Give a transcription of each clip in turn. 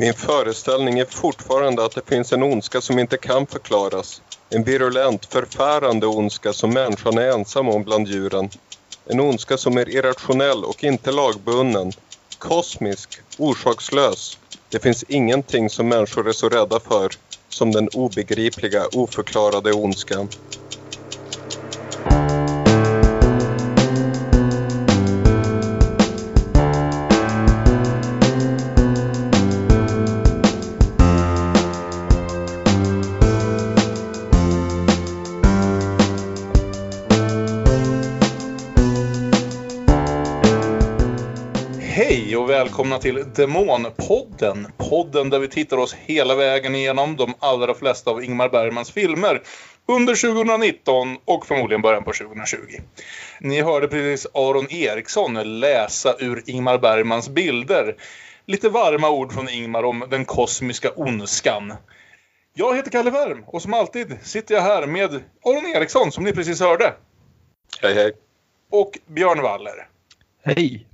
Min föreställning är fortfarande att det finns en ondska som inte kan förklaras. En virulent, förfärande ondska som människan är ensam om bland djuren. En ondska som är irrationell och inte lagbunden. Kosmisk, orsakslös. Det finns ingenting som människor är så rädda för som den obegripliga, oförklarade ondskan. Välkomna till Demonpodden. Podden där vi tittar oss hela vägen igenom de allra flesta av Ingmar Bergmans filmer under 2019 och förmodligen början på 2020. Ni hörde precis Aron Eriksson läsa ur Ingmar Bergmans bilder. Lite varma ord från Ingmar om den kosmiska ondskan. Jag heter Kalle Wärm och som alltid sitter jag här med Aron Eriksson som ni precis hörde. Hej hej. Och Björn Waller. Hej!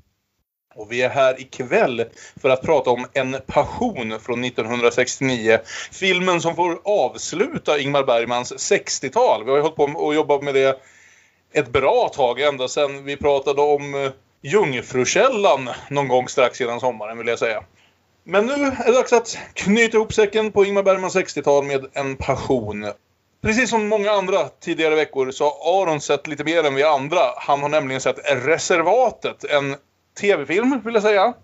Och vi är här ikväll för att prata om En passion från 1969. Filmen som får avsluta Ingmar Bergmans 60-tal. Vi har ju hållit på och jobbat med det ett bra tag, ända sedan vi pratade om eh, Jungfrukällan någon gång strax innan sommaren vill jag säga. Men nu är det dags att knyta ihop säcken på Ingmar Bergmans 60-tal med En passion. Precis som många andra tidigare veckor så har Aron sett lite mer än vi andra. Han har nämligen sett Reservatet, en tv-film vill jag säga.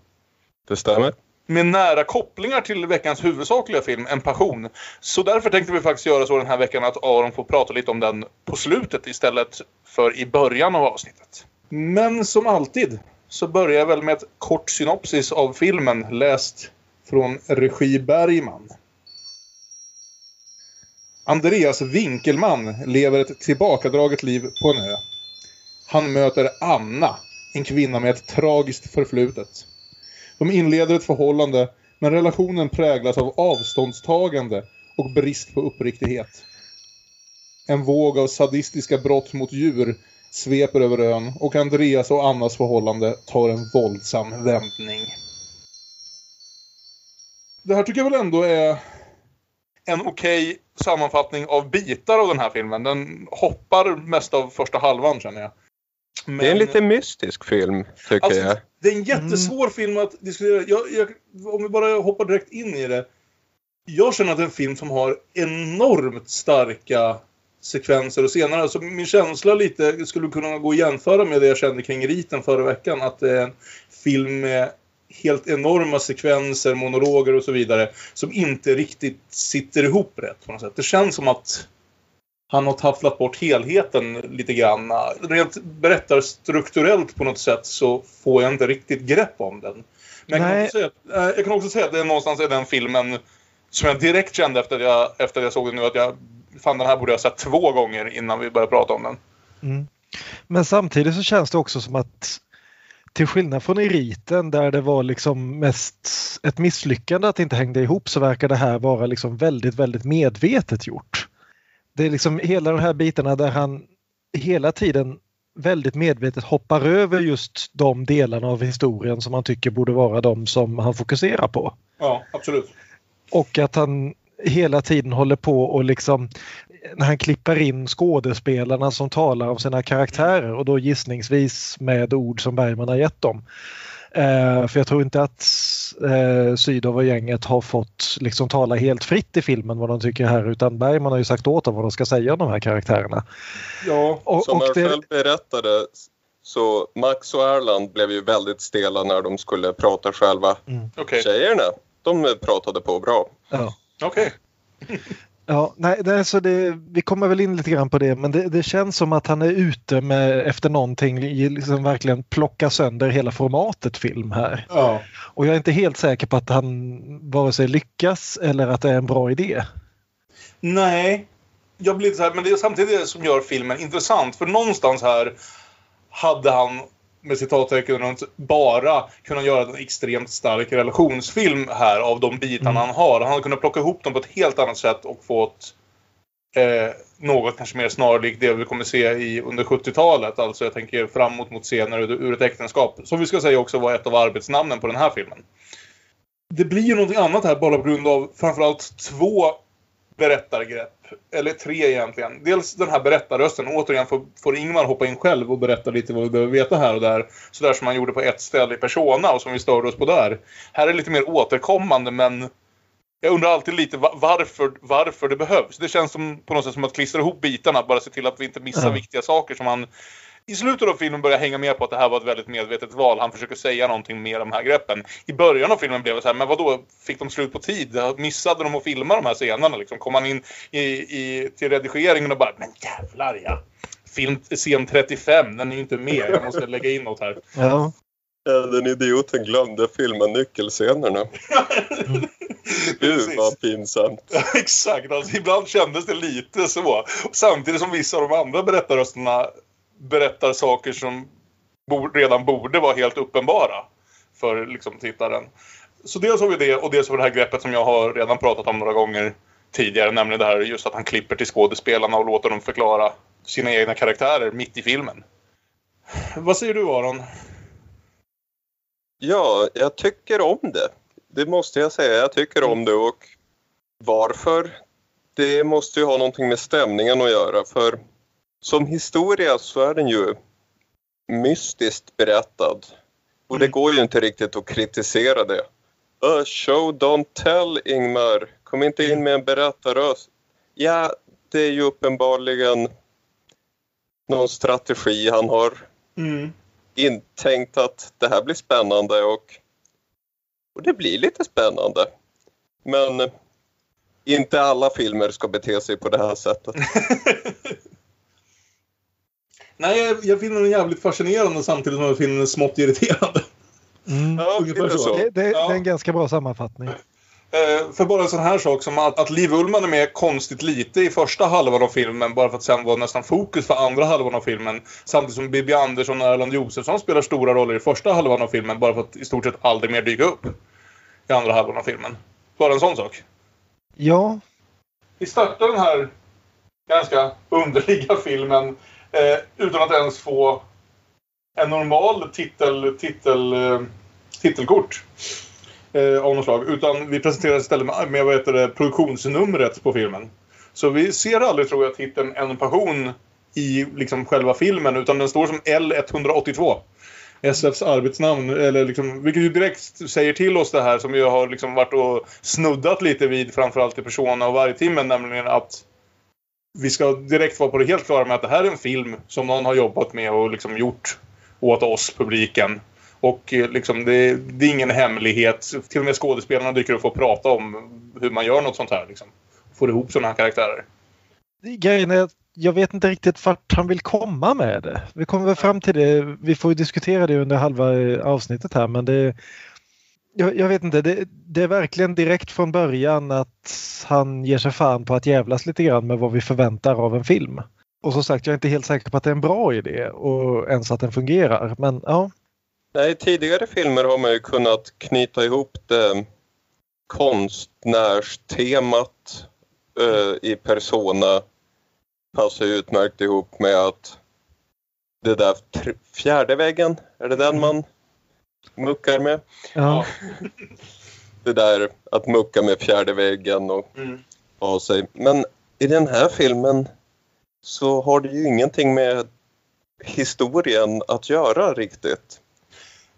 Det stämmer. Med nära kopplingar till veckans huvudsakliga film, En passion. Så därför tänkte vi faktiskt göra så den här veckan att Aron får prata lite om den på slutet istället för i början av avsnittet. Men som alltid så börjar jag väl med ett kort synopsis av filmen läst från regi Bergman. Andreas Winkelman lever ett tillbakadraget liv på en ö. Han möter Anna, en kvinna med ett tragiskt förflutet. De inleder ett förhållande, men relationen präglas av avståndstagande och brist på uppriktighet. En våg av sadistiska brott mot djur sveper över ön och Andreas och Annas förhållande tar en våldsam vändning. Det här tycker jag väl ändå är en okej sammanfattning av bitar av den här filmen. Den hoppar mest av första halvan känner jag. Men... Det är en lite mystisk film, tycker alltså, jag. Det är en jättesvår mm. film att diskutera. Jag, jag, om vi bara hoppar direkt in i det. Jag känner att det är en film som har enormt starka sekvenser och scener. Alltså min känsla lite skulle kunna gå att jämföra med det jag kände kring Riten förra veckan. Att det är en film med helt enorma sekvenser, monologer och så vidare. Som inte riktigt sitter ihop rätt på något sätt. Det känns som att han har tafflat bort helheten lite grann. Rent berättarstrukturellt på något sätt så får jag inte riktigt grepp om den. Men jag kan, säga, eh, jag kan, också säga att det är någonstans i den filmen som jag direkt kände efter att jag, efter att jag såg den nu att jag fan den här borde jag ha sett två gånger innan vi började prata om den. Mm. Men samtidigt så känns det också som att till skillnad från i riten där det var liksom mest ett misslyckande att det inte hängde ihop så verkar det här vara liksom väldigt, väldigt medvetet gjort. Det är liksom hela de här bitarna där han hela tiden väldigt medvetet hoppar över just de delarna av historien som han tycker borde vara de som han fokuserar på. Ja, absolut. Och att han hela tiden håller på och liksom när han klipper in skådespelarna som talar om sina karaktärer och då gissningsvis med ord som Bergman har gett dem. Eh, för jag tror inte att eh, Sydow och gänget har fått liksom tala helt fritt i filmen vad de tycker här utan Bergman har ju sagt åt dem vad de ska säga om de här karaktärerna. Ja, och, som och jag det... själv berättade så Max och Erland blev ju väldigt stela när de skulle prata själva. Mm. Okay. Tjejerna, de pratade på bra. Ja. Okej. Okay. Ja, nej, det, så det, vi kommer väl in lite grann på det men det, det, känns som att han är ute med efter någonting, liksom verkligen plocka sönder hela formatet film här. Ja. Och jag är inte helt säker på att han vare sig lyckas eller att det är en bra idé. Nej, jag blir så här, men det är samtidigt det som gör filmen intressant för någonstans här hade han med citattecken runt bara kunna göra en extremt stark relationsfilm här av de bitarna mm. han har. Han hade kunnat plocka ihop dem på ett helt annat sätt och fått eh, något kanske mer snarlikt det vi kommer se i under 70-talet. Alltså jag tänker framåt mot scener ur ett äktenskap. Som vi ska säga också var ett av arbetsnamnen på den här filmen. det blir ju någonting annat här bara på grund av framförallt två berättargrepp. Eller tre egentligen. Dels den här berättarrösten. Återigen får, får Ingmar hoppa in själv och berätta lite vad vi behöver veta här och där. Sådär som han gjorde på ett ställe i Persona och som vi störde oss på där. Här är lite mer återkommande men jag undrar alltid lite varför, varför det behövs. Det känns som, på något sätt som att klistra ihop bitarna. Bara se till att vi inte missar Ja. viktiga saker som han i slutet av filmen börjar hänga med på att det här var ett väldigt medvetet val. Han försöker säga någonting med de här greppen. I början av filmen blev det så här, men vad då Fick de slut på tid? Missade de att filma de här scenerna? Liksom? Kom han in i, i, till redigeringen och bara, men jävlar ja. Film, scen 35, den är ju inte med. Jag måste lägga in något här. Ja. Ja, den idioten glömde filma nyckelscenerna. Gud vad pinsamt. Ja, Exakt, alltså, ibland kändes det lite så. Samtidigt som vissa av de andra berättarrösterna berättar saker som redan borde vara helt uppenbara för liksom, tittaren. Så dels har vi det och dels har vi det här greppet som jag har redan pratat om några gånger tidigare, nämligen det här just att han klipper till skådespelarna och låter dem förklara sina egna karaktärer mitt i filmen. Vad säger du Aron? Ja, jag tycker om det. Det måste jag säga. Jag tycker om det och varför? Det måste ju ha någonting med stämningen att göra för som historia så är den ju mystiskt berättad. Och det Mm. går ju inte riktigt att kritisera det. A show don't tell, Ingmar. Kom inte in med en berättarröst. Ja, det är ju uppenbarligen någon strategi han har Mm. intänkt att det här blir spännande och, och det blir lite spännande. Men inte alla filmer ska bete sig på det här sättet. Nej, jag, jag finner den jävligt fascinerande samtidigt som jag finner den smått irriterande. Mm. Ja, Ungefär så. så. Det, det, Ja. det är en ganska bra sammanfattning. Eh, för bara en sån här sak som att, att Liv Ullmann är med konstigt lite i första halvan av filmen bara för att sen vara nästan fokus för andra halvan av filmen. Samtidigt som Bibi Andersson och Erland Josefsson spelar stora roller i första halvan av filmen bara för att i stort sett aldrig mer dyka upp i andra halvan av filmen. Bara en sån sak. Ja, Vi startar den här ganska underliga filmen eh, utan att ens få en normal titel, titel, eh, titelkort eh, av något slag. Utan vi presenteras istället med, med vad heter det, produktionsnumret på filmen. Så vi ser aldrig, tror jag, titeln En passion i liksom själva filmen utan den står som L182. SFs arbetsnamn, eller liksom, vilket ju direkt säger till oss det här som vi har liksom varit och snuddat lite vid framförallt i Persona och Vargtimmen, nämligen att vi ska direkt vara på det helt klara med att det här är en film som någon har jobbat med och liksom gjort åt oss, publiken. Och eh, liksom, det, det är ingen hemlighet. Till och med skådespelarna dyker upp och prata om hur man gör något sånt här. Liksom. Får ihop sådana här karaktärer. grejen är att jag vet inte riktigt vart han vill komma med det. Vi kommer väl fram till det. Vi får ju diskutera det under halva eh, avsnittet här men det jag, jag vet inte, det, det är verkligen direkt från början att han ger sig fan på att jävlas lite grann med vad vi förväntar av en film. Och som sagt, jag är inte helt säker på att det är en bra idé och ens att den fungerar. Men ja, Nej, tidigare filmer har man ju kunnat knyta ihop det konstnärstemat uh, i Persona passar ju utmärkt ihop med att det där fjärde väggen, är det den man muckar med? ja. Det där att mucka med fjärde väggen och Mm. ha sig. Men i den här filmen så har det ju ingenting med historien att göra riktigt.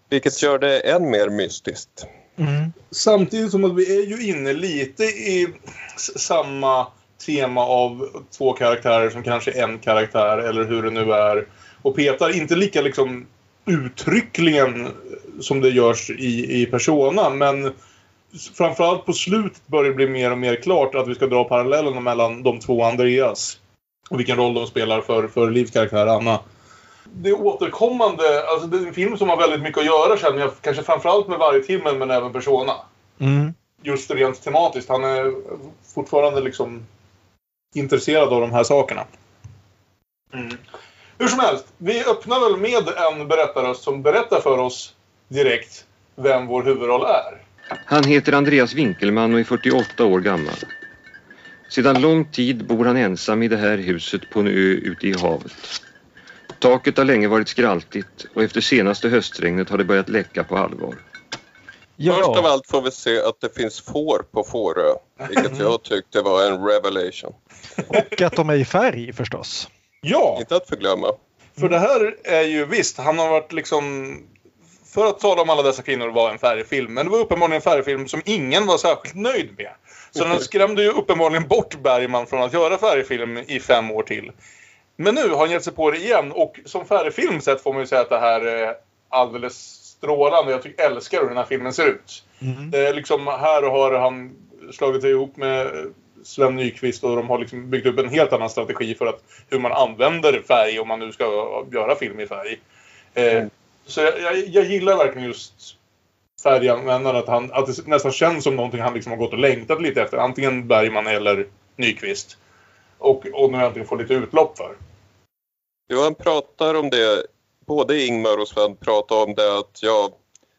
Vilket gör det än mer mystiskt. Mm. Samtidigt som att vi är ju inne lite i samma tema av två karaktärer som kanske en karaktär eller hur det nu är. Och petar inte lika liksom uttryckligen som det görs i, i Persona men framförallt på slutet börjar det bli mer och mer klart att vi ska dra parallellerna mellan de två Andreas och vilken roll de spelar för, för Livs karaktär Anna. Det är återkommande, alltså det är en film som har väldigt mycket att göra känner jag, kanske framförallt med varje timmen men även Persona. Mm. Just rent tematiskt. Han är fortfarande liksom intresserad av de här sakerna. Mm. Hur som helst, vi öppnar väl med en berättarröst som berättar för oss direkt vem vår huvudroll är. Han heter Andreas Winkelman och är 48 år gammal. Sedan lång tid bor han ensam i det här huset på en ö ute i havet. Taket har länge varit skraltigt och efter senaste höstregnet har det börjat läcka på allvar. Först av Ja, allt får vi se att det finns får på Fårö, vilket jag tyckte var en revelation. och att de är i färg förstås. Ja, Inte att förglömma. för det här är ju visst, han har varit liksom... För att tala om alla dessa kvinnor var en färgfilm, men det var uppenbarligen en färgfilm som ingen var särskilt nöjd med. Så den skrämde ju uppenbarligen bort Bergman från att göra färgfilm i fem år till. Men nu har han gett sig på det igen och som färgfilm sett får man ju säga att det här är alldeles strålande. Jag tycker, älskar hur den här filmen ser ut. Mm. Det är liksom, här har han slagit sig ihop med Sven Nykvist och de har liksom byggt upp en helt annan strategi för att, hur man använder färg om man nu ska göra film i färg. Eh, så jag, jag, jag gillar verkligen just färganvändandet. Han, att det nästan känns som någonting han liksom har gått och längtat lite efter. Antingen Bergman eller Nyqvist. Och, och nu äntligen får lite utlopp för. Johan pratar om det, både Ingmar och Sven pratar om det att ja,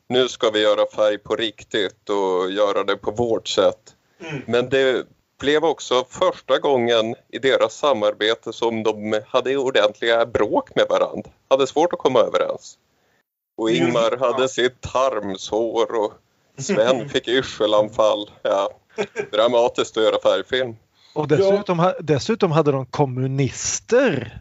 nu ska vi göra färg på riktigt och göra det på vårt sätt. Mm. Men det blev också första gången i deras samarbete som de hade ordentliga bråk med varandra. Hade svårt att komma överens. Och Ingmar Mm. hade sitt tarmsår och Sven fick yrselanfall. Ja, dramatiskt att göra färgfilm. Och dessutom, ha- dessutom hade de kommunister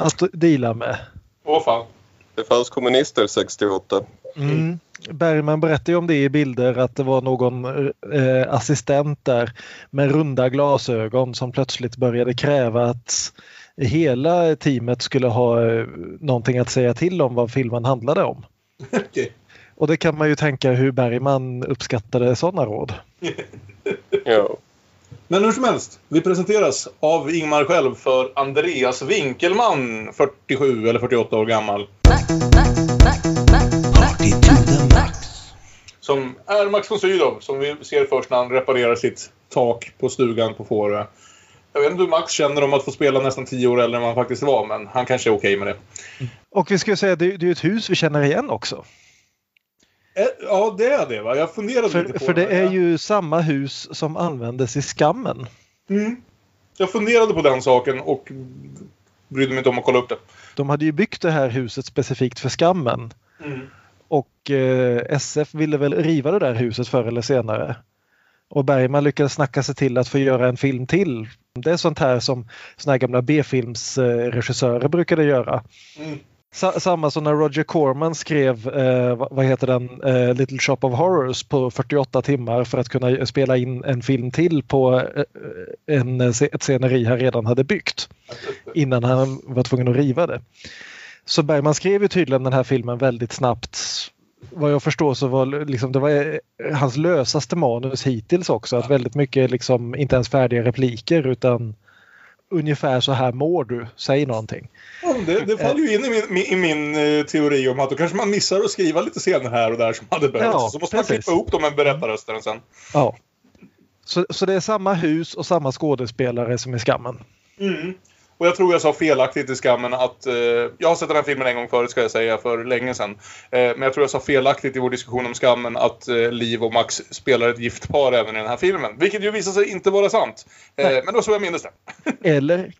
att deala med. Åh fan. Det fanns kommunister 68. Mm. Bergman berättade ju om det i bilder att det var någon eh, assistent där med runda glasögon som plötsligt började kräva att hela teamet skulle ha eh, någonting att säga till om vad filmen handlade om. Okej. Och det kan man ju tänka hur Bergman uppskattade sådana råd. Ja. Men hur som helst, vi presenteras av Ingmar själv för Andreas Winkelman, 47 eller 48 år gammal. Max. Som är Max von Sydow, som vi ser först när han reparerar sitt tak på stugan på Fårö. Jag vet inte hur Max känner om att få spela nästan 10 år äldre än han faktiskt var, men han kanske är okej med det. Och vi ska ju säga det, det är ju ett hus vi känner igen också. Eh, Ja, det är det va? Jag funderade lite För, på för det här. är ju samma hus som användes i Skammen. Mm. Jag funderade på den saken och brydde mig inte om att kolla upp det. De hade ju byggt det här huset specifikt för Skammen. Mm. Och eh, SF ville väl riva det där huset förr eller senare. Och Bergman lyckades snacka sig till att få göra en film till. Det är sånt här som såna här gamla B-filmsregissörer brukade göra. Mm. Sa- samma som när Roger Corman skrev, eh, vad heter den, eh, Little Shop of Horrors på 48 timmar för att kunna spela in en film till på eh, en, ett sceneri han redan hade byggt innan han var tvungen att riva det. Så Bergman skrev ju tydligen den här filmen väldigt snabbt. Vad jag förstår så var liksom, det var eh, hans lösaste manus hittills också. Att väldigt mycket liksom inte ens färdiga repliker utan ungefär så här mår du, säg någonting. Ja, det, det faller ju in i min, i min eh, teori om att då kanske man missar att skriva lite scener här och där som hade behövts. Ja, så måste man precis. klippa ihop dem med berättarrösten sen. Ja. Så, så det är samma hus och samma skådespelare som i Skammen. Mm. Och jag tror jag sa felaktigt i Skammen att... Eh, jag har sett den här filmen en gång förut ska jag säga, för länge sedan. Eh, men jag tror jag sa felaktigt i vår diskussion om Skammen att eh, Liv och Max spelar ett gift par även i den här filmen. Vilket ju visar sig inte vara sant. Eh, men då så jag minns det. Eller,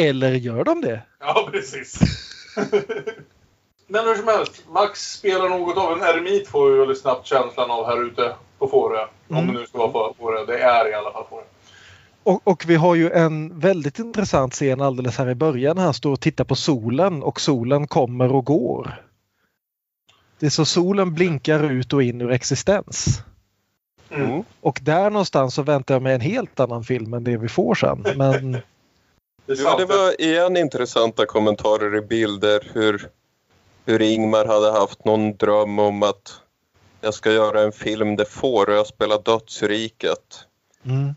eller gör de det? Ja, precis. Men hur som helst, Max spelar något av en eremit får vi väldigt snabbt känslan av här ute på Fårö. Om Mm. det nu ska vara på Fårö. Det är i alla fall Fårö. Och, och vi har ju en väldigt intressant scen alldeles här i början. Han står och tittar på solen och solen kommer och går. Det är så solen blinkar ut och in ur existens. Mm. Mm. Och där någonstans så väntar jag mig en helt annan film än det vi får sen. Men Det sant. det var igen intressanta kommentarer i bilder hur, hur Ingmar hade haft någon dröm om att jag ska göra en film där Fårö spelar dödsriket. mm,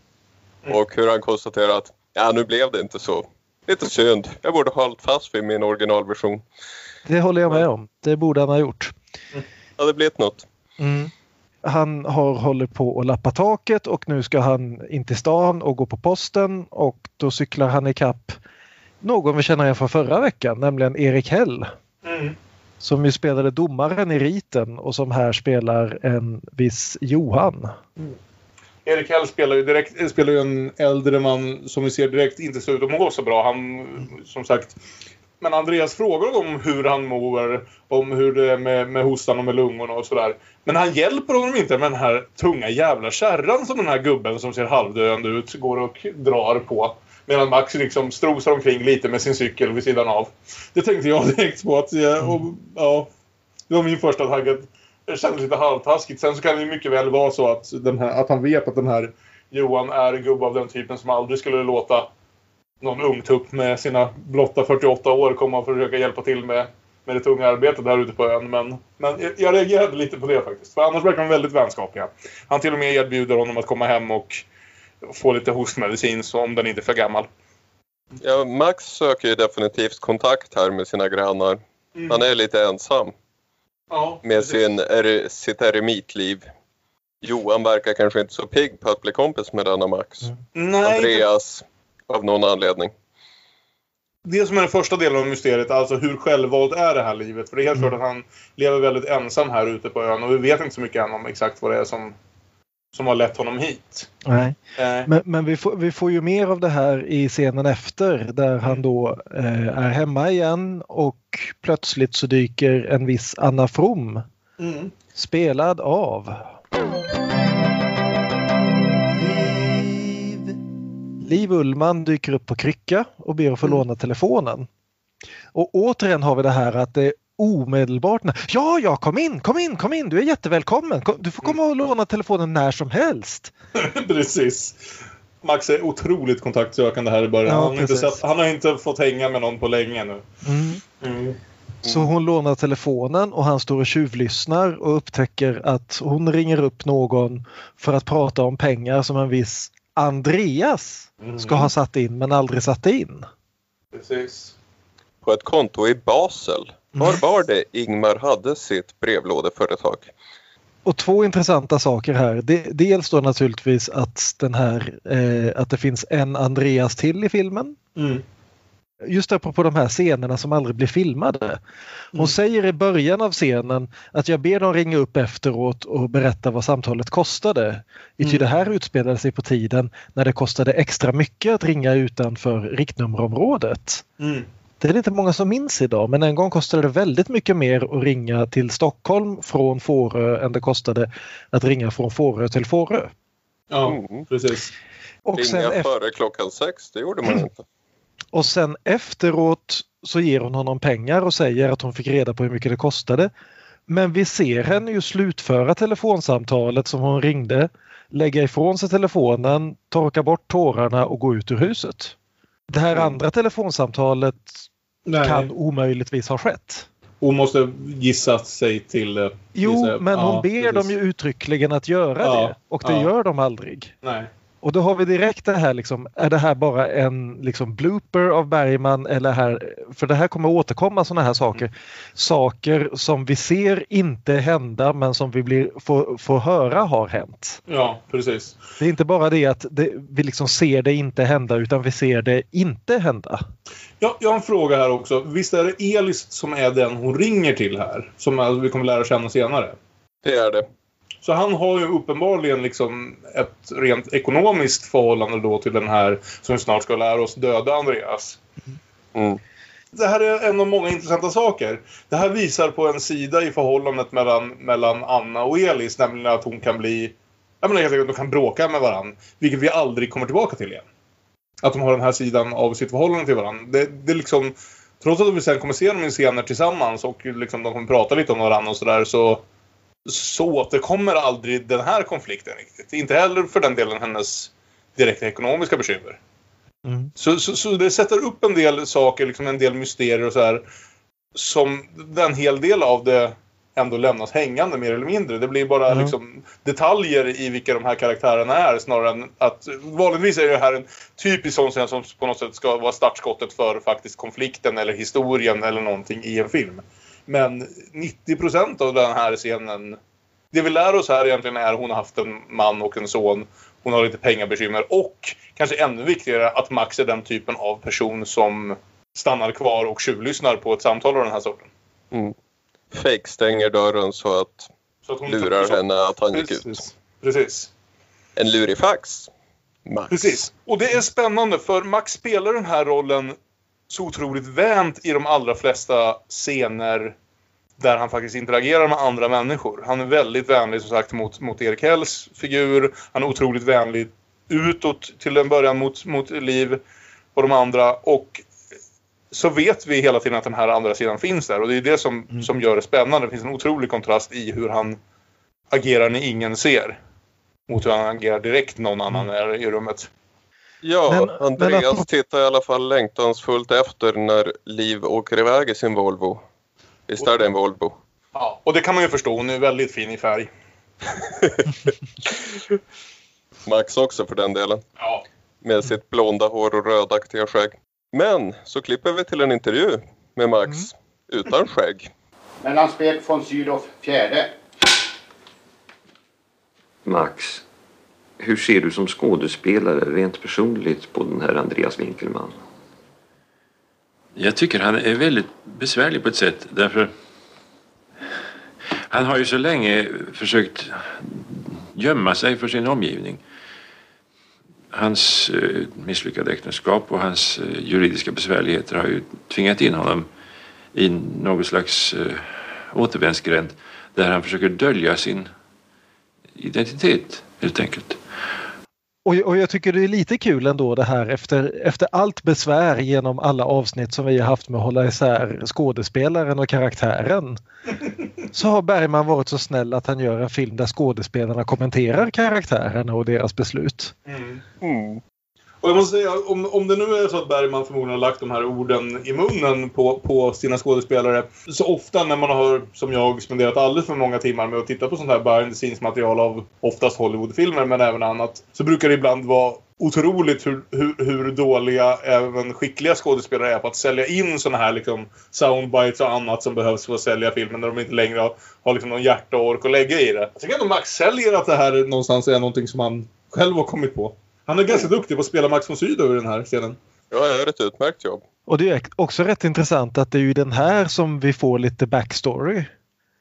Och hur han konstaterar att ja, nu blev det inte så. Lite synd. Jag borde ha hållit fast vid min originalversion. det håller jag med om. Det borde han ha gjort. Det hade blivit något. Mm. Han har hållit på att lappa taket och nu ska han in till stan och gå på posten och då cyklar han i kapp någon vi känner igen från förra veckan, nämligen Erik Hell. Mm. Som ju spelade domaren i riten och som här spelar en viss Johan. Erik Häll spelar ju, direkt, spelar ju en äldre man som vi ser direkt inte ser ut att må så bra. Han, som sagt, men Andreas frågar om hur han mår, om hur det är med, med hostan och med lungorna och sådär. Men han hjälper honom inte med den här tunga jävla kärran som den här gubben som ser halvdöende ut går och drar på. Medan Max liksom strosar omkring lite med sin cykel vid sidan av. Det tänkte jag direkt på att, och, ja, det var min första tanke. Kändes lite halvtaskigt. Sen så kan det ju mycket väl vara så att, den här, att han vet att den här Johan är en gubbe av den typen som aldrig skulle låta någon ungtupp med sina blotta 48 år komma och försöka hjälpa till med, med det tunga arbetet där ute på ön. Men, men jag, jag reagerade lite på det faktiskt. För annars verkar de väldigt vänskapliga. Han till och med erbjuder honom att komma hem och få lite hostmedicin så om den inte är för gammal. Ja, Max söker ju definitivt kontakt här med sina grannar. Mm. Han är lite ensam ja, med precis. sin, er, sitt eremitliv. Johan verkar kanske inte så pigg på att bli kompis med denna Max. Nej, Andreas, av någon anledning. det som är den första delen av mysteriet, alltså hur självvalt är det här livet? För det är helt klart att han lever väldigt ensam här ute på ön och vi vet inte så mycket än om exakt vad det är som, som har lett honom hit. Nej. Eh, Men, men vi, får, vi får ju mer av det här i scenen efter där han då eh, är hemma igen och plötsligt så dyker en viss Anna From mm. spelad av Liv Ullman dyker upp på krycka och ber att få Mm. låna telefonen. Och återigen har vi det här att det är omedelbart. när- Ja, ja, kom in, kom in, kom in, du är jättevälkommen. Kom- Du får komma och låna telefonen när som helst. Precis. Max är otroligt kontaktsökande här i början. Ja, han, har inte precis. sett, han har inte fått hänga med någon på länge nu. Mm. Så hon lånar telefonen och han står och tjuvlyssnar och upptäcker att hon ringer upp någon för att prata om pengar som en viss Andreas Mm. ska ha satt in men aldrig satte in. Precis. På ett konto i Basel. Var Mm. var det Ingmar hade sitt brevlådeföretag? Och två intressanta saker här. De, dels då naturligtvis att, den här, eh, att det finns en Andreas till i filmen. Mm. Just apropå de här scenerna som aldrig blir filmade. Hon Mm. säger i början av scenen att jag ber dem ringa upp efteråt och berätta vad samtalet kostade. Mm. Det här utspelade sig på tiden när det kostade extra mycket att ringa utanför riktnummerområdet. Mm. Det är inte många som minns idag men en gång kostade det väldigt mycket mer att ringa till Stockholm från Fårö än det kostade att ringa från Fårö till Fårö. Ja, Mm. precis. Och sen, Ringa ef- före klockan sex, det gjorde man inte. och sen efteråt så ger hon honom pengar och säger att hon fick reda på hur mycket det kostade. Men vi ser henne ju slutföra telefonsamtalet som hon ringde, lägga ifrån sig telefonen, torka bort tårarna och gå ut ur huset. Det här Mm. andra telefonsamtalet Nej. kan omöjligtvis ha skett. Hon måste gissa sig till... eh, Jo, gissa- men hon ja, ber precis. dem ju uttryckligen att göra Ja, det och det ja. gör de aldrig. Nej. Och då har vi direkt det här liksom, är det här bara en liksom blooper av Bergman eller här, för det här kommer återkomma sådana här saker. Saker som vi ser inte hända men som vi blir, får, får höra har hänt. Ja, precis. Det är inte bara det att det, vi liksom ser det inte hända utan vi ser det inte hända. Ja, jag har en fråga här också. Visst är det Elis som är den hon ringer till här? Som vi kommer lära känna senare. Det är det. Så han har ju uppenbarligen liksom ett rent ekonomiskt förhållande då till den här som vi snart ska lära oss döda Andreas. Mm. Det här är en av många intressanta saker. Det här visar på en sida i förhållandet mellan, mellan Anna och Elis, nämligen att hon kan bli... Jag menar helt enkelt de kan bråka med varandra, vilket vi aldrig kommer tillbaka till igen. Att de har den här sidan av sitt förhållande till varandra. Det, det är liksom... Trots att vi sen kommer se dem i scener tillsammans och liksom de kommer prata lite om varandra och sådär så... Så återkommer aldrig den här konflikten riktigt. Inte heller för den delen hennes direkta ekonomiska bekymmer. Mm. Så, så, så det sätter upp en del saker, liksom en del mysterier och så här. Som en hel del av det ändå lämnas hängande mer eller mindre. Det blir bara Mm. liksom detaljer i vilka de här karaktärerna är snarare än att... Vanligtvis är det här en typisk sån som på något sätt ska vara startskottet för faktiskt konflikten eller historien eller någonting i en film. Men 90% av den här scenen... Det vi lär oss här egentligen är att hon har haft en man och en son. Hon har lite pengabekymmer och kanske ännu viktigare att Max är den typen av person som stannar kvar och tjuvlyssnar på ett samtal av den här sorten. Mm. Fake stänger dörren så att Så att hon lurar så- henne att han gick ut. Precis. Precis. En lurifax. Max. Precis. Och det är spännande för Max spelar den här rollen så otroligt vänt i de allra flesta scener där han faktiskt interagerar med andra människor. Han är väldigt vänlig som sagt mot, mot Erik Hells figur. Han är otroligt vänlig utåt till en början mot, mot Liv och de andra. Och så vet vi hela tiden att den här andra sidan finns där. Och det är det som, mm. som gör det spännande. Det finns en otrolig kontrast i hur han agerar när ingen ser. Mot hur han agerar direkt någon annan är i rummet. Ja, men, Andreas men tittar i alla fall längtansfullt efter när Liv åker iväg i sin Volvo. Visst är det en Volvo? Ja, och det kan man ju förstå. Hon är väldigt fin i färg. Max också för den delen. Ja. Med sitt blonda hår och rödaktiga skägg. Men så klipper vi till en intervju med Max mm. utan skägg. Mellanspel från Sydow, fjärde. Max, hur ser du som skådespelare rent personligt på den här Andreas Winkelmann? Jag tycker han är väldigt besvärlig på ett sätt därför han har ju så länge försökt gömma sig för sin omgivning. Hans eh, misslyckade äktenskap och hans eh, juridiska besvärligheter har ju tvingat in honom i något slags eh, återvändsgränd där han försöker dölja sin identitet helt enkelt. Och, och jag tycker det är lite kul ändå det här efter, efter allt besvär genom alla avsnitt som vi har haft med att hålla isär skådespelaren och karaktären. Så har Bergman varit så snäll att han gör en film där skådespelarna kommenterar karaktärerna och deras beslut. Mm. Mm. Och jag måste säga, om, om det nu är så att Bergman förmodligen har lagt de här orden i munnen på, på sina skådespelare. Så ofta när man har, som jag, spenderat alldeles för många timmar med att titta på sånt här behind the scenes material av oftast Hollywoodfilmer men även annat. Så brukar det ibland vara otroligt hur, hur, hur, dåliga även skickliga skådespelare är på att sälja in såna här liksom soundbites och annat som behövs för att sälja filmen när de inte längre har, har liksom någon hjärta och ork att lägga i det. Jag tycker ändå Max säljer att det här någonstans är någonting som han själv har kommit på. Han är ganska duktig på att spela Max von Sydow i den här scenen. Ja, jag gör ett utmärkt jobb. Och det är också rätt intressant att det är ju den här som vi får lite backstory.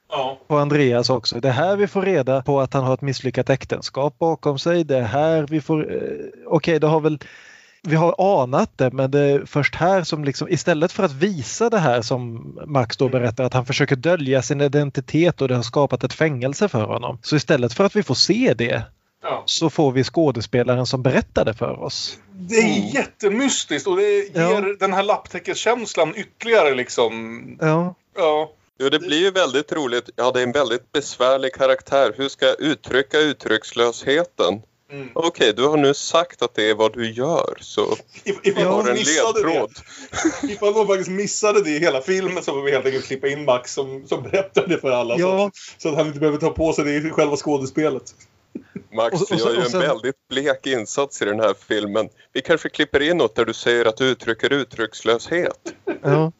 Ja. På Andreas också. Det är här vi får reda på att han har ett misslyckat äktenskap bakom sig. Det är här vi får... Eh, Okej, okay, det har väl... Vi har anat det men det är först här som liksom istället för att visa det här som Max då berättar att han försöker dölja sin identitet och det har skapat ett fängelse för honom. Så istället för att vi får se det ja. så får vi skådespelaren som berättar det för oss. Det är mm. jättemystiskt och det ger ja. den här lapptäckeskänslan ytterligare liksom. Ja. ja. Jo, det blir ju väldigt roligt. Ja, det är en väldigt besvärlig karaktär. Hur ska jag uttrycka uttryckslösheten? Mm. Okej, okay, du har nu sagt att det är vad du gör, så If, jag har en ledtråd. Det, ifall någon faktiskt missade det i hela filmen så får vi helt enkelt klippa in Max som, som berättar det för alla. Ja. Så, så, att han inte behöver ta på sig det i själva skådespelet. Max, och, och, gör ju en väldigt blek insats i den här filmen. Vi kanske klipper in något där du säger att du uttrycker uttryckslöshet. Ja.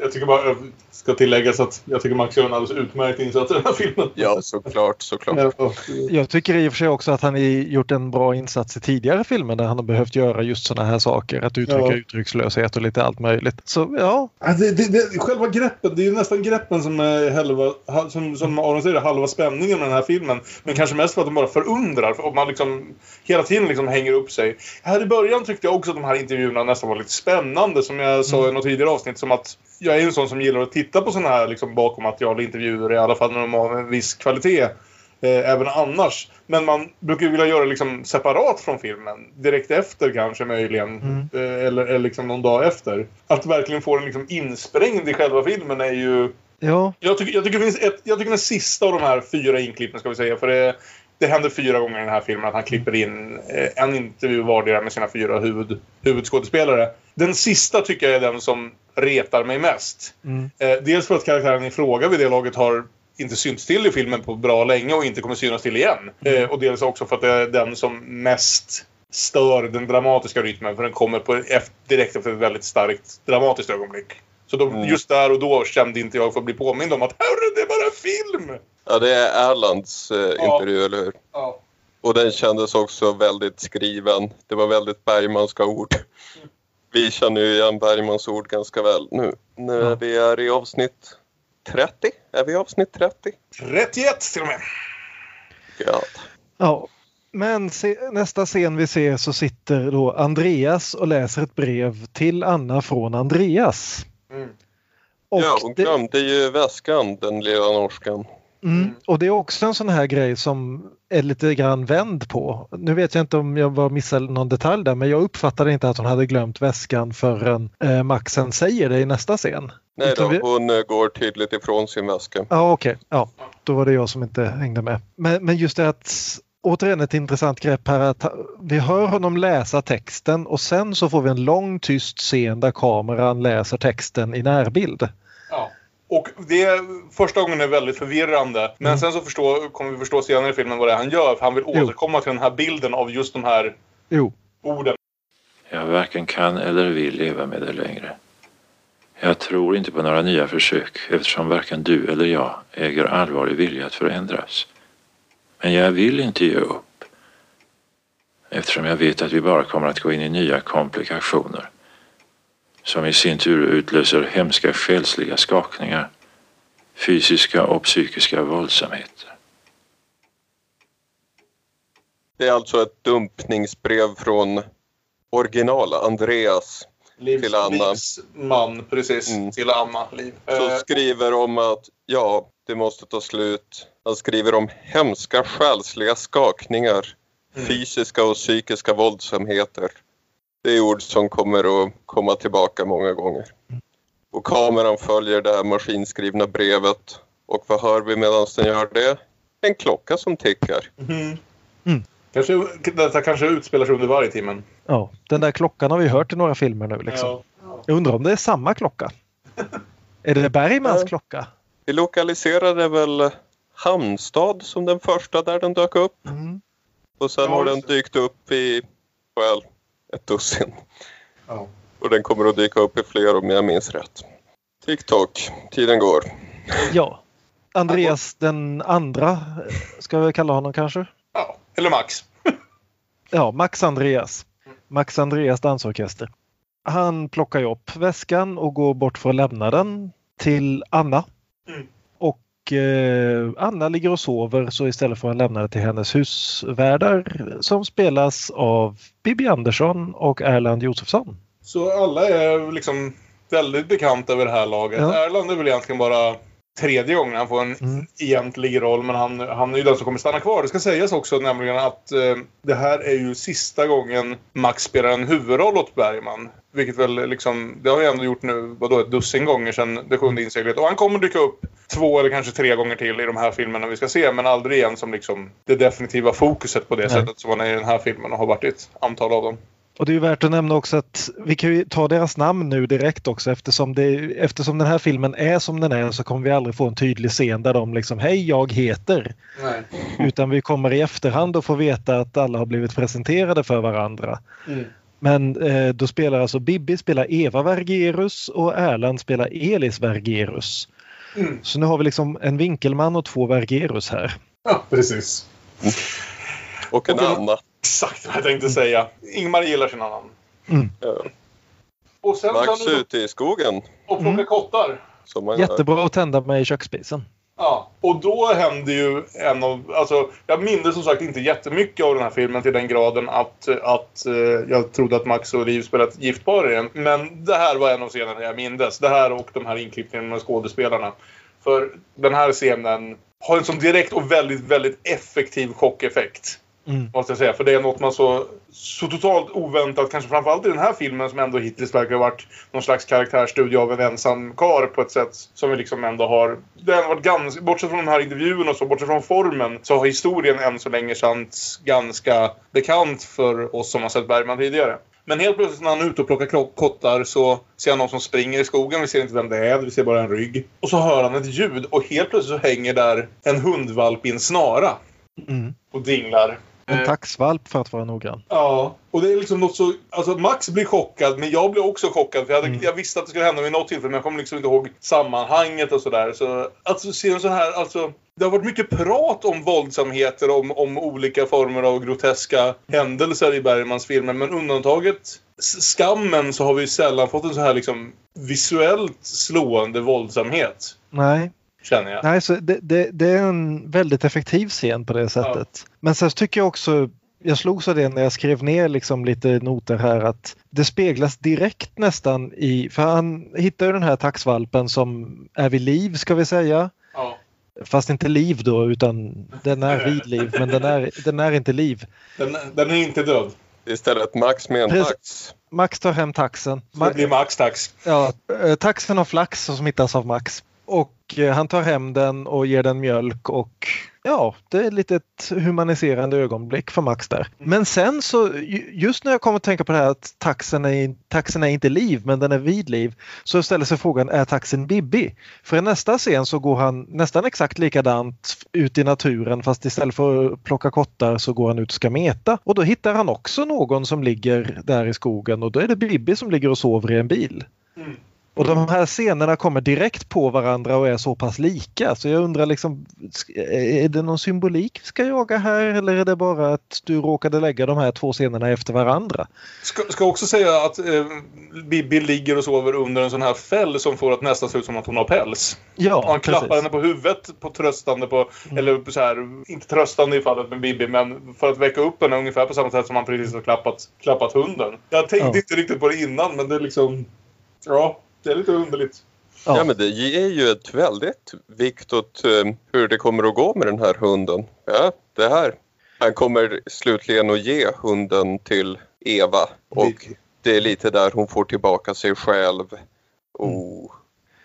Jag tycker bara ska tilläggas att jag tycker Max gör en alldeles utmärkt insats i den här filmen. Ja, såklart, såklart. Jag tycker i och för sig också att han har gjort en bra insats i tidigare filmer där han har behövt göra just sådana här saker. Att uttrycka ja. uttryckslöshet och lite allt möjligt. Så ja. Det, det, det, själva greppet, det är ju nästan greppen som är halva, som, som Aron säger, halva spänningen med den här filmen. Men kanske mest för att de bara förundrar och man liksom hela tiden liksom hänger upp sig. Här i början tyckte jag också att de här intervjuerna nästan var lite spännande som jag sa mm. i något tidigare avsnitt. Som att jag är en sån som gillar att titta på sådana här liksom, bakom material intervjuer i alla fall när de har en viss kvalitet. Eh, även annars. Men man brukar ju vilja göra liksom separat från filmen. Direkt efter kanske möjligen. Mm. Eh, eller, eller liksom någon dag efter. Att verkligen få den liksom insprängd i själva filmen är ju... Ja. Jag tycker, jag tycker, det finns ett, jag tycker den sista av de här fyra inklippen ska vi säga. För det, det händer fyra gånger i den här filmen att han klipper in eh, en intervju vardera med sina fyra huvud, huvudskådespelare. Den sista tycker jag är den som retar mig mest. Mm. Eh, dels för att karaktären i fråga vid det laget har inte synts till i filmen på bra länge och inte kommer synas till igen. Mm. Eh, och dels också för att det är den som mest stör den dramatiska rytmen för den kommer på, efter, direkt efter ett väldigt starkt dramatiskt ögonblick. Så då, mm. just där och då kände inte jag för att bli påmind om att Hörru, det är bara film! Ja, det är Erlands eh, ja. intervju, eller hur? Ja. Och den kändes också väldigt skriven. Det var väldigt Bergmanska ord. Mm. Vi känner ju igen Bergmans ord ganska väl nu. Nu ja. vi är i avsnitt 30. Är vi i avsnitt 30? 31 till och med. Ja. Ja. Men se, nästa scen vi ser så sitter då Andreas och läser ett brev till Anna från Andreas. Mm. Och, ja, hon det, glömde ju väskan, den lilla norskan. Mm, och det är också en sån här grej som är lite grann vänd på. Nu vet jag inte om jag var missade någon detalj där men jag uppfattade inte att hon hade glömt väskan förrän eh, Maxen säger det i nästa scen. Nej då, hon eh, går tydligt ifrån sin väska. Ja, okej. Ja, då var det jag som inte hängde med. Men, men just det att återigen ett intressant grepp här att vi hör honom läsa texten och sen så får vi en lång tyst scen där kameran läser texten i närbild. Ja. Och det första gången är väldigt förvirrande. Men Mm. sen så förstår, kommer vi förstå senare i filmen vad det är han gör. För han vill Jo. återkomma till den här bilden av just de här Jo, orden. Jag varken kan eller vill leva med det längre. Jag tror inte på några nya försök eftersom varken du eller jag äger allvarlig vilja att förändras. Men jag vill inte ge upp. Eftersom jag vet att vi bara kommer att gå in i nya komplikationer. Som i sin tur utlöser hemska själsliga skakningar. Fysiska och psykiska våldsamheter. Det är alltså ett dumpningsbrev från original Andreas. Livs, Till Anna. Man, precis. Mm. Till Anna. Liv. Så skriver om att ja, det måste ta slut. Han skriver om hemska själsliga skakningar, Mm. fysiska och psykiska våldsamheter. Det är ord som kommer att komma tillbaka många gånger. Och kameran följer det här maskinskrivna brevet. Och vad hör vi medan den gör det? En klocka som tickar. mhm. Mm. Kanske, detta kanske utspelar sig under varje timmen. ja, den där klockan har vi hört i några filmer nu. Liksom. Ja. Jag undrar om det är samma klocka. Är det Bergmans Ja. klocka? Vi lokaliserade väl Halmstad som den första där den dök upp. Mm. Och sen Ja, har den dykt upp i, well, ett dussin. Ja. Och den kommer att dyka upp i fler om jag minns rätt. TikTok, tiden går. Ja. Andreas den andra, ska vi kalla honom kanske? ja. Eller Max. Ja, Max Andreas. Max Andreas dansorkester. Han plockar ju upp väskan och går bort för att lämna den till Anna. Mm. Och eh, Anna ligger och sover så istället får han lämna det till hennes husvärdar som spelas av Bibi Andersson och Erland Josefsson. Så alla är liksom väldigt bekanta vid det här laget. Ja. Erland är väl egentligen bara tredje gången han får en Mm. egentlig roll. Men han, han är ju den som kommer stanna kvar. Det ska sägas också nämligen att eh, det här är ju sista gången Max spelar en huvudroll åt Bergman. Vilket väl liksom, det har vi ändå gjort nu, vadå, ett dussin gånger sedan det sjunde inseglet. Och han kommer dyka upp två eller kanske tre gånger till i de här filmerna vi ska se. Men aldrig igen som liksom det definitiva fokuset på det Nej. sättet som han är i den här filmen och har varit i ett antal av dem. Och det är ju värt att nämna också att vi kan ju ta deras namn nu direkt också eftersom, det, eftersom den här filmen är som den är så kommer vi aldrig få en tydlig scen där de liksom Hej jag heter. Nej. Utan vi kommer i efterhand att få veta att alla har blivit presenterade för varandra. Mm. Men eh, då spelar alltså Bibi spelar Eva Vergerus och Erland spelar Elis Vergerus. Mm. Så nu har vi liksom en Winkelman och två Vergerus här. Ja, precis. Och en Och Anna. Exakt vad jag tänkte säga. Ingmar gillar sin annan. Ja. Och sen Max ni ute i skogen. och plockar Mm. kottar. Som man gör. Jättebra att tända med i köksspisen. Ja, och då händer ju en av... Alltså, jag minns som sagt inte jättemycket av den här filmen till den graden att, att eh, jag trodde att Max och Liv spelade ett gift par i den. Men det här var en av scenerna jag mindes. Det här och de här inklippningarna med skådespelarna. För den här scenen har en sån direkt och väldigt, väldigt effektiv chockeffekt. Mm. Måste jag säga. För det är något man så, så totalt oväntat, kanske framförallt i den här filmen som ändå hittills verkar ha varit någon slags karaktärsstudie av en ensam kar på ett sätt som vi liksom ändå har... Det har varit ganska, bortsett från de här intervjuerna och så, bortsett från formen, så har historien än så länge känts ganska bekant för oss som har sett Bergman tidigare. Men helt plötsligt när han är ute och plockar kottar så ser han någon som springer i skogen. Vi ser inte vem det är, vi ser bara en rygg. Och så hör han ett ljud och helt plötsligt så hänger där en hundvalp i en snara Mm. och dinglar. En taxvalp för att vara noggrann. Ja, och det är liksom något så... Alltså Max blir chockad, men jag blir också chockad. För jag, hade, Mm. jag visste att det skulle hända vid något tillfälle, men jag kommer liksom inte ihåg sammanhanget och sådär. Så alltså se en sån här... Alltså, det har varit mycket prat om våldsamheter, om, om olika former av groteska händelser i Bergmans filmer. Men undantaget skammen så har vi sällan fått en så här liksom visuellt slående våldsamhet. Nej, Känner jag. Nej så det, det, det är en väldigt effektiv scen på det sättet. Men sen tycker jag också jag slogs av det när jag skrev ner liksom lite noter här att det speglas direkt nästan i, för han hittar ju den här taxvalpen som är vid liv ska vi säga. Ja. Fast inte liv då utan den är vid liv men den är, den är inte liv. Den, den är inte död. Istället Max med en Precis. tax. Max tar hem taxen. Så det blir Max tax. Ja, eh, taxen har flax som smittas av Max. Och eh, han tar hem den och ger den mjölk och ja, det är lite ett humaniserande ögonblick för Max där. Men sen så, ju- just när jag kommer att tänka på det här att taxen är, taxen är inte liv men den är vid liv, så ställer sig frågan, är taxen Bibi? För i nästa scen så går han nästan exakt likadant ut i naturen fast istället för att plocka kottar så går han ut och ska meta. Och då hittar han också någon som ligger där i skogen och då är det Bibi som ligger och sover i en bil. Mm. Och de här scenerna kommer direkt på varandra och är så pass lika så jag undrar liksom är det någon symbolik vi ska jaga här eller är det bara att du råkade lägga de här två scenerna efter varandra? Ska, ska också säga att eh, Bibi ligger och sover under en sån här fäll som får att nästan se ut som att hon har päls. Ja, Och han klappar precis. henne på huvudet på tröstande på, eller så här, inte tröstande i fallet med Bibi, men för att väcka upp henne ungefär på samma sätt som han precis har klappat, klappat hunden. Jag tänkte Ja. inte riktigt på det innan, men det är liksom, ja, det är lite underligt. Ja. Ja. men det ger ju ett väldigt vikt åt eh, hur det kommer att gå med den här hunden. Ja, det här. Han kommer slutligen att ge hunden till Eva och det är lite där hon får tillbaka sig själv. Oh,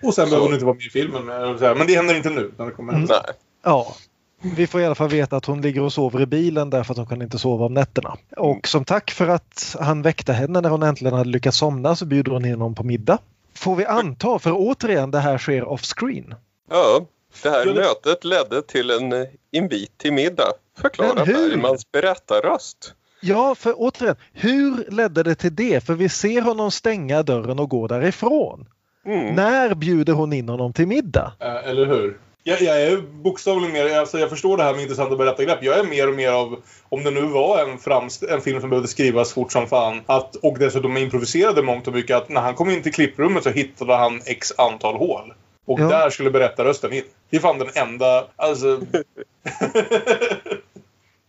Och sen Så- behöver hon inte vara med i filmen, men, det händer inte nu. När det kommer Mm. nej. Ja. Vi får i alla fall veta att hon ligger och sover i bilen därför att hon kan inte sova om nätterna. Och som tack för att han väckte henne när hon äntligen hade lyckats somna så bjuder hon in honom på middag. Får vi anta, för återigen det här sker off screen. Ja, det här mötet ledde till en invit till middag. Förklara Men hur? Bergmans berättarröst. Ja, för återigen, hur ledde det till det? För vi ser honom stänga dörren och gå därifrån. Mm. När bjuder hon in honom till middag? Eh, eller hur? Jag, jag är bokstavligen mer, alltså jag förstår det här med intressanta berättargrepp. Jag är mer och mer av, om det nu var en, framst- en film som behövde skrivas fort som fan, att, och dessutom improviserade mångt och mycket, att när han kom in till klipprummet så hittade han x antal hål. Och Ja. där skulle berättarrösten in. Det är fan den enda, alltså...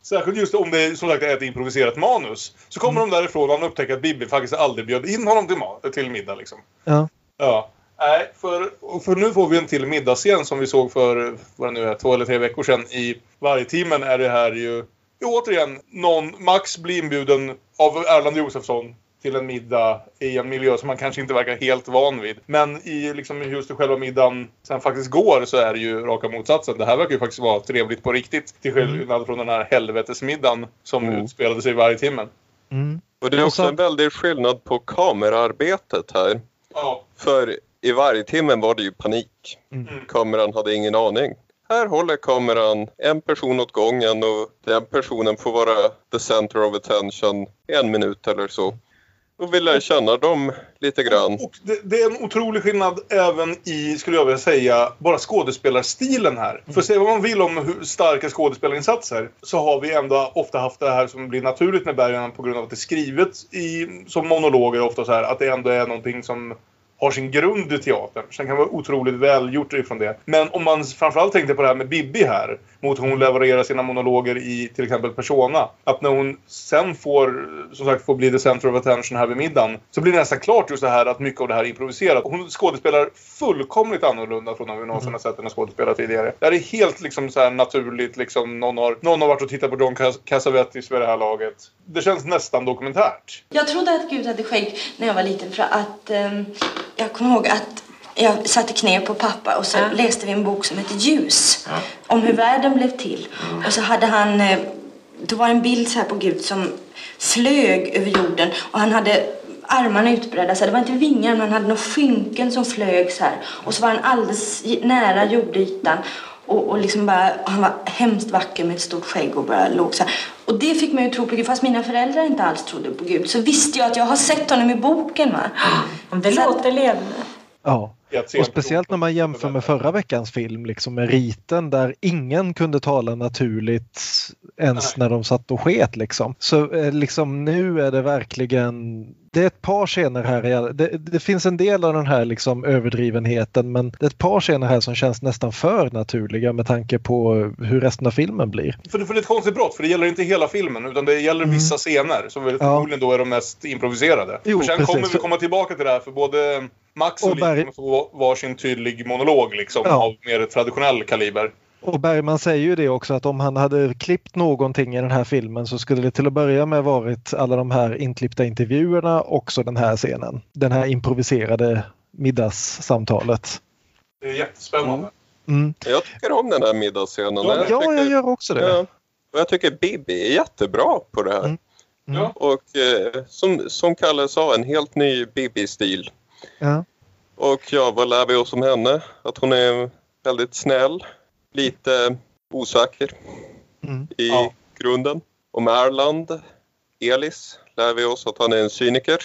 Särskilt just om det som sagt är ett improviserat manus. Så kommer de därifrån och han upptäcker att Bibi faktiskt aldrig bjöd in honom till, till middag liksom. Ja. Ja. Nej, för, för nu får vi en till middagsscen som vi såg för, vad det nu är, två eller tre veckor sedan. I varje timmen är det här ju, ju återigen, någon, Max blir inbjuden av Erland Josefsson till en middag i en miljö som man kanske inte verkar helt van vid. Men i liksom just själva middagen sen faktiskt går så är det ju raka motsatsen. Det här verkar ju faktiskt vara trevligt på riktigt. Till skillnad från den här helvetesmiddagen som Mm. utspelade sig varje timmen. Mm. Och det är också så- en väldig skillnad på kameraarbetet här. Ja. För i varje timmen var det ju panik. Mm. Kameran hade ingen aning. Här håller kameran en person åt gången och den personen får vara the center of attention en minut eller så. Och vi lär känna dem lite grann. Och det, det är en otrolig skillnad även i, skulle jag vilja säga, bara skådespelarstilen här. För säga vad man vill om hur starka skådespelarinsatser så har vi ändå ofta haft det här som blir naturligt med Bergman på grund av att det är skrivet i, som monologer ofta så här. Att det ändå är någonting som har sin grund i teatern. Sen kan det vara otroligt välgjort ifrån det. Men om man framförallt tänkte på det här med Bibi här. Mot hur hon levererar sina monologer i till exempel Persona. Att när hon sen får, som sagt, får bli the center of attention här vid middagen. Så blir det nästan klart just det här att mycket av det här är improviserat. Hon skådespelar fullkomligt annorlunda från när vi någonsin har sett henne skådespela tidigare. Det här är helt liksom så här naturligt. Liksom, någon, har, någon har varit och tittat på John Cas- Cassavetes vid det här laget. Det känns nästan dokumentärt. Jag trodde att Gud hade skägg när jag var liten för att ehm, jag kommer ihåg att jag satte knä på pappa och så Ja. läste vi en bok som hette Ljus. Om hur världen blev till. Och så hade han, eh, då var det en bild så här på Gud som flög över jorden och han hade armarna utbredda så det var inte vingar men han hade några skynken som flög så här. Och så var han alldeles nära jordytan. Och, och liksom bara, han var hemskt vacker med ett stort skägg och bara låg så här. Och det fick mig att tro på Gud, fast mina föräldrar inte alls trodde på Gud. Så visste jag att jag har sett honom i boken va. Om det Så att- låter levande. Ja. Att Och speciellt när man jämför med förra veckans film, liksom med riten där ingen kunde tala naturligt ens när de satt och sket liksom. Så eh, liksom nu är det verkligen det är ett par scener här. Det, det finns en del av den här liksom överdrivenheten men det är ett par scener här som känns nästan för naturliga med tanke på hur resten av filmen blir. För, för det är ett konstigt brott, för det gäller inte hela filmen utan det gäller vissa scener som väl förmodligen då är de mest improviserade. Jo, för sen precis. kommer vi komma tillbaka till det här för både Max och, Och Barry- kommer få varsin tydlig monolog liksom Ja. av mer traditionell kaliber. Och Bergman säger ju det också att om han hade klippt någonting i den här filmen så skulle det till att börja med varit alla de här inklippta intervjuerna också den här scenen. Den här improviserade middagssamtalet. Det är jättespännande. Mm. Jag tycker om den här middagsscenen. Ja, Jag Ja, tycker- jag gör också det. Ja. Och jag tycker Bibi är jättebra på det här. Mm. Mm. Ja. Och eh, som, som Kalle sa, en helt ny Bibi-stil. Ja. Och ja, vad lär vi oss om henne? Att hon är väldigt snäll, lite osäker Mm. i Ja. grunden. Om Erland, Elis, lär vi oss att han är en cyniker.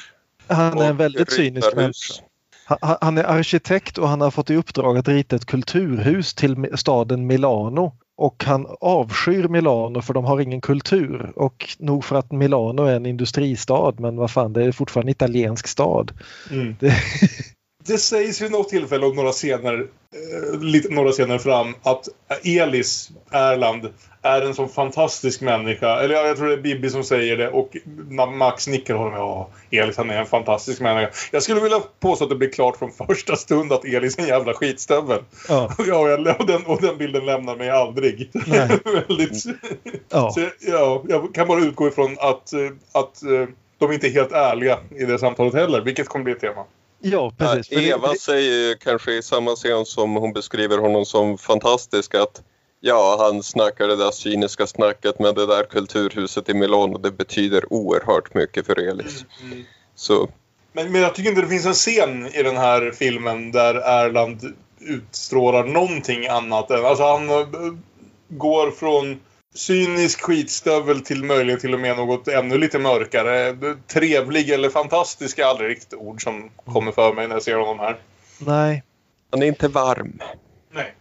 Han är en väldigt cynisk människa. hus. Han- Han är arkitekt och han har fått i uppdrag att rita ett kulturhus till staden Milano. Och han avskyr Milano för de har ingen kultur. Och nog för att Milano är en industristad men vad fan det är fortfarande en italiensk stad. Mm. Det, Det sägs vid något tillfälle och några scener, eh, några scener fram att Elis Erland är en sån fantastisk människa. Eller ja, jag tror det är Bibi som säger det och Ma- Max nickar honom. Ja, Elis han är en fantastisk människa. Jag skulle vilja påstå att det blir klart från första stund att Elis är en jävla skitstövel. ja, Ja, och, den, och den bilden lämnar mig aldrig. Väldigt... ja. Så, ja, jag kan bara utgå ifrån att, eh, att eh, de inte är helt ärliga i det samtalet heller, vilket kommer bli ett tema. Ja precis. Det- Eva det- säger ju kanske i samma scen som hon beskriver honom som fantastisk att ja, han snackar det där cyniska snacket med det där kulturhuset i Milano. Det betyder oerhört mycket för Elis. Så Men, men jag tycker inte det finns en scen i den här filmen där Erland utstrålar någonting annat än... Alltså han eh, går från cynisk skitstövel till möjligen till och med något ännu lite mörkare. Trevlig eller fantastisk är aldrig riktigt ord som kommer för mig när jag ser honom här. Nej, han är inte varm. Nej.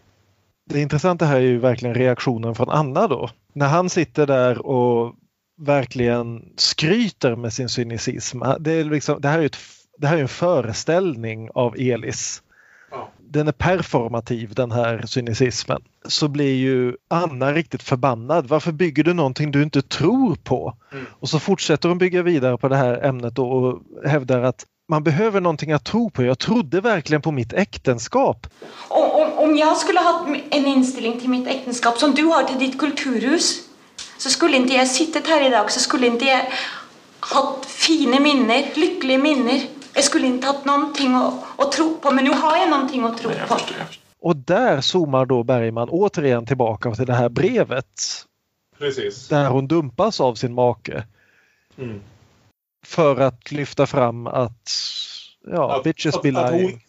det intressanta här är ju verkligen reaktionen från Anna då. När han sitter där och verkligen skryter med sin cynicism. Det, är liksom, det här är ju ett, det här är en föreställning av Elis. Ja. Den är performativ den här cynicismen. Så blir ju Anna riktigt förbannad. Varför bygger du någonting du inte tror på? Mm. Och så fortsätter hon bygga vidare på det här ämnet då och hävdar att man behöver någonting att tro på. Jag trodde verkligen på mitt äktenskap. Om, om, om jag skulle ha en inställning till mitt äktenskap som du har till ditt kulturhus så skulle inte jag suttit här idag så skulle inte jag haft fina minnen, lyckliga minnen. Jag skulle inte haft någonting att, att tro på men nu har jag någonting att tro Nej, jag på. förstår, förstår. Och där zoomar då Bergman återigen tillbaka till det här brevet Precis. där hon dumpas av sin make Mm. för att lyfta fram att ja, Att- bitches att- be att hon- lying.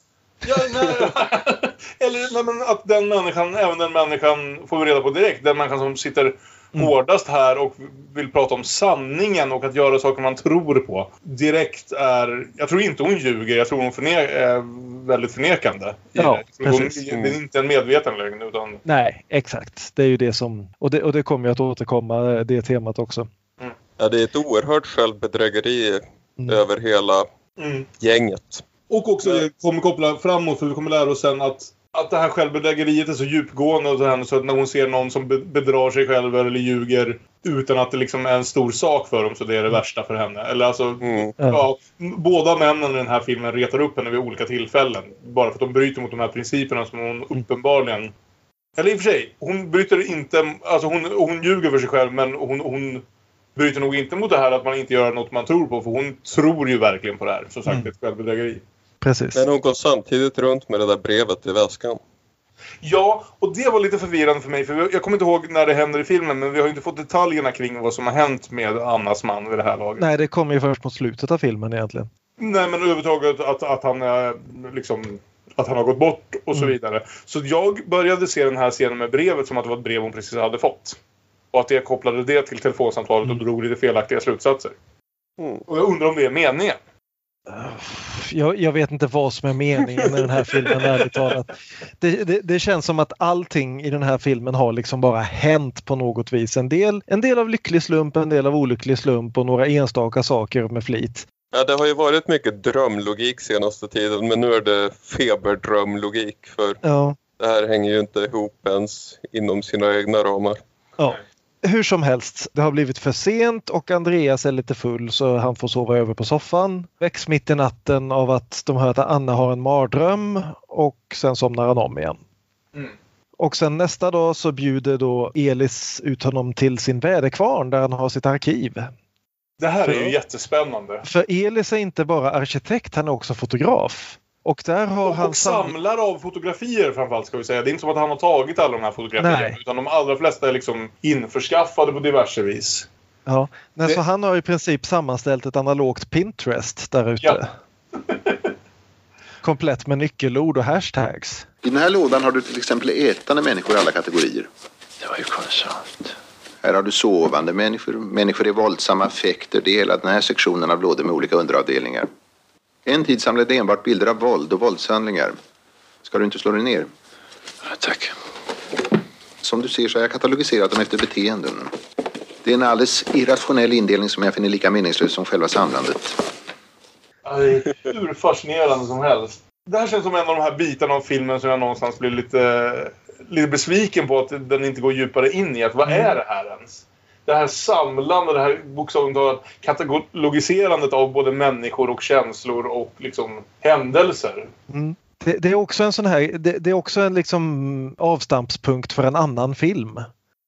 Ja, nej, eller nej, men att den människan, även den människan, får vi reda på direkt, den människan som sitter Mm. hårdast här och vill prata om sanningen och att göra saker man tror på. Direkt är, jag tror inte hon ljuger, jag tror hon förne, är väldigt förnekande. Ja, tror hon, precis. det är inte en medveten lögn utan... Nej, exakt. Det är ju det som och det, och det kommer ju att återkomma eh, det temat också. Ja, det är ett oerhört självbedrägeri Mm. över hela Mm. gänget. Och också kommer koppla framåt för vi kommer lära oss sen att att det här självbedrägeriet är så djupgående så, här, så att när hon ser någon som be- bedrar sig själv eller ljuger utan att det liksom är en stor sak för dem så det är det värsta för henne. Eller alltså, Mm. ja. båda männen i den här filmen retar upp henne vid olika tillfällen. Bara för att de bryter mot de här principerna som hon uppenbarligen... Eller i och för sig, hon bryter inte... Alltså hon, hon ljuger för sig själv men hon, hon bryter nog inte mot det här att man inte gör något man tror på. För hon tror ju verkligen på det här. Som sagt, Mm. ett självbedrägeri. Precis. Men hon går samtidigt runt med det där brevet i väskan. Ja, och det var lite förvirrande för mig. För jag kommer inte ihåg när det händer i filmen, men vi har ju inte fått detaljerna kring vad som har hänt med Annas man vid det här laget. Nej, det kommer ju först mot slutet av filmen egentligen. Nej, men överhuvudtaget att, att han är liksom... Att han har gått bort och så Mm. vidare. Så jag började se den här scenen med brevet som att det var ett brev hon precis hade fått. Och att jag kopplade det till telefonsamtalet och drog lite felaktiga slutsatser. Mm. Och jag undrar om det är meningen. Jag, jag, vet inte vad som är meningen med den här filmen ärligt talat. Det, det, det, känns som att allting i den här filmen har liksom bara hänt på något vis. En del, en del av lycklig slump, en del av olycklig slump och några enstaka saker med flit. Ja, det har ju varit mycket drömlogik senaste tiden men nu är det feberdrömlogik för ja. det här hänger ju inte ihop ens inom sina egna ramar. Ja. Hur som helst, det har blivit för sent och Andreas är lite full så han får sova över på soffan. Väcks mitt i natten av att de hör att Anna har en mardröm och sen somnar han om igen. Mm. Och sen nästa dag så bjuder då Elis ut honom till sin väderkvarn där han har sitt arkiv. Det här är ju jättespännande. För Elis är inte bara arkitekt, han är också fotograf. Och där har och, han... Och samlare av fotografier framförallt ska vi säga. Det är inte som att han har tagit alla de här fotografierna. Nej. Utan de allra flesta är liksom införskaffade på diverse vis. Ja, Nej, det... så han har i princip sammanställt ett analogt Pinterest där ute. Ja. Komplett med nyckelord och hashtags. I den här lådan har du till exempel ätande människor i alla kategorier. Det var ju konstigt. Här har du sovande människor, människor i våldsamma affekter. Det är hela den här sektionen av lådor med olika underavdelningar. En tid samlade enbart bilder av våld och våldshandlingar. Ska du inte slå dig ner? Tack. Som du ser så har jag katalogiserat dem efter beteenden. Det är en alldeles irrationell indelning som jag finner lika meningslös som själva samlandet. det är hur fascinerande som helst. Det här känns som en av de här bitarna av filmen som jag någonstans blir lite, lite besviken på att den inte går djupare in i. Att vad är det här ens? Det här samlande, det här bokstavligt talat katalogiserandet av både människor och känslor och liksom händelser. Mm. Det, det, är också en sån här, det, det, är också en liksom avstampspunkt för en annan film.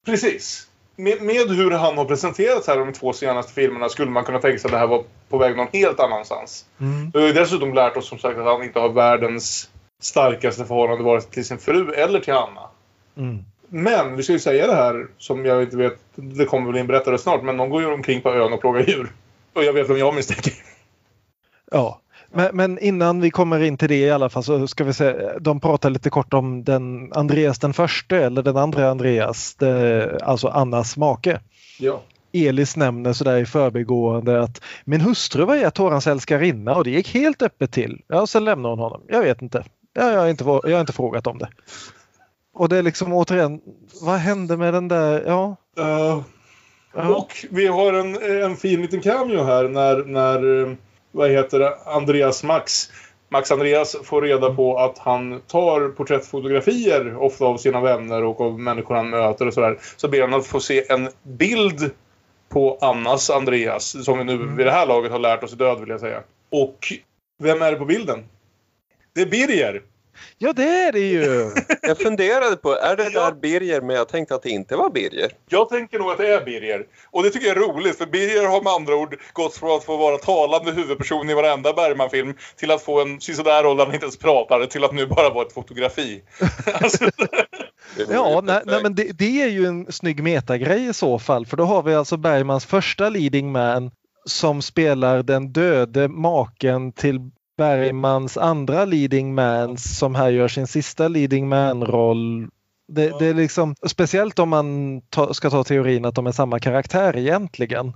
Precis. Med, med hur han har presenterats här de två senaste filmerna skulle man kunna tänka sig att det här var på väg någon helt annanstans. Mm. Vi har dessutom lärt oss som sagt att han inte har världens starkaste förhållande vare sig till sin fru eller till Anna. Mm. Men vi ska ju säga det här som jag inte vet, det kommer väl in berättare snart, men de går ju omkring på ön och plågar djur. Och jag vet vem jag misstänker. Ja, men, men, innan vi kommer in till det i alla fall så ska vi se, de pratar lite kort om den Andreas den första eller den andra Andreas, det, alltså Annas make. Ja. Elis nämner sådär i förbigående att min hustru var Torans älskarinna och det gick helt öppet till. Ja, sen lämnar hon honom. Jag vet inte. Ja, jag, har inte jag har inte frågat om det. Och det är liksom återigen, vad hände med den där, ja. Uh, uh. Och vi har en, en fin liten cameo här när, när, vad heter det, Andreas Max Max Andreas får reda på att han tar porträttfotografier ofta av sina vänner och av människor han möter och sådär. Så ber han att få se en bild på Annas Andreas som vi nu vid det här laget har lärt oss död vill jag säga. Och vem är det på bilden? Det är Birger. Ja, det är det ju! jag funderade på, är det där Birger? Men jag tänkte att det inte var Birger. Jag tänker nog att det är Birger. Och det tycker jag är roligt, för Birger har med andra ord gått från att få vara talande huvudperson i varenda Bergman-film till att få en sisådär roll där han inte ens pratar, till att nu bara vara ett fotografi. alltså, ja, nej, nej, men det, det, är ju en snygg metagrej i så fall, för då har vi alltså Bergmans första leading man som spelar den döde maken till Bergmans andra leading mans som här gör sin sista leading man-roll. Det, det, är liksom, speciellt om man ta, ska ta teorin att de är samma karaktär egentligen.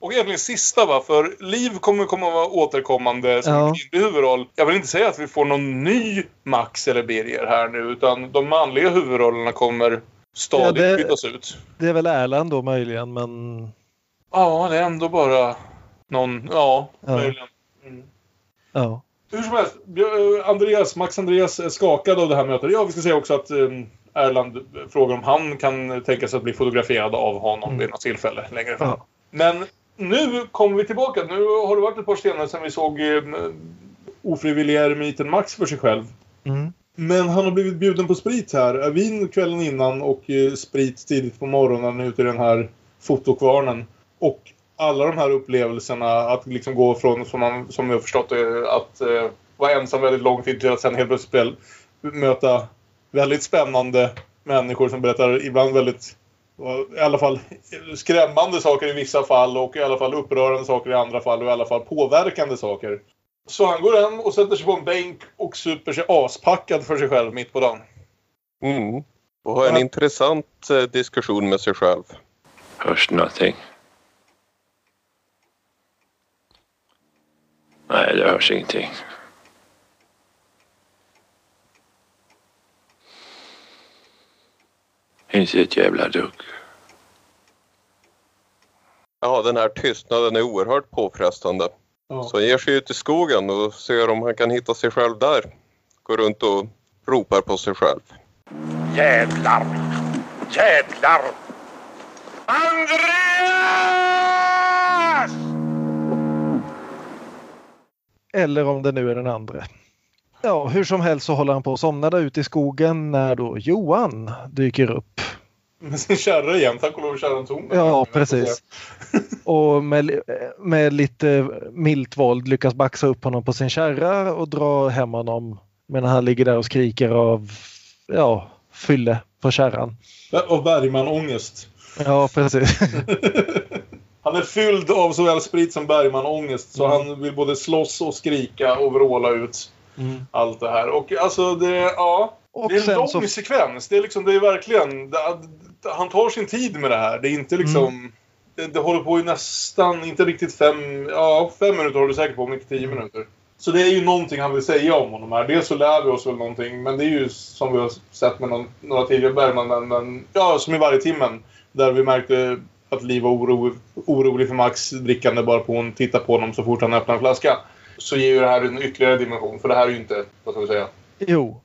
Och egentligen sista va, för Liv kommer komma att vara återkommande som ja. kvinnlig huvudroll. Jag vill inte säga att vi får någon ny Max eller Birger här nu utan de manliga huvudrollerna kommer stadigt ja, det, bytas ut. Det är väl Erland då möjligen men... Ja, det är ändå bara någon, ja, ja. möjligen. Ja. Hur som helst, eh, Andreas, Max Andreas är skakad av det här mötet. Ja, vi ska säga också att um, Erland frågar om han kan tänka sig att bli fotograferad av honom mm. vid något tillfälle längre fram. Ja. Men nu kommer vi tillbaka. Nu har det varit ett par scener sedan vi såg um, ofrivilliga eremiten Max för sig själv. Mm. Men han har blivit bjuden på sprit här. Vin kvällen innan och sprit tidigt på morgonen ute i den här fotokvarnen. Och alla de här upplevelserna att liksom gå från, som, man, som jag har förstått att eh, vara ensam väldigt lång tid till att sen helt plötsligt möta väldigt spännande människor som berättar ibland väldigt i alla fall skrämmande saker i vissa fall och i alla fall upprörande saker i andra fall och i alla fall påverkande saker. Så han går hem och sätter sig på en bänk och super sig aspackad för sig själv mitt på dagen. Mm. Och har en ja. intressant eh, diskussion med sig själv. Hörs nothing. Nej, det hörs ingenting. Inte ett jävla dugg. Ja, den här tystnaden är oerhört påfrestande. Ja. Så han ger sig ut i skogen och ser om han kan hitta sig själv där. Går runt och ropar på sig själv. Jävlar! Jävlar! Andreas! Eller om det nu är den andra. Ja, hur som helst så håller han på att somna där ute i skogen när då Johan dyker upp. Med sin kärra igen. Tack och lov är kärran tom. Ja, precis. Och med, med lite milt våld lyckas baxa upp honom på sin kärra och dra hem honom medan han ligger där och skriker av ja, fylle på kärran. Och Bergman-ångest. Ja, precis. Han är fylld av såväl sprit som Bergman-ångest. Så han vill både slåss och skrika och vråla ut Mm. allt det här. Och alltså det, ja. Och det är en lång så- sekvens. Det är liksom, det är verkligen... Det, han tar sin tid med det här. Det är inte liksom... Mm. Det, det håller på i nästan, inte riktigt fem... Ja, fem minuter håller det säkert på, om inte tio minuter. Så det är ju någonting han vill säga om honom här. Dels så lär vi oss väl någonting, men det är ju som vi har sett med någon, några tidigare Bergman, men, men ja, som i varje timmen. Där vi märkte att Liv var oro, orolig för Max drickande bara på hon tittar på honom så fort han öppnar en flaska. Så ger ju det här en ytterligare dimension, för det här är ju inte, vad ska vi säga? Jo.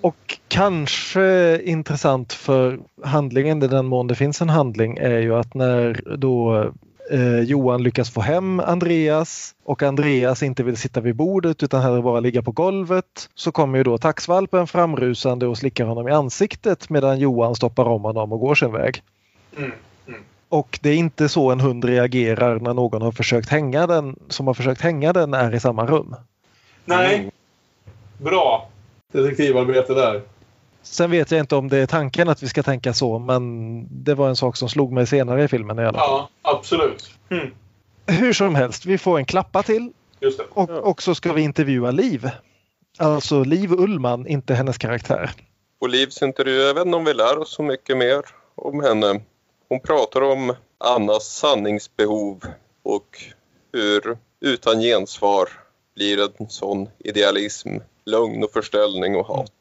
Och kanske intressant för handlingen, i den mån det finns en handling, är ju att när då eh, Johan lyckas få hem Andreas och Andreas inte vill sitta vid bordet utan hellre bara ligga på golvet så kommer ju då taxvalpen framrusande och slickar honom i ansiktet medan Johan stoppar om honom och går sin väg. Mm. Och det är inte så en hund reagerar när någon har försökt hänga den som har försökt hänga den är i samma rum. Nej. Bra detektivarbete där. Sen vet jag inte om det är tanken att vi ska tänka så men det var en sak som slog mig senare i filmen i alla fall. Ja, absolut. Mm. Hur som helst, vi får en klappa till Just det. och, och så ska vi intervjua Liv. Alltså Liv Ullman, inte hennes karaktär. På Livs intervju, jag vet inte om vi lär oss så mycket mer om henne. Hon pratar om Annas sanningsbehov och hur utan gensvar blir en sån idealism, lögn och förställning och hat.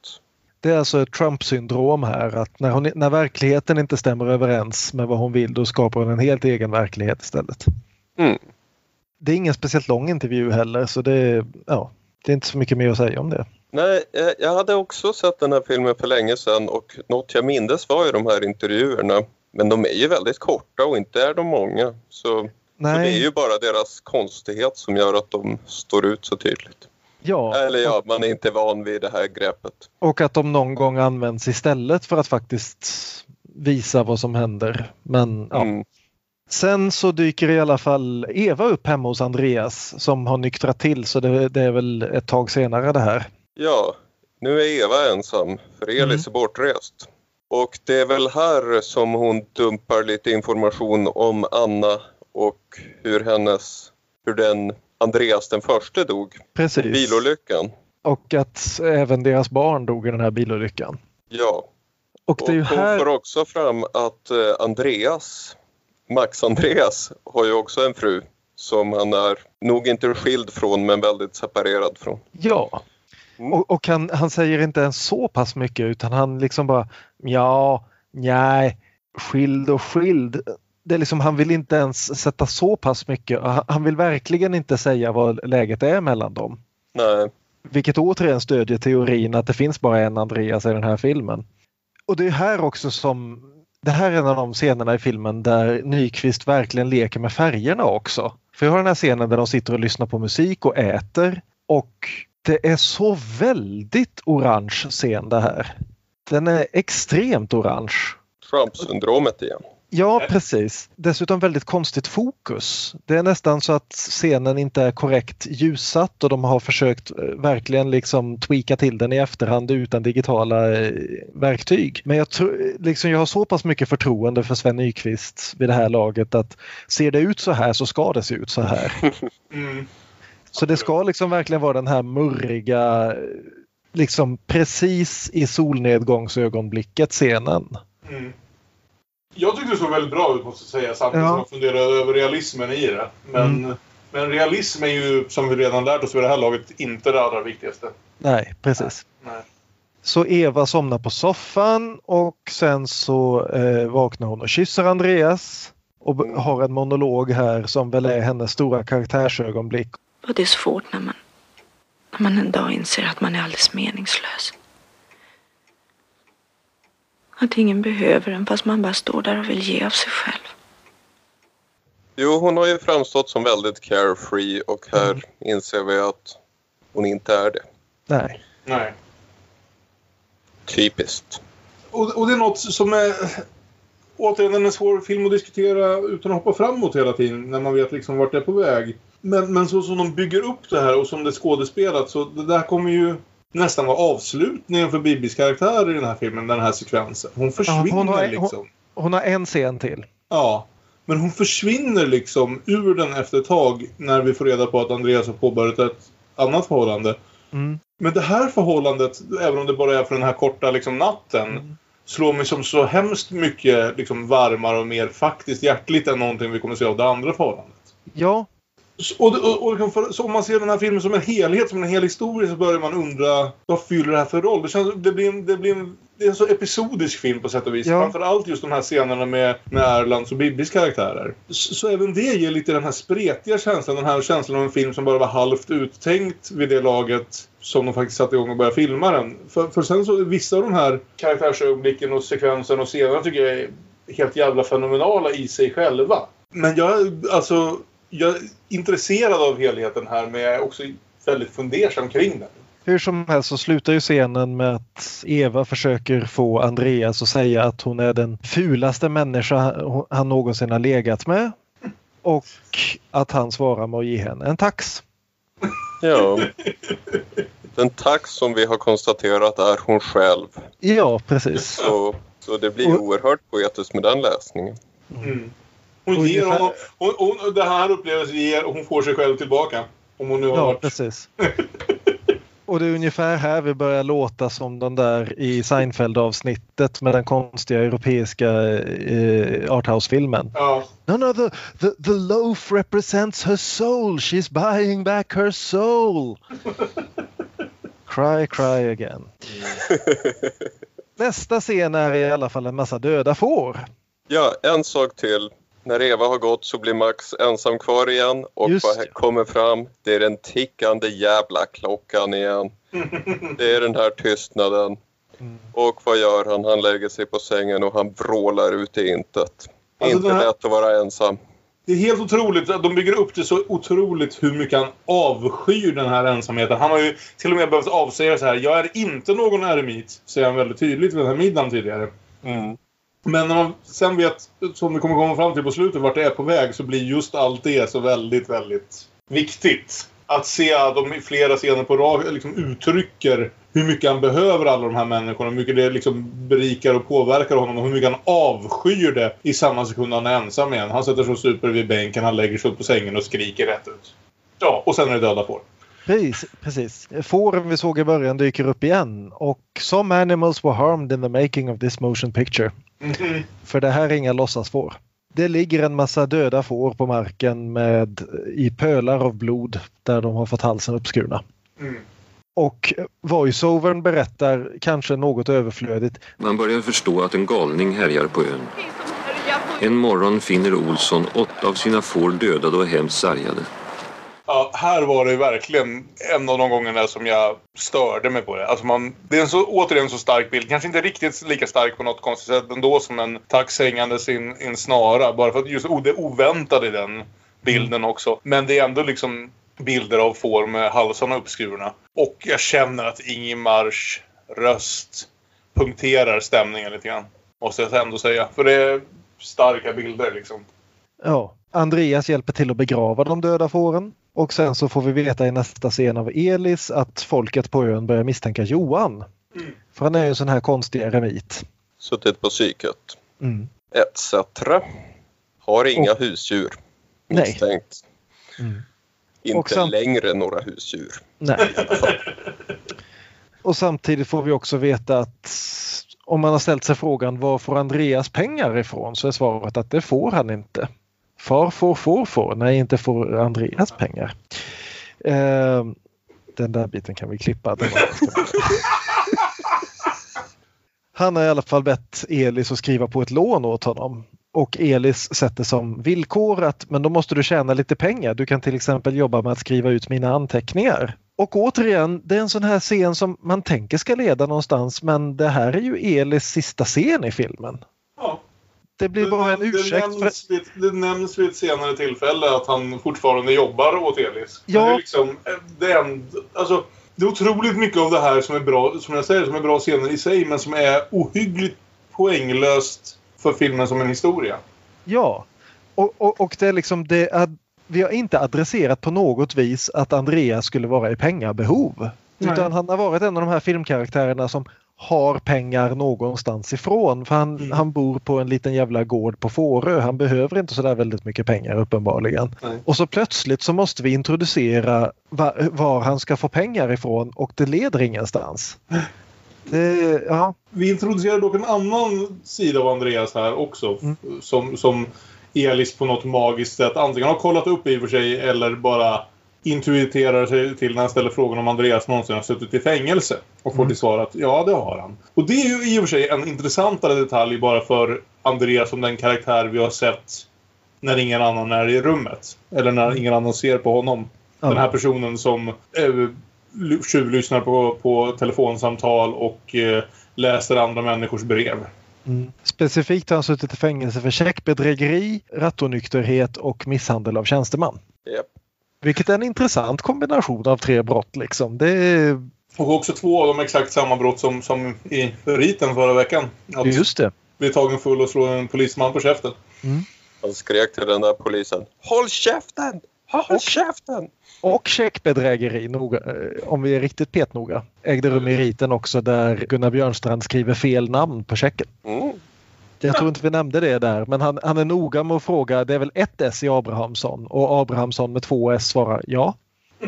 Det är alltså ett Trump-syndrom här att när, hon, när verkligheten inte stämmer överens med vad hon vill då skapar hon en helt egen verklighet istället. Mm. Det är ingen speciellt lång intervju heller så det, är- ja, det är inte så mycket mer att säga om det. Nej, jag- jag hade också sett den här filmen för länge sedan och något jag mindes var ju de här intervjuerna. Men de är ju väldigt korta och inte är de många. Så, så det är Nej, ju bara deras konstighet som gör att de står ut så tydligt. ja, Eller ja, man är inte van vid det här greppet. och att de någon gång används istället för att faktiskt visa vad som händer. Men ja. Mm. Sen så dyker i alla fall Eva upp hemma hos Andreas som har nyktrat till så det, det är väl ett tag senare det här. Ja, nu är Eva ensam för Elis är bortrest. Och det är väl här som hon dumpar lite information om Anna och hur hennes, hur den Andreas den förste dog. Precis. Bilolyckan. Och att även deras barn dog i den här bilolyckan. Ja. Och det är ju hon får här... också fram att eh, Andreas, Max Andreas, har ju också en fru som han är nog inte skild från men väldigt separerad från. Ja. Och, och han, han säger inte ens så pass mycket utan han liksom bara ja, nej, skild och skild. Det är liksom, han vill inte ens sätta så pass mycket. Han, han vill verkligen inte säga vad läget är mellan dem. Nej. Vilket återigen stödjer teorin att det finns bara en Andreas i den här filmen. Och det är här också som det här är en av de scenerna i filmen där Nyqvist verkligen leker med färgerna också. För jag har den här scenen där de sitter och lyssnar på musik och äter och det är så väldigt orange scen det här. Den är extremt orange. Trump-syndromet igen. Ja, precis. Dessutom väldigt konstigt fokus. Det är nästan så att scenen inte är korrekt ljussatt och de har försökt eh, verkligen liksom tweaka till den i efterhand utan digitala eh, verktyg. Men jag, tror, liksom, jag har så pass mycket förtroende för Sven Nykvist vid det här laget att ser det ut så här så ska det se ut så här. Mm. Så det ska liksom verkligen vara den här murriga, liksom precis i solnedgångsögonblicket scenen. Mm. Jag tyckte det såg väldigt bra ut måste jag säga samtidigt Ja. som jag funderade över realismen i det. Men Mm. Men realism är ju, som vi redan lärt oss vid det här laget, inte det allra viktigaste. Nej, precis. Nej. Så Eva somnar på soffan och sen så eh, vaknar hon och kysser Andreas och b- har en monolog här som väl är hennes stora karaktärsögonblick. Och det är svårt när man, när man en dag inser att man är alldeles meningslös. Att ingen behöver en fast man bara står där och vill ge av sig själv. Jo, hon har ju framstått som väldigt carefree och här inser vi att hon inte är det. Nej. Nej. Typiskt. Och, och det är något som är... Återigen en svår film att diskutera utan att hoppa framåt hela tiden när man vet liksom vart det är på väg. Men, men så som de bygger upp det här och som det är skådespelat så det där kommer ju nästan vara avslutningen för Bibis karaktär i den här filmen, den här sekvensen. Hon försvinner hon har- liksom. hon- Hon har en scen till. Ja. Men hon försvinner liksom ur den efter ett tag när vi får reda på att Andreas har påbörjat ett annat förhållande. Mm. Men det här förhållandet, även om det bara är för den här korta liksom, natten, slår mig som så hemskt mycket liksom, varmare och mer faktiskt hjärtligt än någonting vi kommer se av det andra förhållandet. Ja, Och, och, och liksom för, om man ser den här filmen som en helhet, som en hel historia, så börjar man undra vad fyller det här för roll? Det, känns, det, blir en, det, blir en, det är en så episodisk film på sätt och vis. Ja. Framförallt just de här scenerna med, med Erlands och Bibbis karaktärer. Så, så även det ger lite den här spretiga känslan, den här känslan av en film som bara var halvt uttänkt vid det laget som de faktiskt satte igång och började filma den. För, för sen så, vissa av de här karaktärsögonblicken och sekvenserna och scenerna tycker jag är helt jävla fenomenala i sig själva. Men jag, alltså, jag är intresserad av helheten här men jag är också väldigt fundersam kring den. hur som helst så slutar ju scenen med att Eva försöker få Andreas att säga att hon är den fulaste människa han någonsin har legat med. Och att han svarar med att ge henne en tax. Ja. Den tax som vi har konstaterat är hon själv. Ja, precis. Så, så det blir oerhört poetiskt med den läsningen. Mm. Hon ger Ungefär- honom, hon, hon, det här upplevelsen ger och hon får sig själv tillbaka. Om hon nu har Ja, varit... precis. Och det är ungefär här vi börjar låta som den där i Seinfeld-avsnittet med den konstiga europeiska eh, arthouse-filmen. Ja. No, no, the, the, the loaf represents her soul. She's buying back her soul. Cry, cry again. Nästa scen är i alla fall en massa döda får. Ja, en sak till. När Eva har gått så blir Max ensam kvar igen och Just vad det. kommer fram? Det är den tickande jävla klockan igen. Det är den här tystnaden. Mm. Och vad gör han? Han lägger sig på sängen och han vrålar ut i intet. Alltså, Inte här- lätt att vara ensam. Det är helt otroligt. att De bygger upp det så otroligt hur mycket han avskyr den här ensamheten. Han har ju till och med behövt avsäga så här. Jag är inte någon eremit, säger han väldigt tydligt vid den här middagen tidigare. Men när man sen vet, som vi kommer komma fram till på slutet, vart det är på väg så blir just allt det så väldigt, väldigt viktigt. Att se att de i flera scener på rad liksom uttrycker hur mycket han behöver alla de här människorna, hur mycket det liksom berikar och påverkar honom och hur mycket han avskyr det i samma sekund han är ensam igen. Han sätter sig och super vid bänken, han lägger sig upp på sängen och skriker rätt ut. Ja, och sen är det döda får. Precis, precis. Fåren vi såg i början dyker upp igen och some animals were harmed in the making of this motion picture. För det här är inga låtsasfår. Det ligger en massa döda får på marken med i pölar av blod där de har fått halsen uppskurna. Mm. Och voiceovern berättar, kanske något överflödigt, Man börjar förstå att en galning härjar på ön. En morgon finner Olsson åtta av sina får dödade och hemskt sargade. Ja, här var det verkligen en av de gångerna som jag störde mig på det. Alltså man, det är en så, återigen så stark bild. Kanske inte riktigt lika stark på något konstigt sätt ändå som en tax hängandes i en, en snara. Bara för att just o- det oväntade i den bilden också. Men det är ändå liksom bilder av får med halsarna uppskurna. Och jag känner att Ingemars röst punkterar stämningen lite grann. Måste jag ändå säga. För det är starka bilder liksom. ja, Andreas hjälper till att begrava de döda fåren. Och sen så får vi veta i nästa scen av Elis att folket på ön börjar misstänka Johan. För han är ju en sån här konstig eremit. Suttit på psyket. Mm. Etc. Har inga husdjur. Nej. Misstänkt. Mm. Inte Och samt- längre några husdjur. Nej. Och samtidigt får vi också veta att om man har ställt sig frågan var får Andreas pengar ifrån så är svaret att det får han inte. Far får, får, får. Nej, inte får Andreas pengar. Eh, den där biten kan vi klippa. Han har i alla fall bett Elis att skriva på ett lån åt honom. Och Elis sätter som villkor att men då måste du tjäna lite pengar. Du kan till exempel jobba med att skriva ut mina anteckningar. Och återigen, det är en sån här scen som man tänker ska leda någonstans men det här är ju Elis sista scen i filmen. Ja. Det blir bara en Det ursäkt. För... nämns, vid, det nämns vid ett senare tillfälle att han fortfarande jobbar åt Elis. Men Ja. Det är, liksom, eh, det, är en, alltså, det är otroligt mycket av det här som är bra, som jag säger, som är bra scener i sig men som är ohyggligt poänglöst för filmen som en historia. Ja, och, och, och det är liksom det ad, vi har inte adresserat på något vis att Andreas skulle vara i pengabehov. Nej. Utan han har varit en av de här filmkaraktärerna som har pengar någonstans ifrån. För han, han bor på en liten jävla gård på Fårö. Han behöver inte sådär väldigt mycket pengar uppenbarligen. Nej. Och så plötsligt så måste vi introducera va, var han ska få pengar ifrån och det leder ingenstans. Det, ja. Vi introducerar dock en annan sida av Andreas här också. Mm. Som, som Elis på något magiskt sätt antingen har kollat upp i och för sig eller bara intuiterar sig till när han ställer frågan om Andreas någonsin har suttit i fängelse. Och får Mm. till svar att ja, det har han. Och det är ju i och för sig en intressantare detalj bara för Andreas som den karaktär vi har sett när ingen annan är i rummet. Eller när ingen annan ser på honom. Ja. Den här personen som eh, tjuvlyssnar på, på telefonsamtal och eh, läser andra människors brev. Mm. Specifikt har han suttit i fängelse för checkbedrägeri, rattonykterhet och misshandel av tjänsteman. Japp. Vilket är en intressant kombination av tre brott. Liksom. Det är, Och också två av dem exakt samma brott som, som i riten förra veckan. Att just det. bli tagen full och slå en polisman på käften. Han skrek till den där polisen. Håll käften! Håll käften! Och checkbedrägeri, noga, eh, om vi är riktigt petnoga, ägde rum i riten också där Gunnar Björnstrand skriver fel namn på checken. Mm. Jag tror inte vi nämnde det där, men han, han är noga med att fråga, det är väl ett S i Abrahamsson? Och Abrahamsson med två S svarar ja.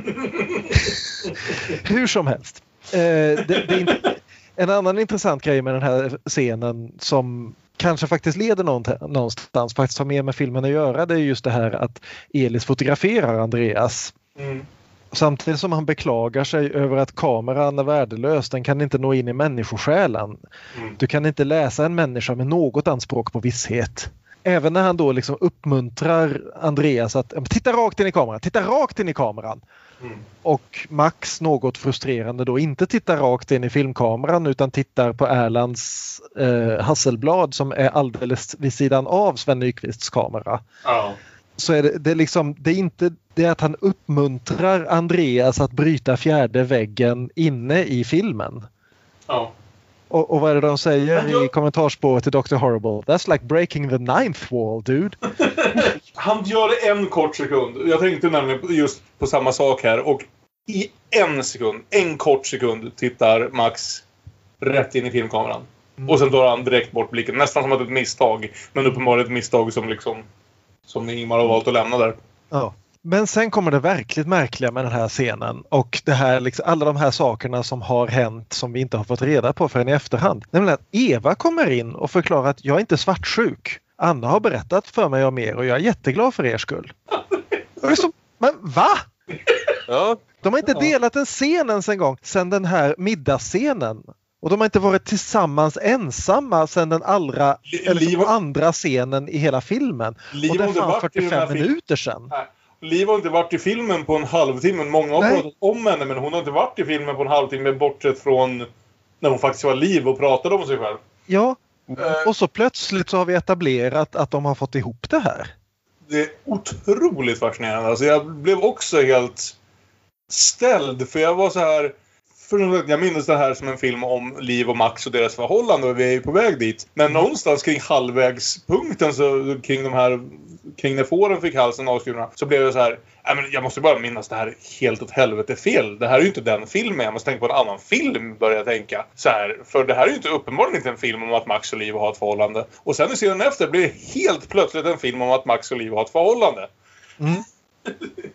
Hur som helst. Eh, det, det är inte, en annan intressant grej med den här scenen som kanske faktiskt leder någonstans, faktiskt har mer med filmen att göra, det är just det här att Elis fotograferar Andreas. Mm. Samtidigt som han beklagar sig över att kameran är värdelös, den kan inte nå in i människosjälen. Mm. Du kan inte läsa en människa med något anspråk på visshet. Även när han då liksom uppmuntrar Andreas att "Ja, men titta rakt in i kameran, titta rakt in i kameran. Mm. Och Max något frustrerande då inte tittar rakt in i filmkameran utan tittar på Erlands eh, Hasselblad som är alldeles vid sidan av Sven Nykvists kamera Ja. Så är det, det, är liksom, det är inte det att han uppmuntrar Andreas att bryta fjärde väggen inne i filmen. ja. Och, och vad är det de säger jag- i kommentarsspåret till Dr. Horrible? That's like breaking the ninth wall dude. Han gör det en kort sekund. Jag tänkte nämligen just på samma sak här. Och i en sekund, en kort sekund, tittar Max rätt in i filmkameran. Och sen tar han direkt bort blicken. Nästan som att det är ett misstag. Men uppenbarligen ett misstag som liksom... Som Ingmar har valt att lämna där. Ja. Men sen kommer det verkligt märkliga med den här scenen och det här, liksom, alla de här sakerna som har hänt som vi inte har fått reda på förrän i efterhand. Nämligen att Eva kommer in och förklarar att jag är inte svartsjuk. Anna har berättat för mig om er och jag är jätteglad för er skull. Så, men va? Ja, De har inte delat en scen ens en gång sedan den här middagsscenen. Och de har inte varit tillsammans ensamma sedan den allra, Li- eller Liv- som andra scenen i hela filmen. Liv och det är fan varit i den här 45 filmen. minuter sedan. Nej. Liv har inte varit i filmen på en halvtimme. Många har Nej. pratat om henne men hon har inte varit i filmen på en halvtimme bortsett från när hon faktiskt var Liv och pratade om sig själv. Ja, Eh, och så plötsligt så har vi etablerat att de har fått ihop det här. Det är otroligt fascinerande. Alltså jag blev också helt ställd för jag var så här... För jag minns det här som en film om Liv och Max och deras förhållande och vi är ju på väg dit. Men någonstans kring halvvägspunkten så kring de här kring när fåren fick halsen avskurna så blev jag så här Nej, men jag måste bara minnas det här helt åt helvete fel. Det här är ju inte den filmen. Jag måste tänka på en annan film börjar jag tänka. Så här, för det här är ju inte uppenbarligen inte en film om att Max och Liv har ett förhållande. Och sen i scenen efter blir det helt plötsligt en film om att Max och Liv har ett förhållande.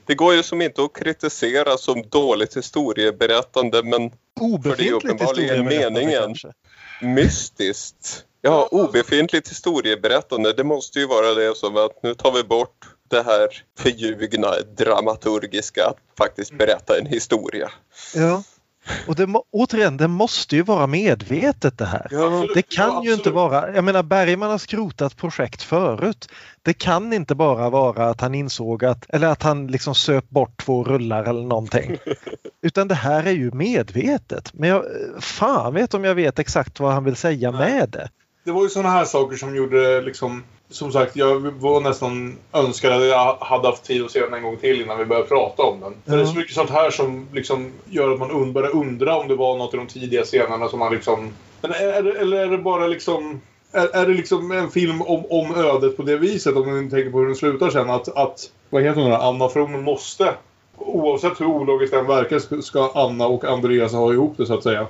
Det går ju som inte att kritisera som dåligt historieberättande men Obefintligt uppenbarligen historieberättande meningen. kanske. mystiskt. Ja, obefintligt historieberättande. Det måste ju vara det som att nu tar vi bort det här förljugna dramaturgiska att faktiskt berätta en historia. Ja. Och det, återigen, det måste ju vara medvetet det här. Det kan ju inte vara, jag menar Bergman har skrotat projekt förut. Det kan inte bara vara att han insåg att, eller att han liksom söp bort två rullar eller någonting. Utan det här är ju medvetet. Men jag, fan vet om jag vet exakt vad han vill säga med det. Det var ju sådana här saker som gjorde liksom... Som sagt, jag var nästan önskad att jag hade haft tid att se den en gång till innan vi började prata om den. För det är så mycket sånt här som liksom gör att man börjar undra om det var något i de tidiga scenerna som man liksom... Men är, eller är det bara liksom... Är, är det liksom en film om, om ödet på det viset? Om man tänker på hur den slutar sen. Att, att vad heter hon då? Anna From måste... Oavsett hur ologiskt den verkar ska- Anna och Andreas ha ihop det så att säga.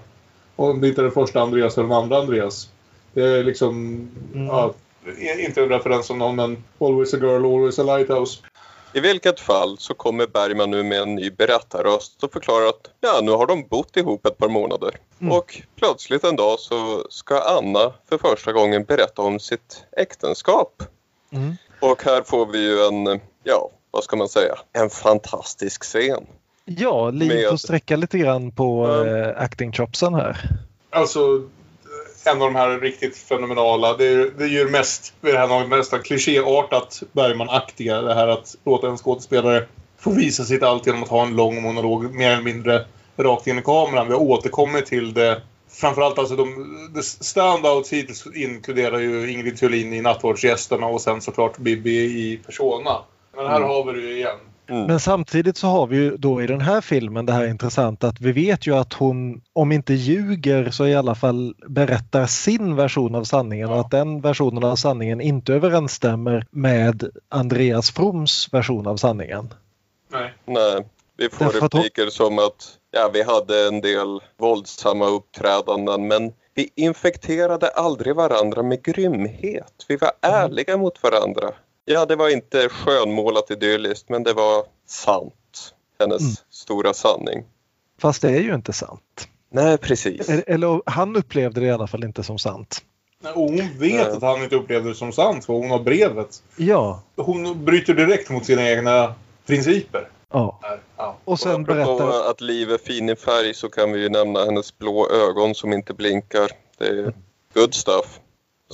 Om det inte är den första Andreas är den andra Andreas. Det är liksom... Ja, inte en referens som någon men Always a girl, always a lighthouse. I vilket fall så kommer Bergman nu med en ny berättarröst och förklarar att ja, nu har de bott ihop ett par månader. Och plötsligt en dag så ska Anna för första gången berätta om sitt äktenskap. Mm. Och här får vi ju en, ja, vad ska man säga, en fantastisk scen. Ja, Liv får sträcka lite grann på eh, acting chopsen här. Alltså, en av de här riktigt fenomenala. Det är, det är ju mest, vid det här laget nästan klichéartat Bergman-aktiga. Det här att låta en skådespelare få visa sitt allt genom att ha en lång monolog mer eller mindre rakt in i kameran. Vi har återkommit till det. Framförallt alltså de, de standouts hittills inkluderar ju Ingrid Thulin i Nattvardsgästerna och sen såklart Bibi i Persona. Men här Mm. har vi det ju igen. Men samtidigt så har vi ju då i den här filmen det här intressanta att vi vet ju att hon, om inte ljuger, så i alla fall berättar sin version av sanningen och att den versionen av sanningen inte överensstämmer med Andreas Froms version av sanningen. Nej. Nej, vi får Därför att hon- repliker som att ja, vi hade en del våldsamma uppträdanden men vi infekterade aldrig varandra med grymhet. Vi var ärliga mot varandra. Ja, det var inte skönmålat idylliskt men det var sant. Hennes Mm. stora sanning. Fast det är ju inte sant. Nej, precis. Eller, eller han upplevde det i alla fall inte som sant. Nej, Och hon vet att han inte upplevde det som sant för hon har brevet. Ja, Hon bryter direkt mot sina egna principer. ja. Ja. Och sen Apropå berättar... att Liv är fin i färg så kan vi ju nämna hennes blå ögon som inte blinkar. Det är good stuff.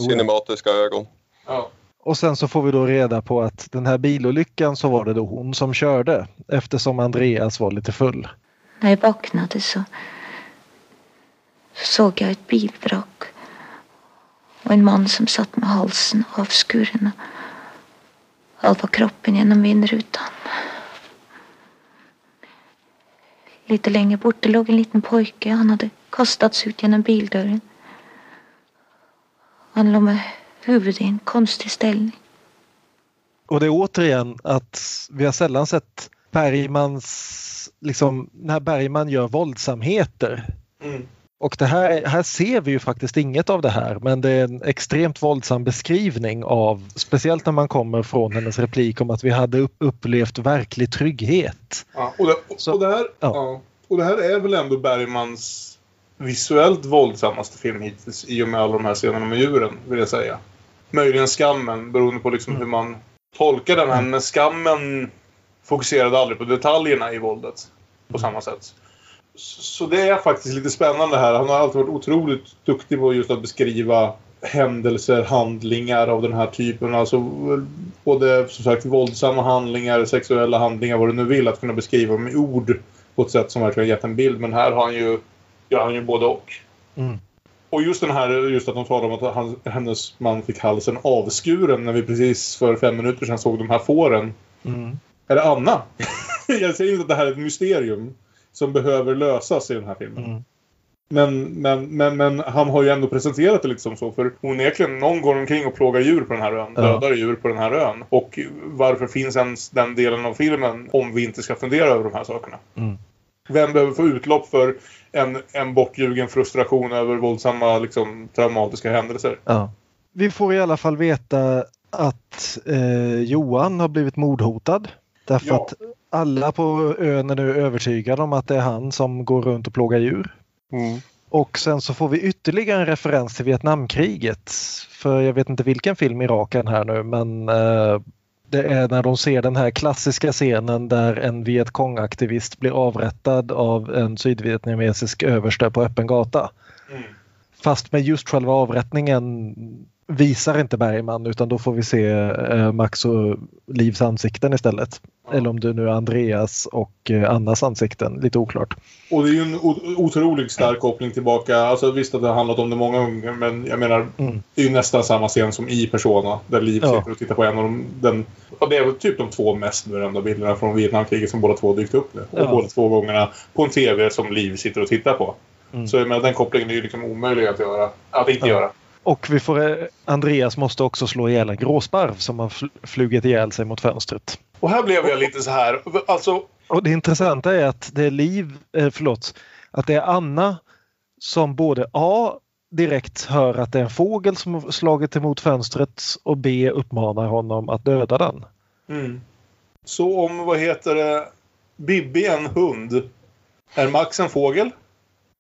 Cinematiska ögon. Ja. Och sen så får vi då reda på att den här bilolyckan så var det då hon som körde eftersom Andreas var lite full. När jag vaknade så, såg jag ett bilvrak och en man som satt med halsen avskuren och halva kroppen genom vindrutan. Lite längre bort det låg en liten pojke. Han hade kastats ut genom bildörren. Han låg med huvudet i en konstig ställning. Och det är återigen att vi har sällan sett Bergmans, liksom när Bergman gör våldsamheter. Mm. Och det här, här ser vi ju faktiskt inget av det här men det är en extremt våldsam beskrivning av, speciellt när man kommer från hennes replik om att vi hade upp, upplevt verklig trygghet. Ja, och, det, och, det här, ja. och det här är väl ändå Bergmans visuellt våldsammaste film hittills i och med alla de här scenerna med djuren, vill jag säga. Möjligen Skammen, beroende på liksom hur man tolkar den här. Men Skammen fokuserade aldrig på detaljerna i våldet på samma sätt. Så så det är faktiskt lite spännande här. Han har alltid varit otroligt duktig på just att beskriva händelser, handlingar av den här typen. Alltså både som sagt våldsamma handlingar, sexuella handlingar, vad du nu vill. Att kunna beskriva dem i ord på ett sätt som verkligen gett en bild. Men här har han ju, gör han ju både och. Mm. Och just den här, just att de talar om att han, hennes man fick halsen avskuren när vi precis för fem minuter sedan såg de här fåren. Mm. Är det Anna? Jag säger inte att det här är ett mysterium som behöver lösas i den här filmen. Mm. Men, men, men, men han har ju ändå presenterat det lite som så. För onekligen, någon går omkring och plågar djur på den här ön. Ja. Dödar djur på den här ön. Och varför finns ens den delen av filmen om vi inte ska fundera över de här sakerna? Mm. Vem behöver få utlopp för en, en bortljugen frustration över våldsamma, liksom, traumatiska händelser? Ja. Vi får i alla fall veta att eh, Johan har blivit mordhotad. Därför Ja. att alla på ön är nu övertygade om att det är han som går runt och plågar djur. Och sen så får vi ytterligare en referens till Vietnamkriget. För jag vet inte vilken film i raken här nu men eh, det är när de ser den här klassiska scenen där en Vietcong-aktivist blir avrättad av en sydvietnamesisk överste på öppen gata. Mm. Fast med just själva avrättningen visar inte Bergman utan då får vi se eh, Max och Livs ansikten istället. Eller om det nu är Andreas och eh, Annas ansikten, lite oklart. Och det är ju en otroligt stark koppling tillbaka. Alltså visst att det har handlat om det många gånger men jag menar Mm. det är ju nästan samma scen som i Persona. Där Liv Ja. sitter och tittar på en av de, den, ja, det är väl typ de två mest berömda bilderna från Vietnamkriget som båda två dykt upp nu. Och Ja. båda två gångerna på en TV som Liv sitter och tittar på. Mm. Så jag menar, den kopplingen är ju liksom omöjlig att göra. Att inte Ja. göra. Och vi får, eh, Andreas måste också slå ihjäl en gråsparv som har fl- flugit ihjäl sig mot fönstret. Och här blev jag lite så här. Alltså, Och det intressanta är att det är Liv, eh, förlåt, att det är Anna som både A direkt hör att det är en fågel som har slagit emot fönstret och B uppmanar honom att döda den. mm. Så om, vad heter det, Bibi en hund. Är Max en fågel?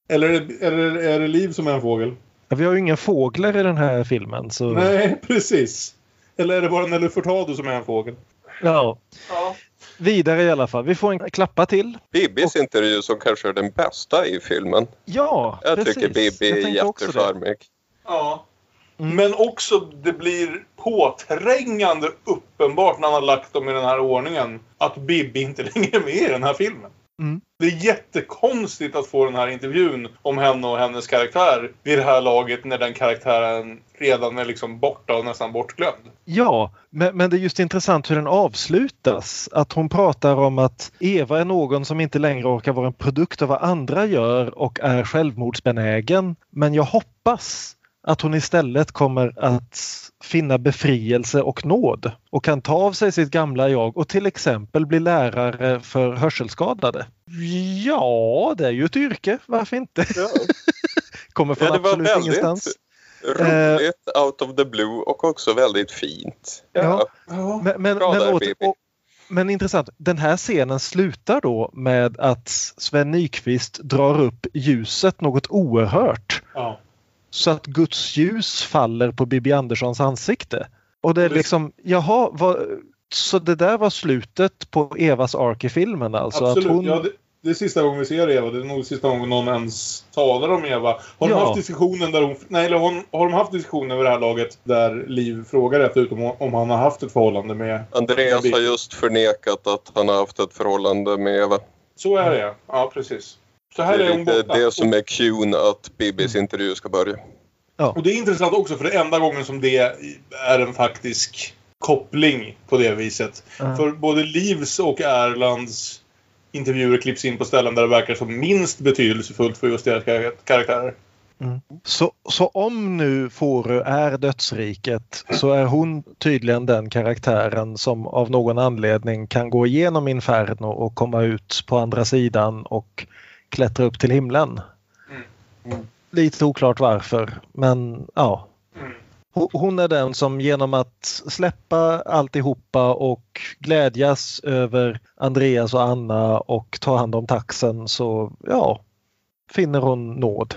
Eller är det, eller är det Liv som är en fågel? Ja, Vi har ju ingen fåglar i den här filmen så Nej, precis. Eller är det bara Nelly Furtado som är en fågel? ja. Ja. Vidare i alla fall. Vi får en klappa till. Bibis intervju som kanske är den bästa i filmen. Ja, Jag precis. tycker Bibi är jättecharmig. Ja. Men också det blir påträngande uppenbart när han har lagt dem i den här ordningen att Bibi inte längre är med i den här filmen. Mm. Det är jättekonstigt att få den här intervjun om henne och hennes karaktär vid det här laget när den karaktären redan är liksom borta och nästan bortglömd. Ja, men, men det är just intressant hur den avslutas. Att hon pratar om att Eva är någon som inte längre orkar vara en produkt av vad andra gör och är självmordsbenägen. Men jag hoppas att hon istället kommer att finna befrielse och nåd och kan ta av sig sitt gamla jag och till exempel bli lärare för hörselskadade. Ja, det är ju ett yrke. Varför inte? kommer från Ja, det var absolut väldigt ingenstans. roligt, out of the blue och också väldigt fint. Ja. Ja. Men, men, Bra men, där, åter- och, men intressant, den här scenen slutar då med att Sven Nykvist drar upp ljuset något oerhört. Ja. Så att Guds ljus faller på Bibi Anderssons ansikte. Och det är liksom, jaha, vad, så det där var slutet på Evas ark i filmen alltså? Absolut. Att hon, Ja, det, det är sista gången vi ser Eva. Det är nog sista gången någon ens talar om Eva. Har de Ja. haft diskussionen där hon... Nej, eller hon, har de haft diskussionen över det här laget där Liv frågar efter ut om, om han har haft ett förhållande med... Andreas har just förnekat att han har haft ett förhållande med Eva. Så är det. Ja, precis. Så här Det är är lite borta. det som är cuen att Bibis intervju ska börja. Och det är intressant också för det är enda gången som det är en faktisk koppling på det viset. Ja. För både Livs och Erlands intervjuer klipps in på ställen där det verkar som minst betydelsefullt för just deras kar- karaktärer. så, så om nu Fårö är dödsriket så är hon tydligen den karaktären som av någon anledning kan gå igenom Inferno och komma ut på andra sidan och klättra upp till himlen. Lite oklart varför men ja. Ho- Hon är den som genom att släppa alltihopa och glädjas över Andreas och Anna och ta hand om taxen så ja, finner hon nåd.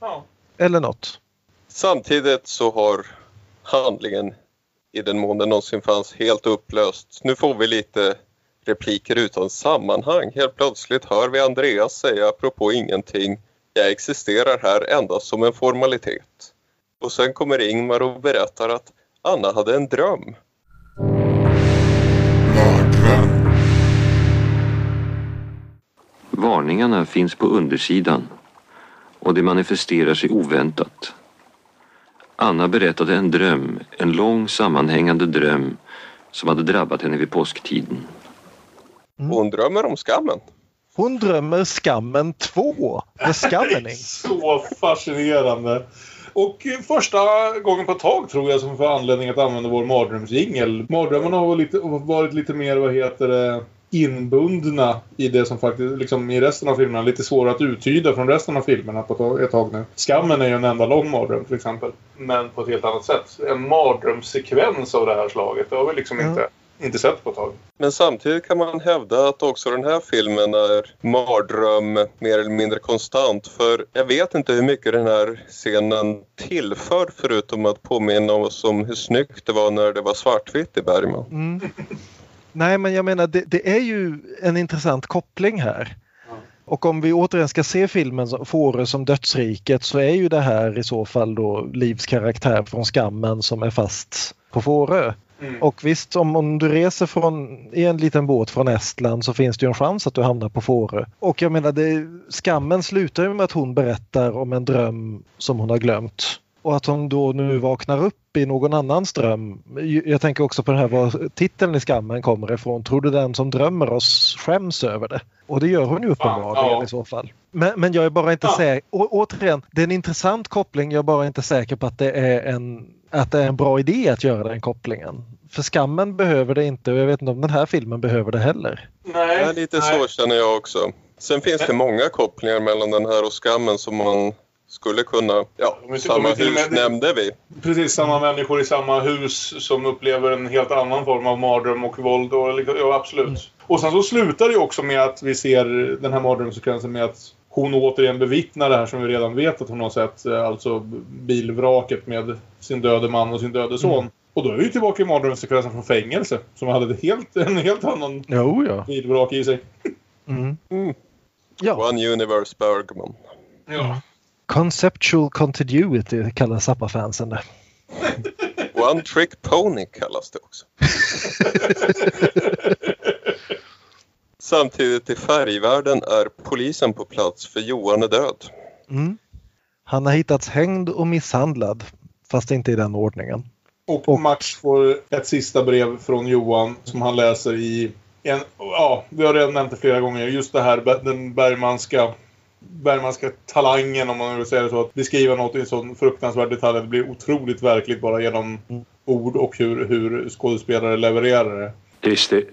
Ja. Eller något. Samtidigt så har handlingen, i den mån den någonsin fanns, helt upplöst. Nu får vi lite repliker utan sammanhang. Helt plötsligt hör vi Andreas säga apropå ingenting. Jag existerar här endast som en formalitet. Och sen kommer Ingmar och berättar att Anna hade en dröm. Varningarna finns på undersidan och det manifesterar sig oväntat. Anna berättade en dröm, en lång sammanhängande dröm som hade drabbat henne vid påsktiden. Hon drömmer om skammen. Hon drömmer Skammen 2, The Scammening. Så fascinerande. Och eh, första gången på ett tag tror jag som får anledning att använda vår mardrömsjingel. Mardrömmarna har varit lite, varit lite mer, vad heter det, inbundna i det som faktiskt, liksom i resten av filmerna, lite svårare att uttyda från resten av filmerna på ett tag- nu. Skammen är ju en enda lång mardröm till exempel. Men på ett helt annat sätt. En mardrömssekvens av det här slaget, det har vi liksom Ja. inte inte sett på ett tag. Men samtidigt kan man hävda att också den här filmen är mardröm mer eller mindre konstant. För jag vet inte hur mycket den här scenen tillför förutom att påminna oss om hur snyggt det var när det var svartvitt i Bergman. Mm. Nej, men jag menar det, det, är ju en intressant koppling här. Och om vi återigen ska se filmen Fårö som dödsriket så är ju det här i så fall då Livs karaktär från Skammen som är fast på Fårö. Mm. Och visst, om, om du reser från, i en liten båt från Estland så finns det ju en chans att du hamnar på Fårö. Och jag menar, det, skammen slutar ju med att hon berättar om en dröm som hon har glömt. Och att hon då nu vaknar upp i någon annans dröm. Jag tänker också på den här var titeln i Skammen kommer ifrån. Tror du den som drömmer oss skäms över det? Och det gör hon ju uppenbarligen ja. i så fall. Men, men jag är bara inte ja. säker. Återigen, det är en intressant koppling. Jag är bara inte säker på att det är en att det är en bra idé att göra den kopplingen. För skammen behöver det inte och jag vet inte om den här filmen behöver det heller. Nej. Ja, lite nej. så känner jag också. Sen finns det många kopplingar mellan den här och skammen som man skulle kunna... Ja, samma hus med, nämnde vi. Precis, samma människor i samma hus som upplever en helt annan form av mardröm och våld. Och, ja, absolut. Mm. Och sen så slutar det också med att vi ser den här mardrömssekvensen med att hon återigen bevittnar det här som vi redan vet att hon har sett. Eh, alltså bilvraket med sin döde man och sin döde son. Mm. Och då är vi tillbaka i mardrömssekvensen från fängelse. Som hade helt, en helt annan jo, ja. bilvrak i sig. Mm. Mm. Ja. One Universe Bergman. Ja. Conceptual Continuity kallar Zappa-fansen det. One Trick Pony kallas det också. Samtidigt i färgvärlden är polisen på plats för Johan är död. Mm. Han har hittats hängd och misshandlad, fast inte i den ordningen. Och, och Max får ett sista brev från Johan som han läser i en, ja, vi har redan nämnt det flera gånger, just det här den Bergmanska Bergmanska talangen om man vill säga det så. Att beskriva något i en sån fruktansvärd detalj. Det blir otroligt verkligt bara genom mm. ord och hur, hur skådespelare levererar det. Det,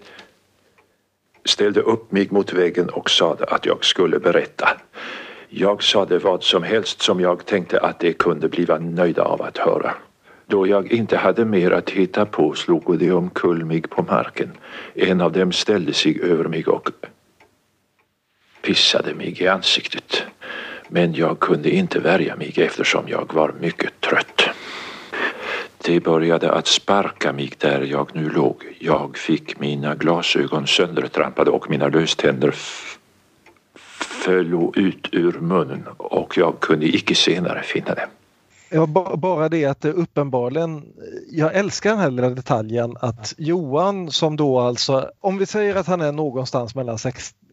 ställde upp mig mot väggen och sade att jag skulle berätta. Jag sade vad som helst som jag tänkte att de kunde bliva nöjda av att höra. Då jag inte hade mer att hitta på slog de omkull mig på marken. En av dem ställde sig över mig och pissade mig i ansiktet. Men jag kunde inte värja mig eftersom jag var mycket trött. De började att sparka mig där jag nu låg. Jag fick mina glasögon söndertrampade och mina löständer föll ut ur munnen och jag kunde icke senare finna dem. Ja, bara det att det uppenbarligen, jag älskar den här lilla detaljen att Johan som då alltså, om vi säger att han är någonstans mellan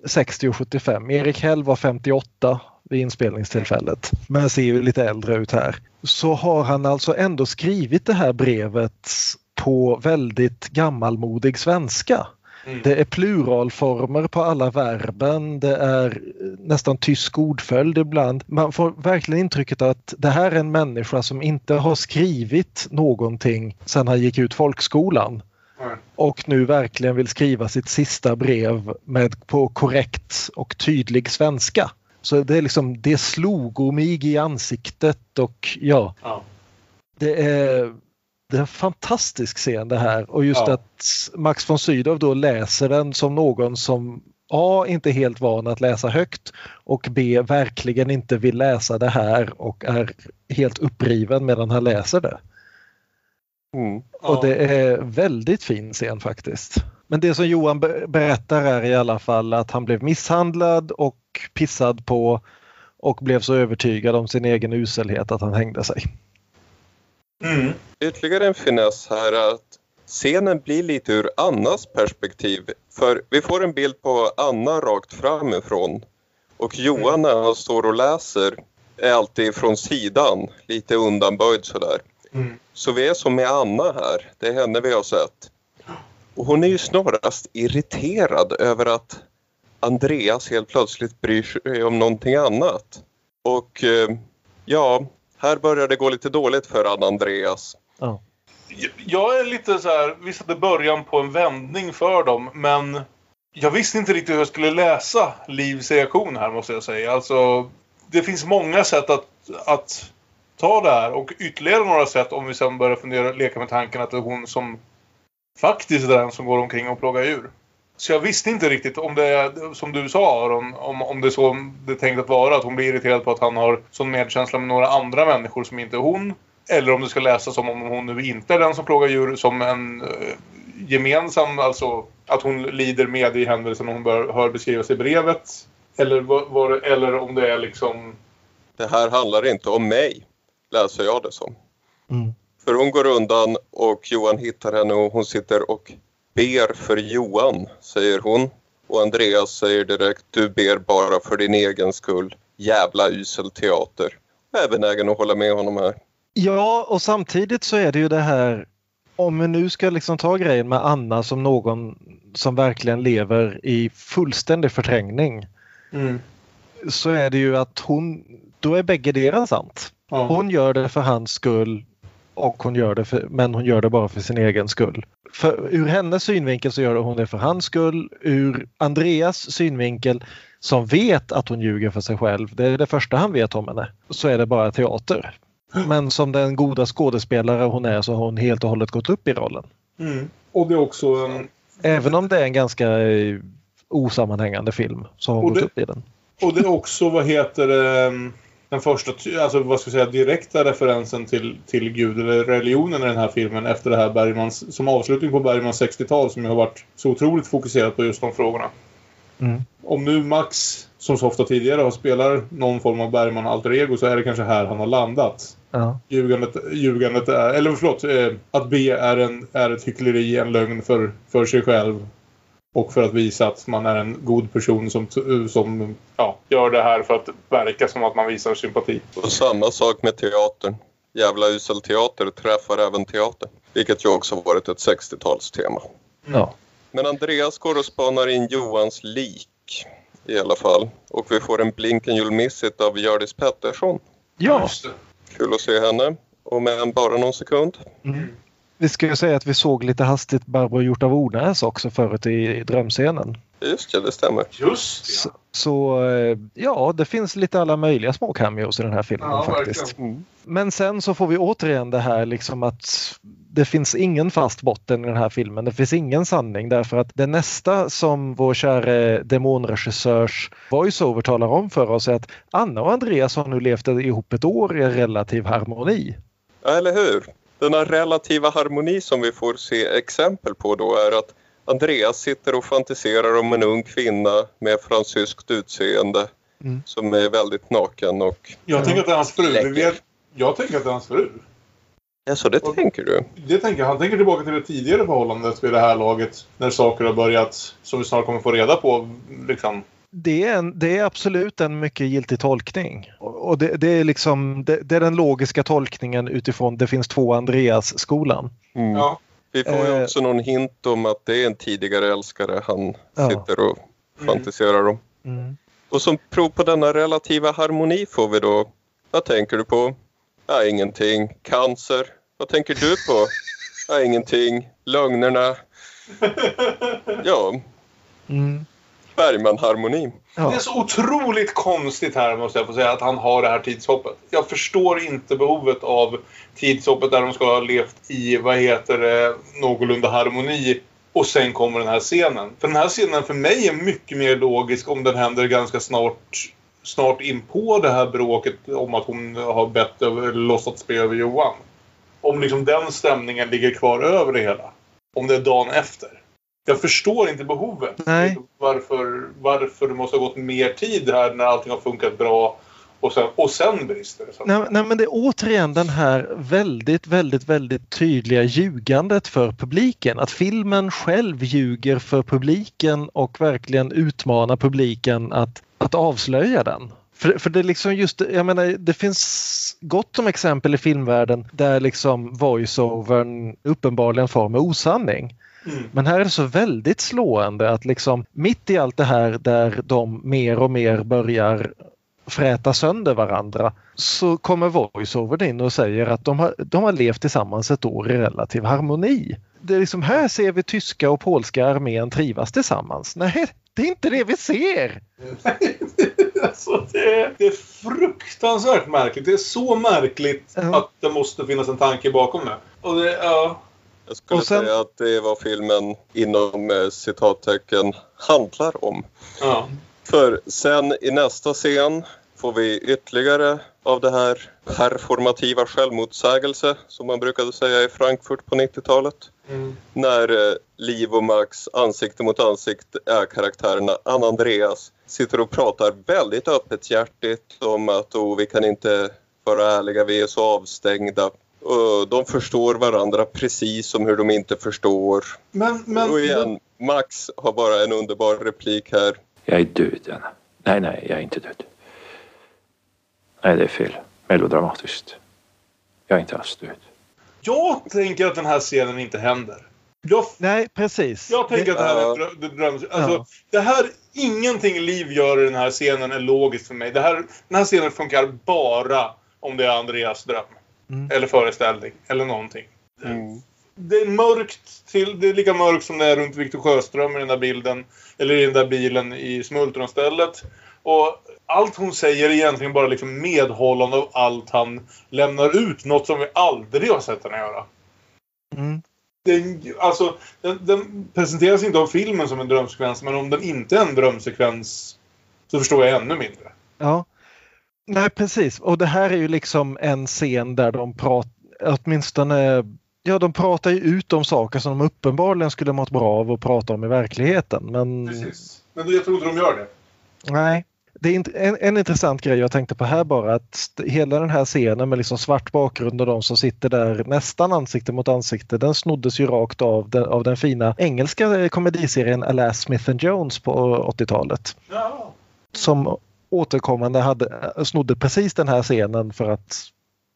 60 och 75, Erik Hell var 58 vid inspelningstillfället, men ser ju lite äldre ut här, så har han alltså ändå skrivit det här brevet på väldigt gammalmodig svenska. Mm. Det är pluralformer på alla verben, det är nästan tysk ordföljd ibland. Man får verkligen intrycket att det här är en människa som inte har skrivit någonting sedan han gick ut folkskolan. Mm. Och nu verkligen vill skriva sitt sista brev med, på korrekt och tydlig svenska. Så det är liksom, det slog mig i ansiktet och ja. ja. Det är det är en fantastisk scen det här och just ja. att Max von Sydow då läser den som någon som A. inte helt van att läsa högt och B. verkligen inte vill läsa det här och är helt uppriven medan han läser det. Mm. Och det är väldigt fin scen faktiskt. Men det som Johan berättar är i alla fall att han blev misshandlad och pissad på och blev så övertygad om sin egen uselhet att han hängde sig. Mm. Ytterligare en finess här är att scenen blir lite ur Annas perspektiv. För vi får en bild på Anna rakt framifrån. Och Johan när han står och läser är alltid från sidan, lite undanböjd sådär. Mm. Så vi är som med Anna här, det är henne vi har sett. Och hon är ju snarast irriterad över att Andreas helt plötsligt bryr sig om någonting annat. Och eh, ja, här börjar det gå lite dåligt för Anna Andreas. Ja. Jag är lite så här, visst att det början på en vändning för dem, men jag visste inte riktigt hur jag skulle läsa Livs reaktion här måste jag säga. Alltså, det finns många sätt att, att ta det här och ytterligare några sätt om vi sen börjar fundera, leka med tanken att det är hon som faktiskt den som går omkring och plågar djur. Så jag visste inte riktigt om det som du sa Aron, om, om det är så det är tänkt att vara. Att hon blir irriterad på att han har sån medkänsla med några andra människor som inte är hon. Eller om det ska läsas som om hon nu inte är den som plågar djur som en eh, gemensam, alltså att hon lider med i händelsen hon bör, hör beskrivas i brevet. Eller, det- eller om det är liksom... Det här handlar inte om mig, läser jag det som. Mm. För hon går undan och Johan hittar henne och hon sitter och ber för Johan, säger hon. Och Andreas säger direkt, du ber bara för din egen skull. Jävla usel teater. Jag är benägen att hålla med honom här. Ja, och samtidigt så är det ju det här om vi nu ska liksom ta grejen med Anna som någon som verkligen lever i fullständig förträngning så är det ju att hon, då är bägge deras sant. Ja. Hon gör det för hans skull och hon gör det för, men hon gör det bara för sin egen skull. För, ur hennes synvinkel så gör hon det för hans skull. Ur Andreas synvinkel som vet att hon ljuger för sig själv, det är det första han vet om henne, så är det bara teater. Men som den goda skådespelare hon är så har hon helt och hållet gått upp i rollen. Mm. Och det är också en... Även om det är en ganska eh, osammanhängande film så har hon Och gått det- upp i den. Och det är också, vad heter det, den första, alltså vad ska jag säga, direkta referensen till, till Gud eller religionen i den här filmen efter det här Bergmans, som avslutning på Bergmans 60-tal som ju har varit så otroligt fokuserat på just de frågorna. Mm. Om nu Max, som så ofta tidigare, har spelar någon form av Bergman alter ego så är det kanske här han har landat. Ja. Ljugandet, ljugandet är, eller förlåt, eh, att be är, en, är ett hyckleri, en lögn för, för sig själv. Och för att visa att man är en god person som, som ja, gör det här för att verka som att man visar sympati. Och samma sak med teatern. Jävla usel teater träffar även teatern. Vilket ju också varit ett 60-talstema. Ja. Men Andreas går och spanar in Johans lik i alla fall. Och vi får en Blinken You'll Miss It av Hjördis Pettersson. Ja. Kul att se henne. Och med bara någon sekund. Vi ska ju säga att vi såg lite hastigt Barbro gjort av Ornäs också förut i drömscenen. Just det, det stämmer. Just Så, så eh, ja, det finns lite alla möjliga små cameos i den här filmen Ja, faktiskt. Men sen så får vi återigen det här liksom att det finns ingen fast botten i den här filmen. Det finns ingen sanning därför att det nästa som vår käre demonregissörs voiceover talar om för oss är att Anna och Andreas har nu levt ihop ett år i relativ harmoni. Ja, eller hur? Denna relativa harmoni som vi får se exempel på då är att Andreas sitter och fantiserar om en ung kvinna med fransyskt utseende Mm. som är väldigt naken och... Jag tänker att det är hans fru. Vet, jag tänker att det är hans fru. Ja, så det tänker du? Det tänker jag. Han tänker tillbaka till det tidigare förhållandet vid det här laget. När saker har börjat, som vi snart kommer få reda på, liksom. Det är, en, det är absolut en mycket giltig tolkning. Och det, det, är liksom, det, det är den logiska tolkningen utifrån det finns två Andreas-skolan. Mm. Ja. Vi får ju Eh. också någon hint om att det är en tidigare älskare han Ja. sitter och fantiserar om. Mm. Och som prov på denna relativa harmoni får vi då... Vad tänker du på? Ja, ingenting. Cancer. Vad tänker du på? Ja, ingenting. Lögnerna. Ja, Mm. Bergman-harmoni. Det är så otroligt konstigt här måste jag få säga att han har det här tidshoppet. Jag förstår inte behovet av tidshoppet där de ska ha levt i, vad heter det, någorlunda harmoni. Och sen kommer den här scenen. För den här scenen för mig är mycket mer logisk om den händer ganska snart snart in på det här bråket om att hon har bett över, låtsats be över Johan. Om liksom den stämningen ligger kvar över det hela. Om det är dagen efter. Jag förstår inte behovet. Nej. Varför, varför det måste ha gått mer tid här när allting har funkat bra och sen, och sen brister det. Nej, nej, men det är återigen den här väldigt, väldigt, väldigt tydliga ljugandet för publiken. Att filmen själv ljuger för publiken och verkligen utmanar publiken att, att avslöja den. För, för det är liksom just, jag menar, det finns gott om exempel i filmvärlden där liksom voiceovern uppenbarligen far med osanning. Mm. Men här är det så väldigt slående att liksom mitt i allt det här där de mer och mer börjar fräta sönder varandra så kommer voiceovern in och säger att de har, de har levt tillsammans ett år i relativ harmoni. Det är liksom, här ser vi tyska och polska armén trivas tillsammans. Nej, det är inte det vi ser! Alltså, det, är, det är fruktansvärt märkligt. Det är så märkligt Ja. att det måste finnas en tanke bakom det. Och det, ja, Jag skulle sen- säga att det är vad filmen inom eh, citattecken handlar om. Ja. För sen i nästa scen får vi ytterligare av det här performativa självmotsägelse som man brukade säga i Frankfurt på 90-talet. Mm. När eh, Liv och Max ansikte mot ansikte är karaktärerna Anna Andreas sitter och pratar väldigt öppet hjärtigt om att oh, vi kan inte vara ärliga, vi är så avstängda. Och de förstår varandra precis som hur de inte förstår. Men, men, och igen, Max har bara en underbar replik här. Jag är död, Anna. Nej, nej, jag är inte död. Nej, det är fel. Melodramatiskt. Jag är inte alls död. Jag tänker att den här scenen inte händer. Jag, Nej, precis. jag tänker att det här är Ja. drö- det dröms... Alltså, Ja. det här... Ingenting Liv gör i den här scenen är logiskt för mig. Det här, den här scenen funkar bara om det är Andreas dröm. Mm. Eller föreställning. Eller någonting. Mm. Det är mörkt till... Det är lika mörkt som det är runt Viktor Sjöström i den där bilden. Eller i den där bilen i Smultronstället. Och allt hon säger är egentligen bara liksom medhållande av allt han lämnar ut. Något som vi aldrig har sett henne göra. Mm. Den, alltså, den, den presenteras inte av filmen som en drömsekvens, men om den inte är en drömsekvens så förstår jag ännu mindre. Ja. Nej, precis. Och det här är ju liksom en scen där de pratar, åtminstone, ja de pratar ju ut om saker som de uppenbarligen skulle mått bra av att prata om i verkligheten. Men Precis. Men jag tror inte de gör det. nej. Det är en, en intressant grej jag tänkte på här bara att hela den här scenen med liksom svart bakgrund och de som sitter där nästan ansikte mot ansikte den snoddes ju rakt av den, av den fina engelska komediserien Alas Smith and Jones på 80-talet. Ja. som återkommande hade, snodde precis den här scenen för att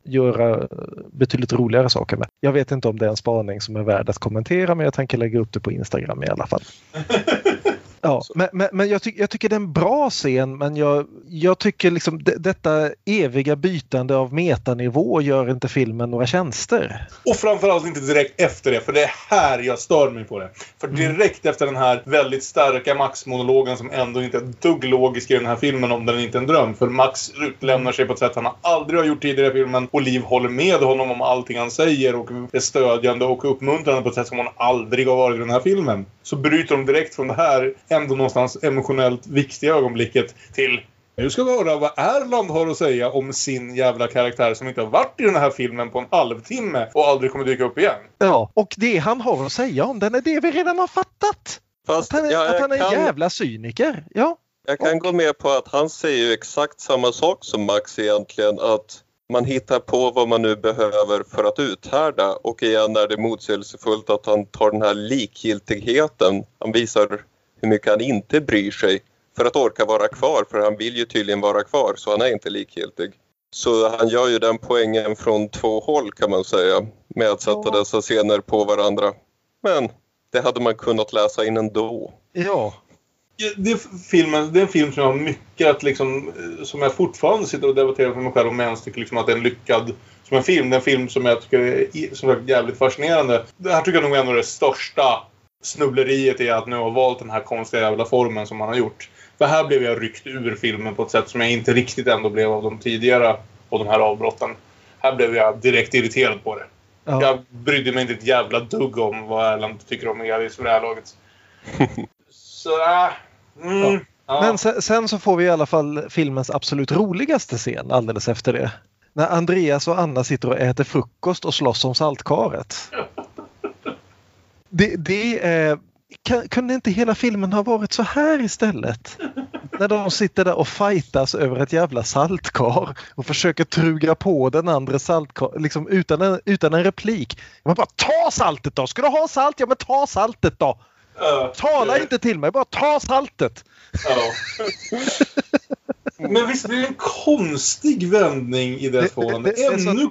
göra betydligt roligare saker med. Jag vet inte om det är en spaning som är värd att kommentera men jag tänker lägga upp det på Instagram i alla fall. Ja, men, men, men jag, ty jag tycker det är en bra scen men jag, jag tycker liksom detta eviga bytande av metanivå gör inte filmen några tjänster. Och framförallt inte direkt efter det, för det är här jag stör mig på det. För direkt efter den här väldigt starka Max-monologen som ändå inte är ett dugg logisk i den här filmen om den inte är en dröm. För Max utlämnar sig på ett sätt han aldrig har gjort tidigare i filmen. Och Liv håller med honom om allting han säger och är stödjande och uppmuntrande på ett sätt som hon aldrig har varit i den här filmen. Så bryter de direkt från det här ändå någonstans emotionellt viktiga ögonblicket till nu ska vi höra vad Erland har att säga om sin jävla karaktär som inte har varit i den här filmen på en halvtimme och aldrig kommer dyka upp igen. Ja, och det han har att säga om den är det vi redan har fattat. Fast Att han är, ja, att han är en kan- jävla cyniker. Ja, Jag kan gå med på att han säger ju exakt samma sak som Max egentligen. Att man hittar på vad man nu behöver för att uthärda. Och igen är det motsägelsefullt att han tar den här likgiltigheten. Han visar hur mycket han inte bryr sig för att orka vara kvar. För han vill ju tydligen vara kvar så han är inte likgiltig. Så han gör ju den poängen från två håll kan man säga. Med att sätta dessa scener på varandra. Men det hade man kunnat läsa in ändå. ja. Ja, Det är, filmen, det är en film som jag har mycket att liksom, eh, som jag fortfarande sitter och debatterar för mig själv om jag ens tycker liksom att det är en lyckad som en film. Det är en film som jag tycker är som är jävligt fascinerande. Det här tycker jag nog är det största snubbleriet är att nu har valt den här konstiga jävla formen som man har gjort. För här blev jag ryckt ur filmen på ett sätt som jag inte riktigt ändå blev av de tidigare och de här avbrotten. Här blev jag direkt irriterad på det. Ja. Jag brydde mig inte ett jävla dugg om vad Erland tycker om Elis vid det här laget. Så, äh, mm, ja. Men sen, sen så får vi i alla fall filmens absolut roligaste scen alldeles efter det. När Andreas och Anna sitter och äter frukost och slåss om saltkaret. Det, det är, kan, kunde inte hela filmen ha varit så här istället? När de sitter där och fightas över ett jävla saltkar och försöker truga på den andra saltkar liksom utan en, utan en replik. Man bara ta saltet då! Ska du ha salt? Ja men ta saltet då! Ja, Tala det- inte till mig, bara ta saltet! Ja. Men visst blir det en konstig vändning i Det- det- det är så- Ännu,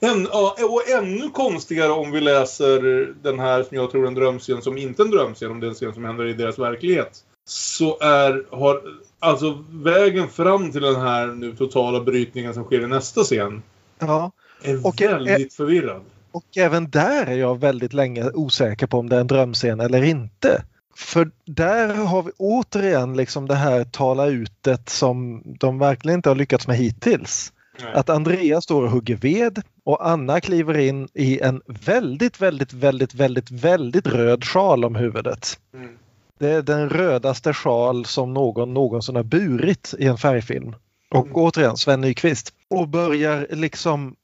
än, ja, och ännu konstigare om vi läser den här som jag tror är en drömscen som inte är en drömscen, om det är en scen som händer i deras verklighet. Så är, har, alltså vägen fram till den här nu totala brytningen som sker i nästa scen Ja. är Och- väldigt förvirrad. Och även där är jag väldigt länge osäker på om det är en drömscen eller inte. För där har vi återigen liksom det här tala utet som de verkligen inte har lyckats med hittills. Att Andreas står och hugger ved och Anna kliver in i en väldigt, väldigt, väldigt, väldigt, väldigt röd sjal om huvudet. Mm. Det är den rödaste sjal som någon någonsin har burit i en färgfilm. Och återigen Sven Nykvist. Och börjar liksom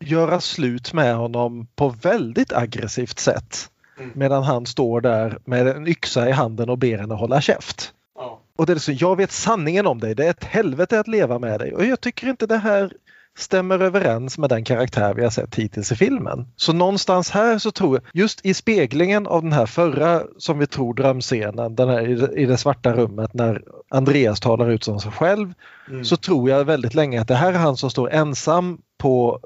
göra slut med honom på väldigt aggressivt sätt. Mm. Medan han står där med en yxa i handen och ber henne hålla käft. Ja. Och det är liksom, jag vet sanningen om dig, det är ett helvete att leva med dig. Och jag tycker inte det här stämmer överens med den karaktär vi har sett hittills i filmen. Så någonstans här så tror jag, just i speglingen av den här förra som vi tror drömscenen, den här i det, svarta rummet när Andreas talar ut som sig själv, Mm. så tror jag väldigt länge att det här är han som står ensam på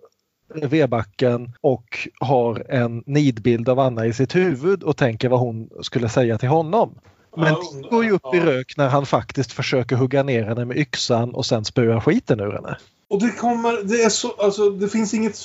vedbacken och har en nidbild av Anna i sitt huvud och tänker vad hon skulle säga till honom. Men det går ju upp i rök när han faktiskt försöker hugga ner henne med yxan och sen spöa skiten ur henne. Och det kommer, det är så, alltså det finns inget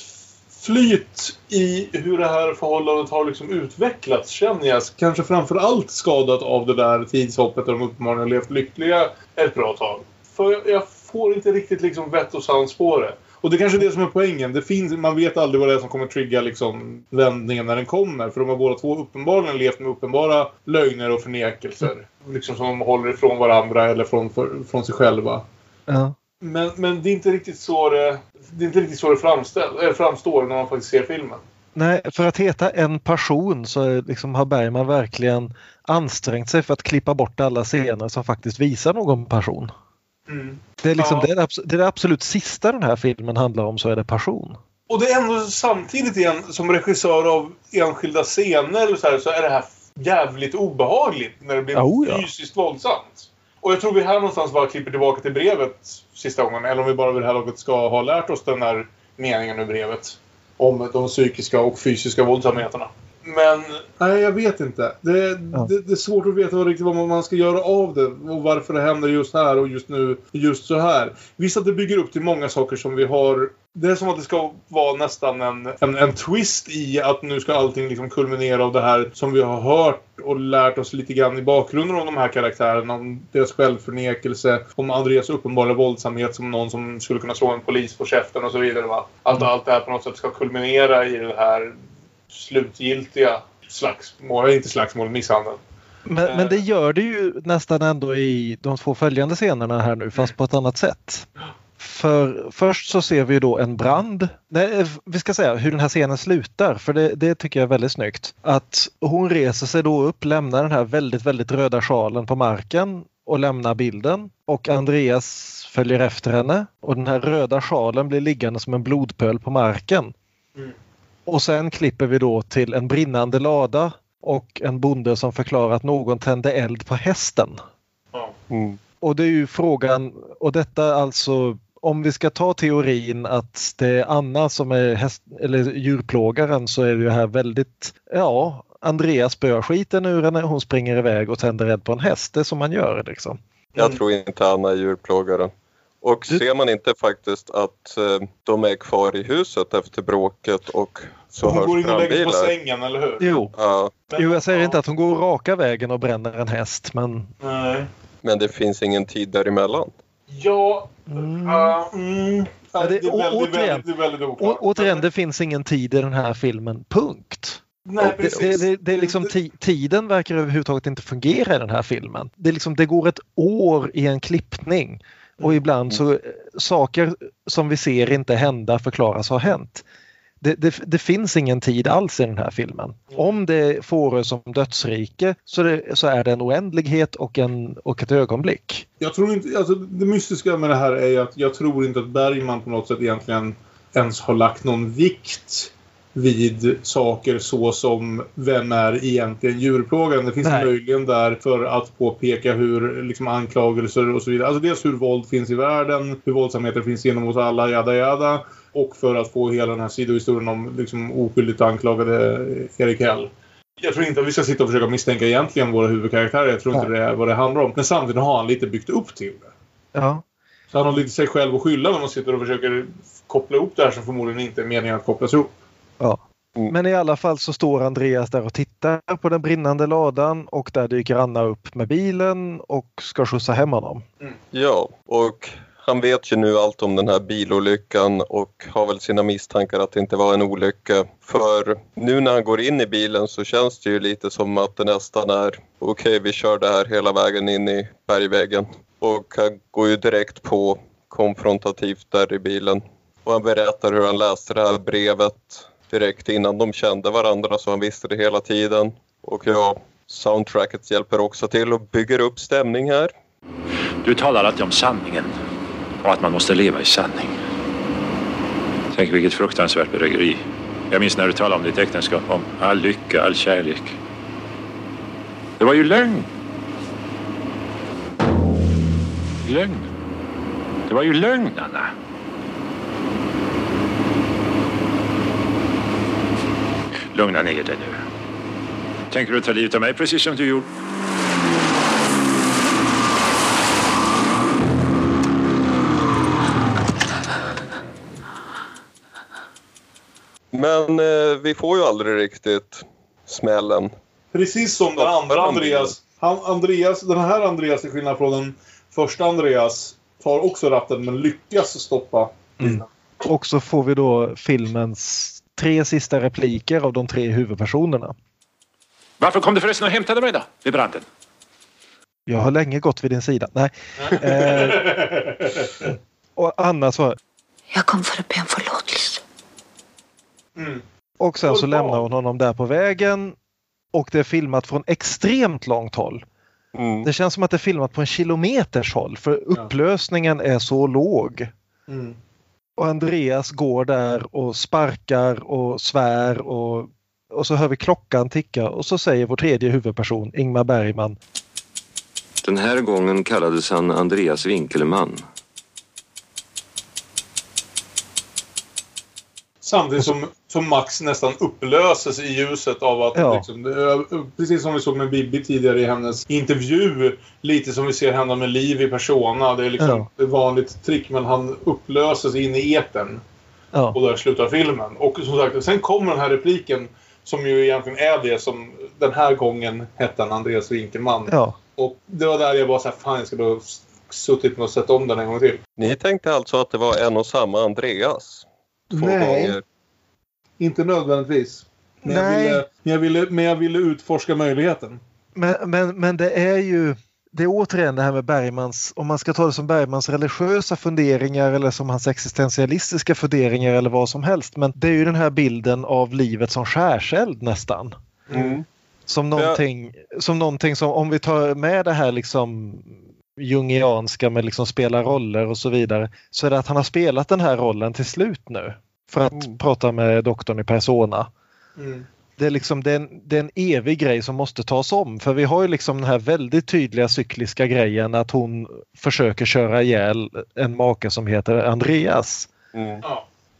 flyt i hur det här förhållandet har liksom utvecklats känner jag. Kanske framför allt skadat av det där tidshoppet där de uppenbarligen har levt lyckliga ett bra tag. För jag, jag får inte riktigt liksom vett och sans på det. Och det är kanske är det som är poängen. Det finns, man vet aldrig vad det är som kommer trigga liksom vändningen när den kommer. För de har båda två uppenbarligen levt med uppenbara lögner och förnekelser. Liksom som de håller ifrån varandra eller från, för, från sig själva. Ja. Men, men det är inte riktigt så det, det, är inte riktigt så det framställ, äh, framstår när man faktiskt ser filmen. Nej, för att heta en person så liksom har Bergman verkligen ansträngt sig för att klippa bort alla scener som faktiskt visar någon person. Mm. Det är, liksom, Ja. det, är det, det är det absolut sista den här filmen handlar om så är det passion. Och det är ändå samtidigt igen, som regissör av enskilda scener så, här, så är det här jävligt obehagligt när det blir Oh, ja. fysiskt våldsamt. Och jag tror vi här någonstans bara klipper tillbaka till brevet sista gången. Eller om vi bara vid det här laget ska ha lärt oss den här meningen ur brevet. Om de psykiska och fysiska våldsamheterna. Men... Nej, jag vet inte. Det, det, det är svårt att veta vad, riktigt vad man ska göra av det. Och varför det händer just här och just nu just så här. Visst att det bygger upp till många saker som vi har... Det är som att det ska vara nästan en, en, en twist i att nu ska allting liksom kulminera av det här som vi har hört och lärt oss lite grann i bakgrunden om de här karaktärerna. Om deras självförnekelse, om Andreas uppenbara våldsamhet som någon som skulle kunna slå en polis på käften och så vidare. Va? Allt, allt det här på något sätt ska kulminera i det här slutgiltiga slagsmålet, inte slagsmålet, misshandeln. Men, men det gör det ju nästan ändå i de två följande scenerna här nu fast på ett annat sätt. För först så ser vi ju då en brand. Nej, vi ska säga hur den här scenen slutar för det, det tycker jag är väldigt snyggt. Att hon reser sig då upp, lämnar den här väldigt, väldigt röda sjalen på marken och lämnar bilden. Och Andreas följer efter henne och den här röda sjalen blir liggande som en blodpöl på marken. Mm. Och sen klipper vi då till en brinnande lada och en bonde som förklarar att någon tände eld på hästen. Mm. Och det är ju frågan, och detta alltså om vi ska ta teorin att det är Anna som är häst, eller djurplågaren så är det ju här väldigt, ja, Andreas spöar skiten ur henne, hon springer iväg och tänder eld på en häst. Det är som man gör liksom. Jag tror inte Anna är djurplågaren. Och ser man inte faktiskt att eh, de är kvar i huset efter bråket och så Hon går hörs in och lägger på sängen, eller hur? Jo. Ja, Jo, jag säger inte att hon går raka vägen och bränner en häst men Nej. men det finns ingen tid däremellan. Ja... ja, mm. Ja, det- det, är väldigt, återigen. det är väldigt oklart. Å, återigen, det finns ingen tid i den här filmen. Punkt. Nej, det, precis. det, det, det är liksom ti, tiden verkar överhuvudtaget inte fungera i den här filmen. Det, är liksom, det går ett år i en klippning och ibland så eh, saker som vi ser inte hända förklaras ha hänt. Det, det, det finns ingen tid alls i den här filmen. Om det får som dödsrike så, det, så är det en oändlighet och, en, och ett ögonblick. Jag tror inte, alltså det mystiska med det här är att jag tror inte att Bergman på något sätt egentligen ens har lagt någon vikt vid saker så som vem är egentligen djurplågaren. Det finns Nej. möjligen där för att påpeka hur liksom, anklagelser och så vidare. Alltså dels hur våld finns i världen, hur våldsamheter finns genom oss alla, jada jada. Och för att få hela den här sidohistorien om liksom, oskyldigt anklagade Erik Hell. Jag tror inte att vi ska sitta och försöka misstänka egentligen våra huvudkaraktärer. Jag tror inte det är vad det handlar om. Men samtidigt har han lite byggt upp till det. Ja. Så han har lite sig själv att skylla när man sitter och försöker koppla ihop det här som förmodligen inte är meningen att kopplas ihop. Ja. Men i alla fall så står Andreas där och tittar på den brinnande ladan och där dyker Anna upp med bilen och ska skjutsa hem honom. Ja, och han vet ju nu allt om den här bilolyckan och har väl sina misstankar att det inte var en olycka. För nu när han går in i bilen så känns det ju lite som att det nästan är okej, okay, vi kör det här hela vägen in i bergväggen. Och han går ju direkt på konfrontativt där i bilen. Och han berättar hur han läste det här brevet direkt innan de kände varandra så han visste det hela tiden. Och ja, soundtracket hjälper också till och bygger upp stämning här. Du talar alltid om sanningen och att man måste leva i sanning. Tänk vilket fruktansvärt bedrägeri. Jag minns när du talade om ditt äktenskap, om all lycka, all kärlek. Det var ju lögn. Lögn. Det var ju lögn, Anna. Lugna ner dig nu. Tänker du ta livet av mig precis som du gjorde? Men eh, vi får ju aldrig riktigt smällen. Precis som den andra Andreas. Han, Andreas. Den här Andreas, till skillnad från den första Andreas, tar också ratten men lyckas stoppa mm. Och så får vi då filmens tre sista repliker av de tre huvudpersonerna. Varför kom du förresten och hämtade mig då, vid branden? Jag har länge gått vid din sida. Nej. eh, och Anna svarar. Jag kom för att be om förlåtelse. Mm. Och sen så lämnar hon honom där på vägen. Och det är filmat från extremt långt håll. Mm. Det känns som att det är filmat på en kilometers håll för upplösningen är så låg. Mm. Och Andreas går där och sparkar och svär och, och så hör vi klockan ticka och så säger vår tredje huvudperson, Ingmar Bergman. Den här gången kallades han Andreas Winkelman. Samtidigt som, som Max nästan upplöses i ljuset av att... Ja. Liksom, det, precis som vi såg med Bibi tidigare i hennes intervju. Lite som vi ser hända med Liv i Persona. Det är liksom ja. ett vanligt trick men han upplöses in i eten. Ja. Och där slutar filmen. Och som sagt, sen kommer den här repliken som ju egentligen är det som den här gången hette han Andreas Winkelman. Ja. Och det var där jag bara såhär, fan jag skulle ha suttit med och sett om den en gång till. Ni tänkte alltså att det var en och samma Andreas? Två Nej. Gånger. Inte nödvändigtvis. Men, Nej. Jag ville, men, jag ville, men jag ville utforska möjligheten. Men, men, men det är ju det är återigen det här med Bergmans, om man ska ta det som Bergmans religiösa funderingar eller som hans existentialistiska funderingar eller vad som helst. Men det är ju den här bilden av livet som skärseld nästan. Mm. Som, någonting, ja. som någonting som, om vi tar med det här liksom jungianska med liksom spela roller och så vidare, så är det att han har spelat den här rollen till slut nu. För att mm. prata med doktorn i persona. Mm. Det är, liksom, det är, en, det, är en, evig grej som måste tas om för vi har ju liksom den här väldigt tydliga cykliska grejen att hon försöker köra ihjäl en make som heter Andreas. Mm.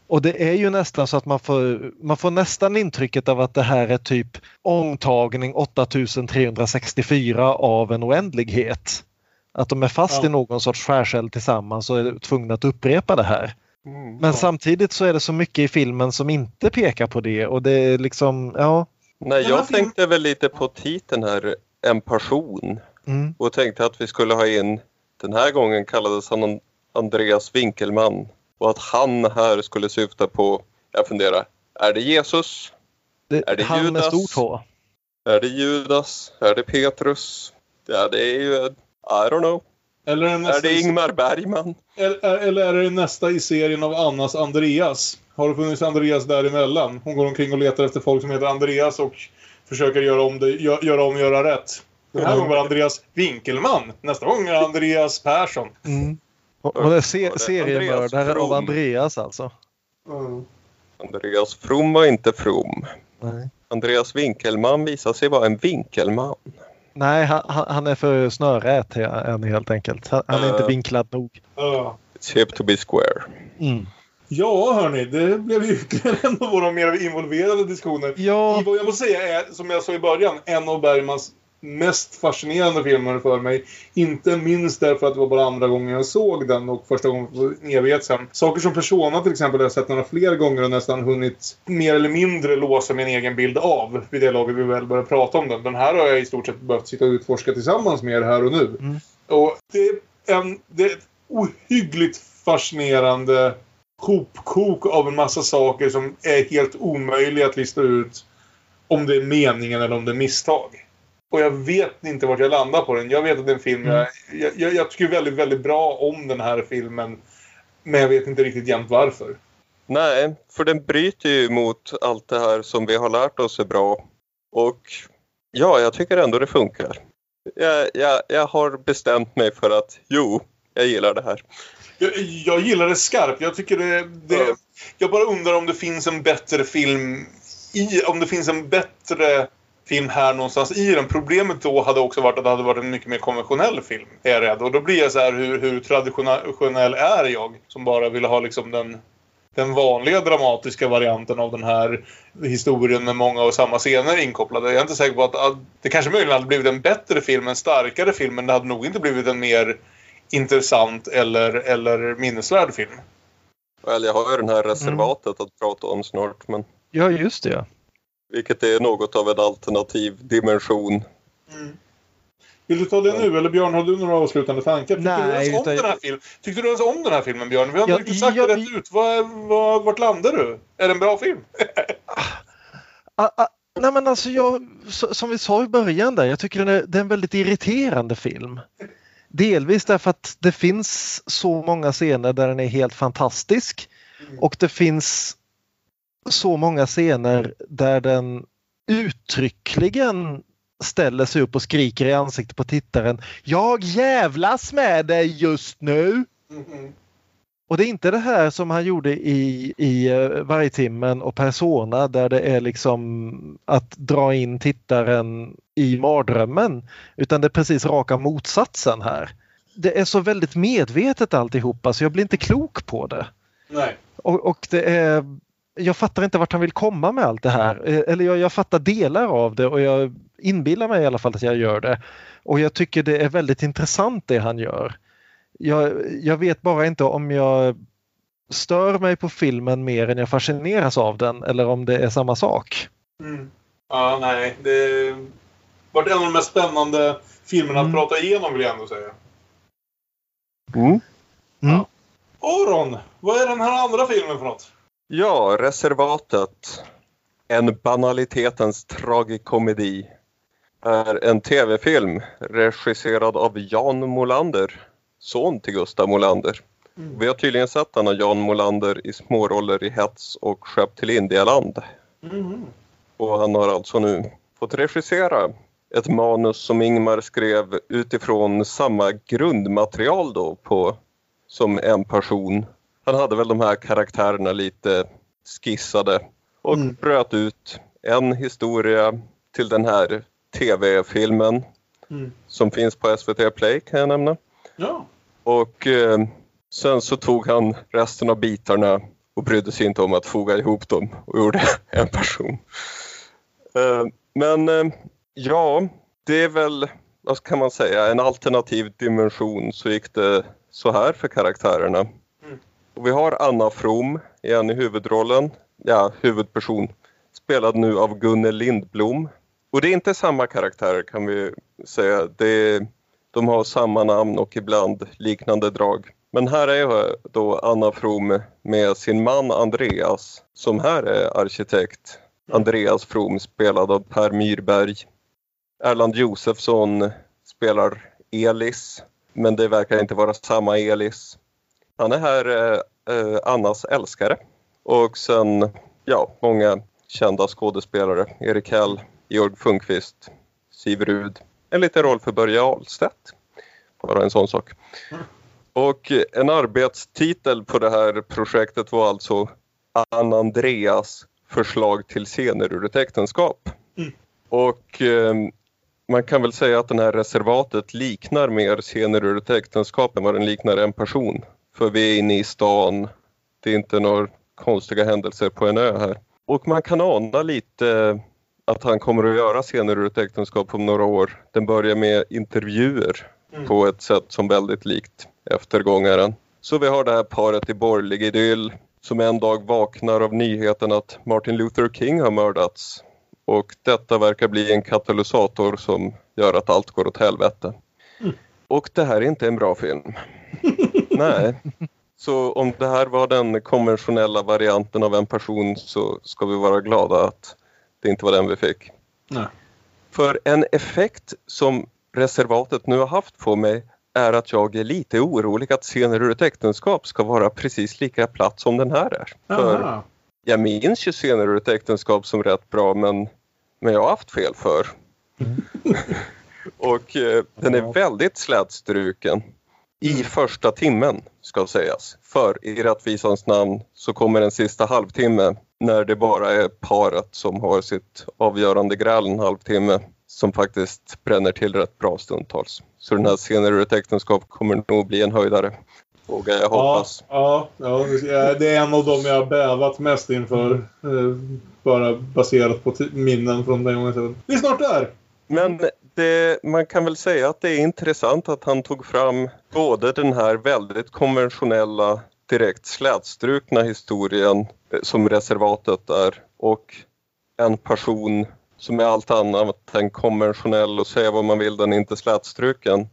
Och det är ju nästan så att man får, man får nästan intrycket av att det här är typ omtagning 8364 av en oändlighet. Att de är fast ja. i någon sorts skärseld tillsammans och är tvungna att upprepa det här. Mm, Men ja. samtidigt så är det så mycket i filmen som inte pekar på det och det är liksom, ja. Nej, jag tänkte väl lite på titeln här, En passion. Mm. Och tänkte att vi skulle ha in, den här gången kallades han Andreas Winkelman. Och att han här skulle syfta på, jag funderar, är det Jesus? Det, är det han Judas? med stort H. Är det Judas? Är det Petrus? Ja, det är ju i don't know. Eller är, det, är det Ingmar Bergman? Eller, eller är det nästa i serien av Annas Andreas? Har det funnits Andreas däremellan? Hon går omkring och letar efter folk som heter Andreas och försöker göra om, det, gö, göra, om göra rätt. Den här mm. gången var Andreas Winkelman. Nästa gång är Andreas Persson. Mm. Och det är se seriemördare av Andreas alltså? Mm. Andreas From var inte From. Nej. Andreas Winkelman visade sig vara en vinkelman. Nej, han, han är för snörät än helt enkelt. Han, han är uh, inte vinklad nog. Uh. It's hip to be square. Mm. Ja, hörni, det blev ju ytterligare en av våra mer involverade diskussioner. Ja. I vad jag måste säga är, som jag sa i början, en av Bergmans mest fascinerande filmer för mig. Inte minst därför att det var bara andra gången jag såg den och första gången för en evighet sedan. Saker som Persona till exempel har jag sett några fler gånger och nästan hunnit mer eller mindre låsa min egen bild av vid det laget vi väl började prata om den. Den här har jag i stort sett behövt sitta och utforska tillsammans med er här och nu. Mm. Och det är en... Det, ohyggligt fascinerande hopkok av en massa saker som är helt omöjliga att lista ut om det är meningen eller om det är misstag. Och jag vet inte vart jag landar på den. Jag vet att det är en film jag, jag, jag tycker väldigt, väldigt bra om den här filmen. Men jag vet inte riktigt jämt varför. Nej, för den bryter ju mot allt det här som vi har lärt oss är bra. Och ja, jag tycker ändå det funkar. Jag, jag, jag har bestämt mig för att jo, jag gillar det här. Jag, jag gillar det skarpt. Jag tycker det, det... Jag bara undrar om det finns en bättre film i... Om det finns en bättre film här någonstans i den. Problemet då hade också varit att det hade varit en mycket mer konventionell film. Är jag rädd. Och då blir jag så här, hur, hur traditionell är jag? Som bara vill ha liksom den, den vanliga dramatiska varianten av den här historien med många och samma scener inkopplade. Jag är inte säker på att, att det kanske möjligen hade blivit en bättre film, en starkare film, men det hade nog inte blivit en mer intressant eller, eller minnesvärd film. Väl, jag har ju den här reservatet att prata om snart, men... Ja, just det. Vilket är något av en alternativ dimension. Vill du ta det nu eller Björn, har du några avslutande tankar? Tyckte, Nej, du, ens om utan- den här film? Tyckte du ens om den här filmen Björn? Vi har inte Ja, riktigt sagt ja, det rätt ut. Vad, vad, vart landar du? Är det en bra film? Ah, ah, nej men alltså jag, som vi sa i början där, jag tycker den är, det är en väldigt irriterande film. Delvis därför att det finns så många scener där den är helt fantastisk och det finns så många scener där den uttryckligen ställer sig upp och skriker i ansiktet på tittaren. Jag jävlas med dig just nu! Och det är inte det här som han gjorde i, i eh, Vargtimmen och Persona där det är liksom att dra in tittaren i mardrömmen. Utan det är precis raka motsatsen här. Det är så väldigt medvetet alltihopa så jag blir inte klok på det. Nej. Och, och det är, jag fattar inte vart han vill komma med allt det här. Eh, Eller jag, jag fattar delar av det och jag inbillar mig i alla fall att jag gör det. Och jag tycker det är väldigt intressant det han gör. Jag, jag vet bara inte om jag stör mig på filmen mer än jag fascineras av den eller om det är samma sak. Mm. Ja, nej. Det varit en av de mest spännande filmerna att prata igenom vill jag ändå säga. Mm. Aron, vad är den här andra filmen för något? Ja, Reservatet. En banalitetens tragikomedi. Är en tv-film regisserad av Jan Molander, son till Gustav Molander. Vi har tydligen sett denna Jan Molander i småroller i Hets och Skepp till Indialand. Och han har alltså nu fått regissera ett manus som Ingmar skrev utifrån samma grundmaterial då på, som en person. Han hade väl de här karaktärerna lite skissade och bröt ut en historia till den här tv-filmen Mm. som finns på SVT Play kan jag nämna. Ja. Och eh, sen så tog han resten av bitarna och brydde sig inte om att foga ihop dem och gjorde en person. Eh, men eh, ja, det är väl, vad kan man säga, en alternativ dimension så gick det så här för karaktärerna. Och vi har Anna From igen i huvudrollen, ja huvudperson, spelad nu av Gunnel Lindblom. Och det är inte samma karaktärer kan vi säga. Det de har samma namn och ibland liknande drag. Men här är då Anna From med sin man Andreas som här är arkitekt. Andreas From spelad av Per Myrberg. Erland Josefsson spelar Elis men det verkar inte vara samma Elis. Han är här eh, eh, Annas älskare. Och sen, ja, många kända skådespelare. Erik Hell, Georg Funkvist, Siv Rud. En liten roll för Börje Ahlstedt. Bara en sån sak. Och en arbetstitel på det här projektet var alltså Ann Andreas förslag till scener ur ett äktenskap. Och eh, man kan väl säga att den här reservatet liknar mer scener ur ett äktenskap än vad den liknar en person. För vi är inne i stan. Det är inte några konstiga händelser på en ö här. Och man kan ana lite att han kommer att göra scener ur ett äktenskap om några år. Den börjar med intervjuer på ett sätt som väldigt likt eftergångaren. Så vi har det här paret i borgerlig idyll som en dag vaknar av nyheten att Martin Luther King har mördats. Och detta verkar bli en katalysator som gör att allt går åt helvete. Och det här är inte en bra film. Nej. Så om det här var den konventionella varianten av en person så ska vi vara glada att det inte var den vi fick. Nej. För en effekt som reservatet nu har haft på mig är att jag är lite orolig att scener ur ett äktenskap ska vara precis lika platt som den här är. För Aha. jag minns ju scener ur ett äktenskap som rätt bra men, men jag har haft fel för. Och eh, den är väldigt slätstruken i första timmen ska sägas. För i rättvisans namn så kommer en sista halvtimme när det bara är paret som har sitt avgörande gräl en halvtimme som faktiskt bränner till rätt bra stundtals. Så den här scenen ur ett äktenskap kommer nog bli en höjdare. Vågar jag hoppas. Ja, ja, ja, det är en av dem jag har bävat mest inför. Eh, bara baserat på minnen från den gången. Vi är snart där! Men det, man kan väl säga att det är intressant att han tog fram både den här väldigt konventionella direkt slätstrukna historien eh, som reservatet är och en person som är allt annat än konventionell och säga vad man vill, den är inte slätstruken.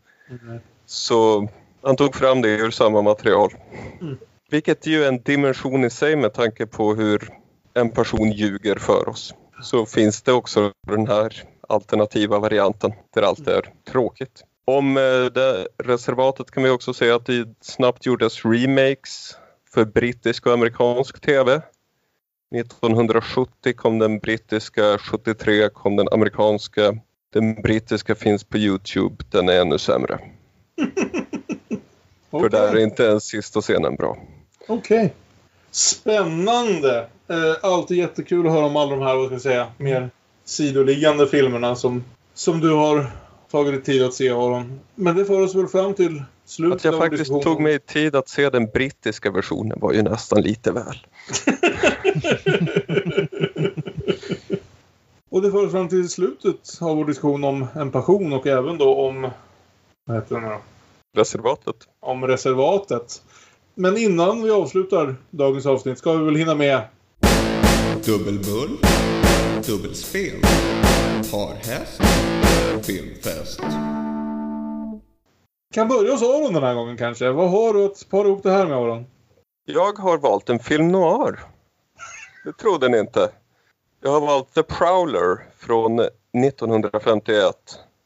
Så han tog fram det ur samma material. Mm. Vilket ju är en dimension i sig med tanke på hur en person ljuger för oss. Så finns det också den här alternativa varianten där allt är tråkigt. Om eh, det reservatet kan vi också säga att det snabbt gjordes remakes för brittisk och amerikansk tv. 1970 kom den brittiska, 73 kom den amerikanska. Den brittiska finns på Youtube, den är ännu sämre. För där är inte ens sista scenen bra. Okej. Spännande! Eh, alltid jättekul att höra om alla de här, vad ska jag säga, mer sidoliggande filmerna som, som du har tagit dig tid att se Aron. Men det för oss väl fram till slutet Att jag av faktiskt tog mig tid att se den brittiska versionen var ju nästan lite väl. Och det för oss fram till slutet av vår diskussion om en passion och även då om... Vad heter den då? Reservatet. Om reservatet. Men innan vi avslutar dagens avsnitt ska vi väl hinna med... Dubbelbull, dubbelspel, parhäst, filmfest. Kan börja hos Aron den här gången kanske. Vad har du att para ihop det här med Aron? Jag har valt en film noir. Det trodde ni inte. Jag har valt The Prowler från 1951.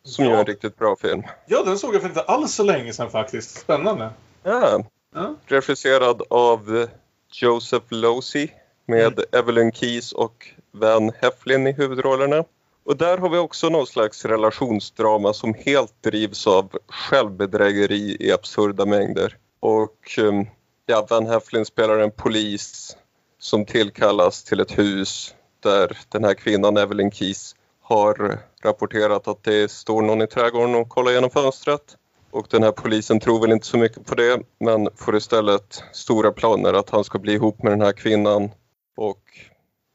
Som ju är en riktigt bra film. Ja, den såg jag för inte alls så länge sedan faktiskt. Spännande. Ja. Ja. Regisserad av Joseph Losey med Evelyn Keyes och Van Heflin i huvudrollerna. Och där har vi också någon slags relationsdrama som helt drivs av självbedrägeri i absurda mängder. Och ehm, ja, Van Heflin spelar en polis som tillkallas till ett hus där den här kvinnan Evelyn Keys, har rapporterat att det står någon i trädgården och kollar genom fönstret. Och den här polisen tror väl inte så mycket på det men får istället stora planer att han ska bli ihop med den här kvinnan. Och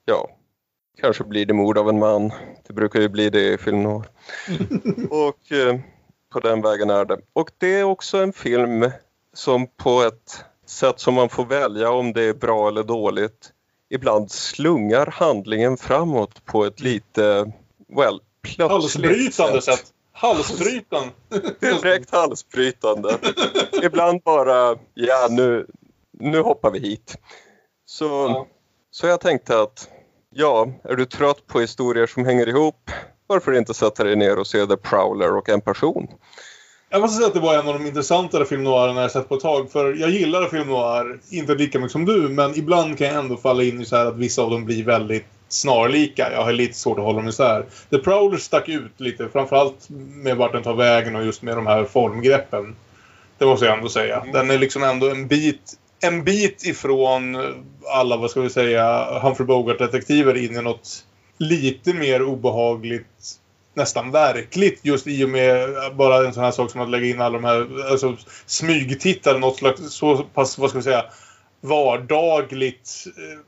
ja, kanske blir det mord av en man. Det brukar ju bli det i film noir. Och eh, på den vägen är det. Och det är också en film som på ett sätt som man får välja om det är bra eller dåligt ibland slungar handlingen framåt på ett lite, well, plötsligt Halsbrytande sätt. Halsbrytande. Direkt halsbrytande. Ibland bara, ja nu, nu hoppar vi hit. Så, så jag tänkte att, ja, är du trött på historier som hänger ihop, varför inte sätta dig ner och se The Prowler och en person? Jag måste säga att det var en av de intressantare film noirerna jag sett på ett tag. För jag gillar film noir, inte lika mycket som du, men ibland kan jag ändå falla in i så här att vissa av dem blir väldigt snarlika. Jag har lite svårt att hålla dem isär. The Prowler stack ut lite, framförallt med vart den tar vägen och just med de här formgreppen. Det måste jag ändå säga. Den är liksom ändå en bit, en bit ifrån alla, vad ska vi säga, Humphrey Bogart-detektiver in i något lite mer obehagligt nästan verkligt just i och med bara en sån här sak som att lägga in alla de här alltså, smygtittar något slags så pass, vad ska vi säga, vardagligt eh,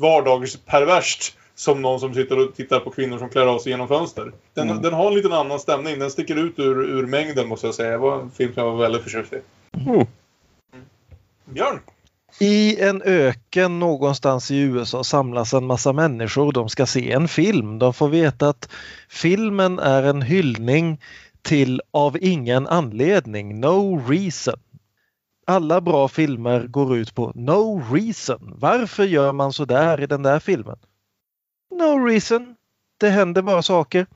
vardagsperverst som någon som sitter och tittar på kvinnor som klär av sig genom fönster. Den, Mm. den har en liten annan stämning. Den sticker ut ur, ur mängden måste jag säga. Det var en film som jag var väldigt förtjust i. Mm. Björn? I en öken någonstans i USA samlas en massa människor. De ska se en film. De får veta att filmen är en hyllning till Av ingen anledning, No reason. Alla bra filmer går ut på no reason. Varför gör man så där i den där filmen? No reason. Det händer bara saker.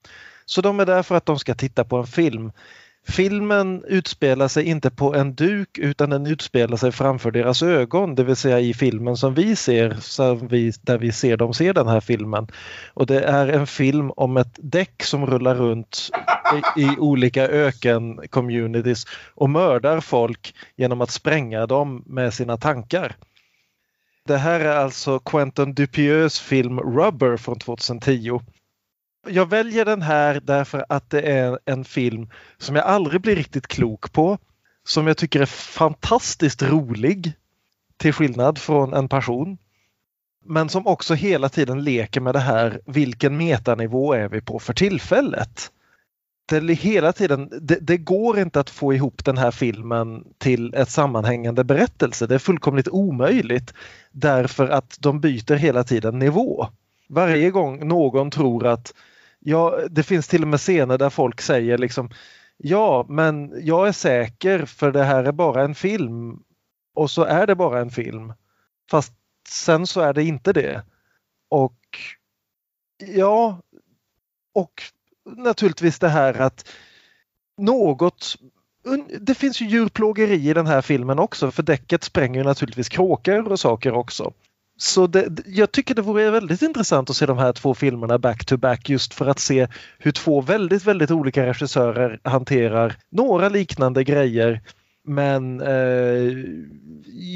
Så de är där för att de ska titta på en film. Filmen utspelar sig inte på en duk utan den utspelar sig framför deras ögon, det vill säga i filmen som vi ser, som vi, där vi ser dem se den här filmen. Och det är en film om ett däck som rullar runt i, i olika öken-communities och mördar folk genom att spränga dem med sina tankar. Det här är alltså Quentin Dupieus film Rubber från 2010 jag väljer den här därför att det är en film som jag aldrig blir riktigt klok på. Som jag tycker är fantastiskt rolig. Till skillnad från en person. Men som också hela tiden leker med det här, vilken metanivå är vi på för tillfället? Det, hela tiden, det, det, går inte att få ihop den här filmen till ett sammanhängande berättelse. Det är fullkomligt omöjligt därför att de byter hela tiden nivå. Varje gång någon tror att Ja, det finns till och med scener där folk säger liksom Ja, men jag är säker för det här är bara en film. Och så är det bara en film. Fast sen så är det inte det. Och ja, och naturligtvis det här att något det finns ju djurplågeri i den här filmen också för däcket spränger naturligtvis kråkor och saker också. Så det, jag tycker det vore väldigt intressant att se de här två filmerna back to back just för att se hur två väldigt, väldigt olika regissörer hanterar några liknande grejer. Men eh,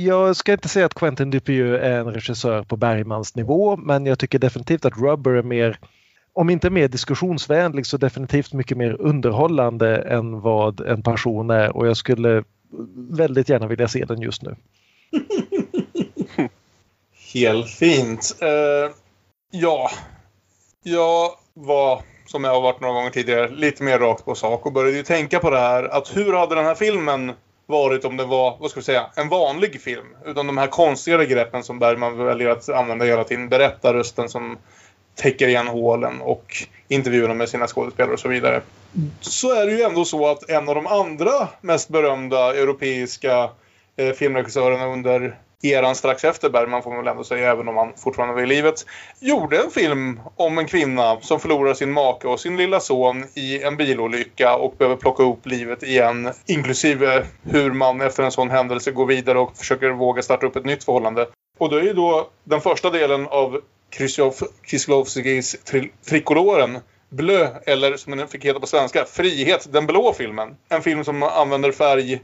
jag ska inte säga att Quentin Dupieux är en regissör på Bergmans nivå men jag tycker definitivt att Rubber är mer, om inte mer diskussionsvänlig så definitivt mycket mer underhållande än vad en person är och jag skulle väldigt gärna vilja se den just nu. Helt fint. Uh, ja, jag var, som jag har varit några gånger tidigare, lite mer rakt på sak och började ju tänka på det här att hur hade den här filmen varit om det var, vad ska vi säga, en vanlig film? Utan de här konstigare greppen som Bergman väljer att använda hela tiden. Berättarrösten som täcker igen hålen och intervjuerna med sina skådespelare och så vidare. Så är det ju ändå så att en av de andra mest berömda europeiska eh, filmregissörerna under eran strax efter Bergman får man väl ändå säga, även om han fortfarande var i livet, gjorde en film om en kvinna som förlorar sin make och sin lilla son i en bilolycka och behöver plocka upp livet igen. Inklusive hur man efter en sån händelse går vidare och försöker våga starta upp ett nytt förhållande. Och då är ju då den första delen av Kieslowskis Trikoloren Blö, eller som den fick heta på svenska, Frihet, den blå filmen. En film som använder färg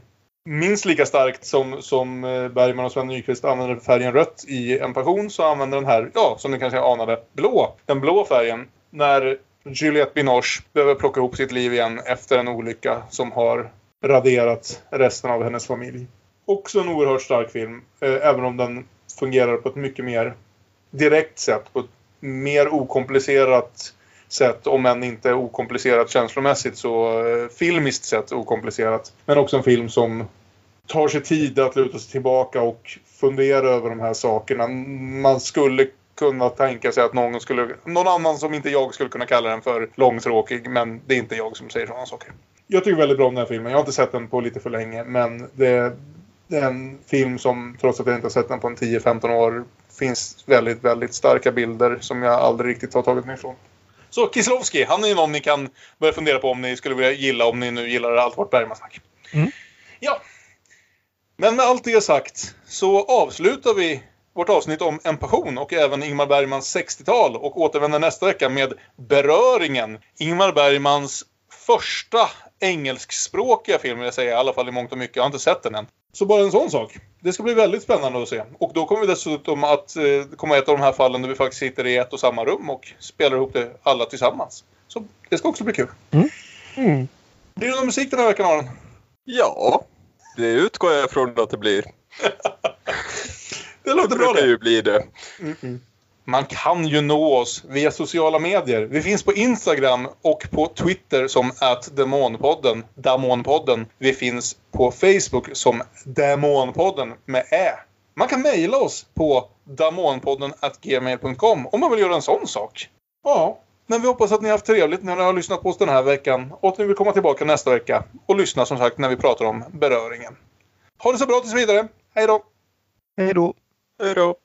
minst lika starkt som, som eh, Bergman och Sven Nykvist använder färgen rött i En passion så använder den här, ja, som ni kanske anade, blå. Den blå färgen. När Juliette Binoche behöver plocka ihop sitt liv igen efter en olycka som har raderat resten av hennes familj. Också en oerhört stark film, eh, även om den fungerar på ett mycket mer direkt sätt. På ett mer okomplicerat sätt, om än inte okomplicerat känslomässigt så eh, filmiskt sett okomplicerat. Men också en film som tar sig tid att luta sig tillbaka och fundera över de här sakerna. Man skulle kunna tänka sig att någon, skulle, någon annan som inte jag skulle kunna kalla den för långtråkig, men det är inte jag som säger sådana saker. Jag tycker väldigt bra om den här filmen. Jag har inte sett den på lite för länge, men det, det är en film som, trots att jag inte har sett den på en 10-15 år, finns väldigt, väldigt starka bilder som jag aldrig riktigt har tagit mig ifrån. Så Kieslowski, han är någon ni kan börja fundera på om ni skulle vilja gilla, om ni nu gillar allt vårt Bergman-snack. Mm. Ja. Men med allt det sagt så avslutar vi vårt avsnitt om En passion och även Ingmar Bergmans 60-tal och återvänder nästa vecka med Beröringen. Ingmar Bergmans första engelskspråkiga film, vill jag säga, i alla fall i mångt och mycket. Jag har inte sett den än. Så bara en sån sak. Det ska bli väldigt spännande att se. Och då kommer vi dessutom att eh, komma ett av de här fallen där vi faktiskt sitter i ett och samma rum och spelar ihop det alla tillsammans. Så det ska också bli kul. Mm. Mm. Blir det någon musik den här veckan, Aron? Ja, det utgår jag ifrån att det blir. det låter det bra det. ju bli det. Mm -mm. Man kan ju nå oss via sociala medier. Vi finns på Instagram och på Twitter som Demonpodden, Damonpodden. Vi finns på Facebook som Demonpodden med Ä. Man kan mejla oss på damonpodden gmail.com om man vill göra en sån sak. Ja, men vi hoppas att ni har haft trevligt när ni har lyssnat på oss den här veckan och att ni vill komma tillbaka nästa vecka och lyssna som sagt när vi pratar om beröringen. Ha det så bra tills vidare. Hej då! Hej då! Hej då!